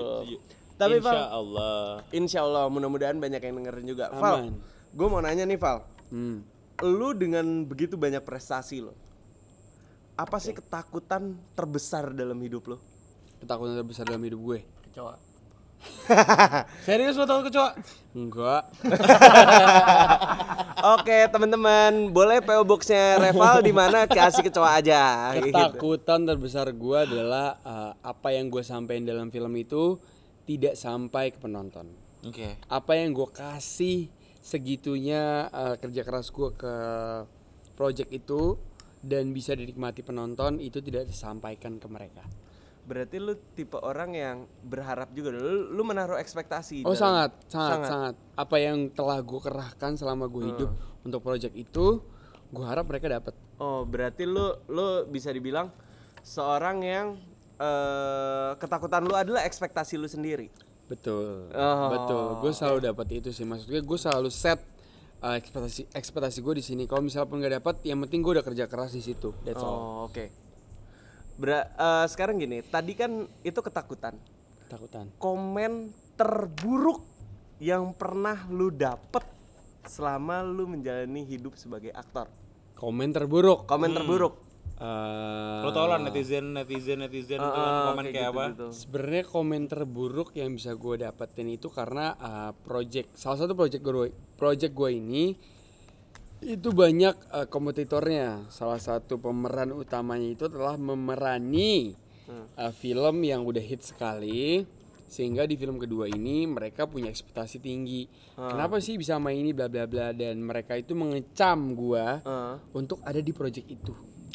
Tapi Insya Val, Allah. insya Allah mudah-mudahan banyak yang dengerin juga. Val, Aman. gue mau nanya nih Val, hmm. lu dengan begitu banyak prestasi lo, apa sih ketakutan terbesar dalam hidup lo? ketakutan terbesar dalam hidup gue Kecoa. Serius lo takut kecoa? enggak Oke teman-teman, boleh PO boxnya Reval di mana kasih kecoa aja. gitu. ketakutan terbesar gue adalah uh, apa yang gue sampaikan dalam film itu tidak sampai ke penonton Oke. apa yang gue kasih segitunya uh, kerja keras gue ke project itu dan bisa dinikmati penonton itu tidak disampaikan ke mereka berarti lu tipe orang yang berharap juga lu, lu menaruh ekspektasi Oh dalam- sangat, sangat, sangat, Apa yang telah gue kerahkan selama gue hidup untuk project itu, gue harap mereka dapat. oh berarti lu lu bisa dibilang seorang yang eh ketakutan lu adalah ekspektasi lu sendiri Betul, Oh, betul. Gue selalu dapat itu sih. Maksudnya gue selalu set uh, ekspektasi ekspektasi gue di sini. Kalau misalnya pun nggak dapat, yang penting gue udah kerja keras di situ. That's all. oh oke Bera- eh, sekarang gini tadi kan itu ketakutan Ketakutan. komen terburuk yang pernah lu dapet selama lu menjalani hidup sebagai aktor Komen terburuk. komen terburuk Eh, Lo tau lah netizen netizen netizen itu kan komen kayak, apa? gitu. Sebenarnya komen terburuk yang bisa gue dapetin itu karena uh, project salah satu project gue project gue ini itu banyak uh, kompetitornya. Salah satu pemeran utamanya itu adalah memerani uh, film yang udah hit sekali sehingga di film kedua ini mereka punya ekspektasi tinggi. Kenapa sih bisa main ini bla bla bla dan mereka itu mengecam gua Heeh. untuk ada di project itu.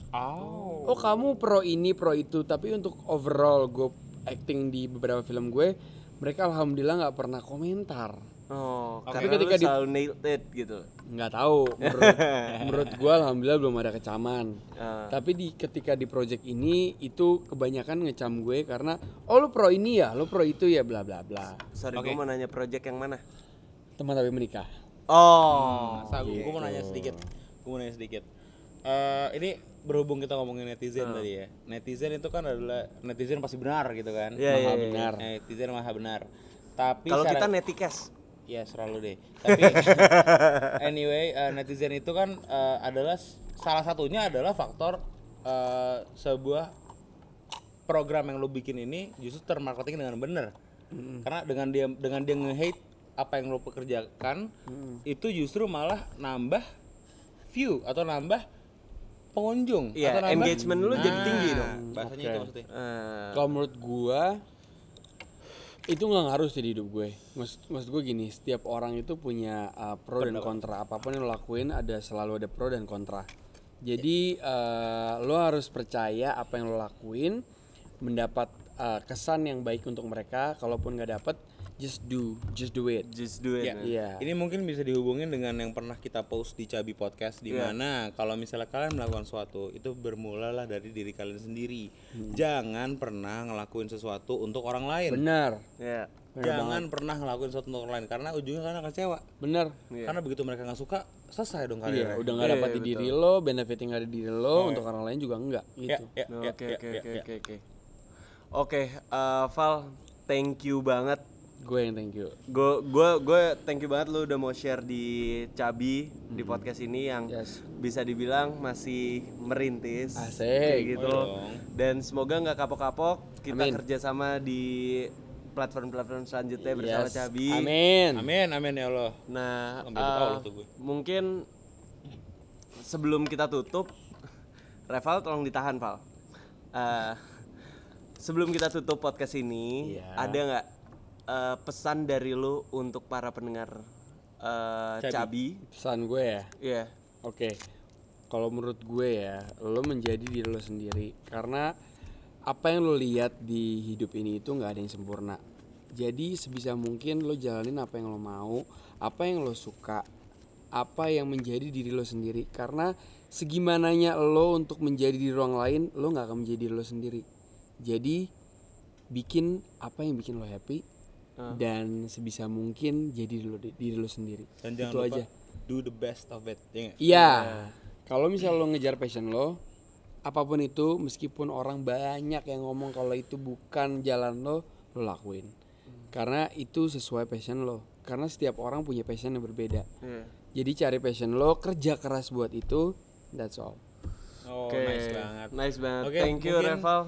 Oh. kamu pro ini pro itu tapi untuk overall gue acting di beberapa film gue mereka alhamdulillah nggak pernah komentar. Oh Tapi karena ketika lu di- selalu nailed it gitu nggak tahu menurut menurut gue alhamdulillah belum ada kecaman. Ah. Tapi di ketika di project ini itu kebanyakan ngecam gue karena oh lu pro ini ya, lu pro itu ya bla bla bla. sorry gue mau nanya project yang mana Teman tapi menikah. oh Masa gue mau nanya sedikit. Gue mau nanya sedikit. Eh ini berhubung kita ngomongin netizen tadi ya. Netizen itu kan adalah netizen pasti benar gitu kan. Iya, iya, Maha iya. benar. Netizen maha benar. Tapi kalau kita netikes Ya selalu deh. Tapi anyway eh, netizen itu kan eh, adalah salah satunya adalah faktor eh, sebuah program yang lo bikin ini justru termarketing dengan benar. Karena dengan dia dengan dia nge-hate apa yang lo pekerjakan itu justru malah nambah view atau nambah pengunjung Iya, atau nambah engagement lu jadi tinggi dong. Bahasanya Oke. itu maksudnya. Eh, Kalau menurut gua itu nggak ngaruh sih di hidup gue. Maksud, maksud gue gini, setiap orang itu punya uh, pro dan kontra. Apa pun yang lo lakuin ada selalu ada pro dan kontra. Jadi uh, lo harus percaya apa yang lo lakuin mendapat uh, kesan yang baik untuk mereka. Kalaupun nggak dapet, just do, just do it. just do it man. Iya. Ini mungkin bisa dihubungin dengan yang pernah kita post di Cabi Podcast di Iya. mana kalau misalnya kalian melakukan sesuatu itu bermulalah dari diri kalian sendiri. Hmm. Jangan pernah ngelakuin sesuatu untuk orang lain. Benar, Ya. Jangan pernah ngelakuin sesuatu untuk orang lain karena ujungnya kalian akan kecewa. benar. Karena begitu mereka nggak suka, selesai dong Iya, karirnya. udah nggak Iya, dapat iya, di diri lo, benefit yang ada di diri lo, untuk orang lain juga enggak gitu. Oke oke oke ya, oke oke oke. Oke, eh, Val, thank you banget. Gue yang thank you. Gue gue gue thank you banget lu udah mau share di Cabi di podcast ini yang Yes. bisa dibilang masih merintis Asik. kayak gitu. Oh. Dan semoga nggak kapok-kapok kita Amin. kerjasama di platform-platform selanjutnya bersama Yes. Cabi. Amin. Amin, amin ya Allah. Nah, gue. mungkin sebelum kita tutup, Reval tolong ditahan, Val. Eh, sebelum kita tutup podcast ini, Iya. ada nggak eh, pesan dari lu untuk para pendengar eh, Cabi? Pesan gue ya. Iya. Oke. Kalau menurut gue ya, lo menjadi diri lo sendiri karena apa yang lo lihat di hidup ini itu nggak ada yang sempurna. Jadi sebisa mungkin lo jalanin apa yang lo mau, apa yang lo suka, apa yang menjadi diri lo sendiri. Karena segimananya lo untuk menjadi diri orang lain, lo nggak akan menjadi diri lo sendiri. Jadi bikin apa yang bikin lo happy dan sebisa mungkin jadi diri lo, diri lo sendiri. Dan jangan Itu lupa aja. do the best of it. Ya? Iya. Kalau misal lo ngejar passion lo, apa pun itu, meskipun orang banyak yang ngomong kalau itu bukan jalan lo, lo lakuin. Karena itu sesuai passion lo. Karena setiap orang punya passion yang berbeda. Iya. Jadi cari passion lo, kerja keras buat itu. That's all. Oh, Oke. nice banget. Nice banget. Oke, thank you mungkin- Reval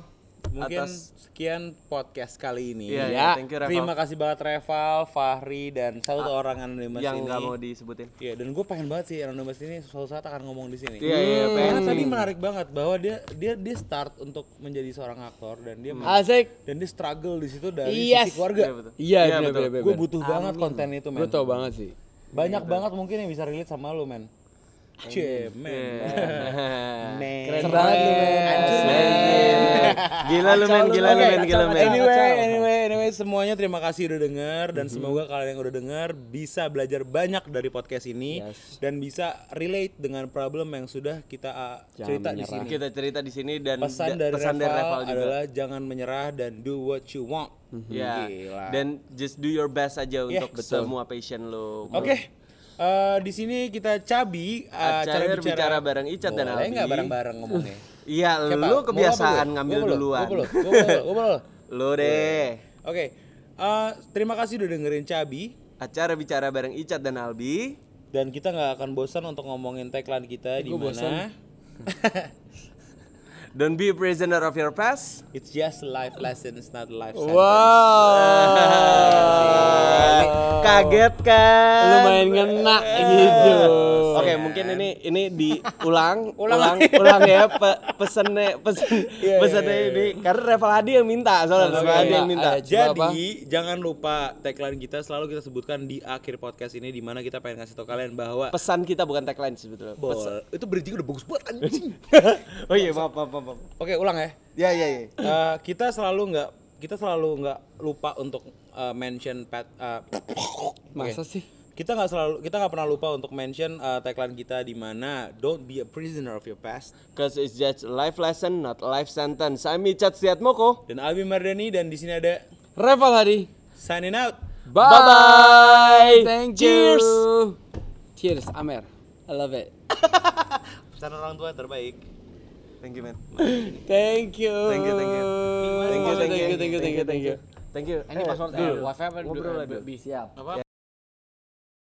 Mungkin atas sekian podcast kali ini. Iya, Ya, iya, thank you Reval Terima kasih banget Reval, Fahri dan satu orang anonimus yang ini. nggak mau disebutin. Iya, dan gue pengen banget sih anonimus ini suatu saat akan ngomong di sini. Iya, iya, Karena pengen. tadi menarik banget bahwa dia dia dia start untuk menjadi seorang aktor dan dia Asik. dan dia struggle di situ dari Yes. sisi keluarga. Iya, betul. Iya, Iya, betul. bener, bener, Gue butuh banget konten itu, men. Gue tau banget sih. Banyak banget mungkin yang bisa relate sama lu, men. Cemen. Keren banget lu, men. Gila lu men, gila lu men, gila men. Anyway, anyway, anyway, semuanya terima kasih udah denger dan semoga kalian yang udah denger bisa belajar banyak dari podcast ini dan bisa relate dengan problem yang sudah kita uh, cerita di sini. Kita cerita di sini dan Pesan da- dari pesan Reval, dari Reval juga. adalah jangan menyerah dan do what you want. Ya. Gila. Dan just do your best aja Iya, untuk betul. semua passion lo. Oke. Eh, di sini kita cabi uh, Acara bicara bareng Icat dan Albi. nggak bareng-bareng ngomongnya? Iya, lu kebiasaan gue? ngambil Gua belum, duluan. Gua belum, gua belum, gua belum. Lu deh. Oke. eh, terima kasih udah dengerin Cabi Acara bicara bareng Icat dan Albi. dan kita nggak akan bosan untuk ngomongin tagline kita di mana Don't be a prisoner of your past. it's just life lessons not life sentence. Kaget kan? Lumayan ngena gitu. Oke, mungkin ini ini diulang, ulang, ulang, ya pe pesennya pesen pesennya ini karena Reval Hadi yang minta soalnya Reval Hadi yang minta. Jadi jangan lupa tagline kita selalu kita sebutkan di akhir podcast ini di mana kita pengen kasih tau kalian bahwa Pesan kita bukan tagline sebetulnya. Bol, itu bridging udah bagus banget anjing. Oh iya, maaf, maaf, maaf. Maaf. Oke, ulang ya. Ya, ya, ya. Eh, kita selalu nggak kita selalu nggak lupa untuk eh, mention pet eh, Masa oke. kita nggak selalu kita nggak pernah lupa untuk mention eh, tagline kita di mana don't be a prisoner of your past Cause it's just a life lesson, not a life sentence. I'm Icat Siatmoko. dan Albi Mardani dan di sini ada Reval Hadi. signing out Bye. Bye-bye. Thank Cheers. you. Cheers, Amer. I love it. pesan orang tua terbaik Thank you, man. Thank you. Thank you, thank you. Thank you, thank you, Thank you, thank you, thank you, thank you. Thank you. Ini password apa Ngobrol lah, Dul. Siap.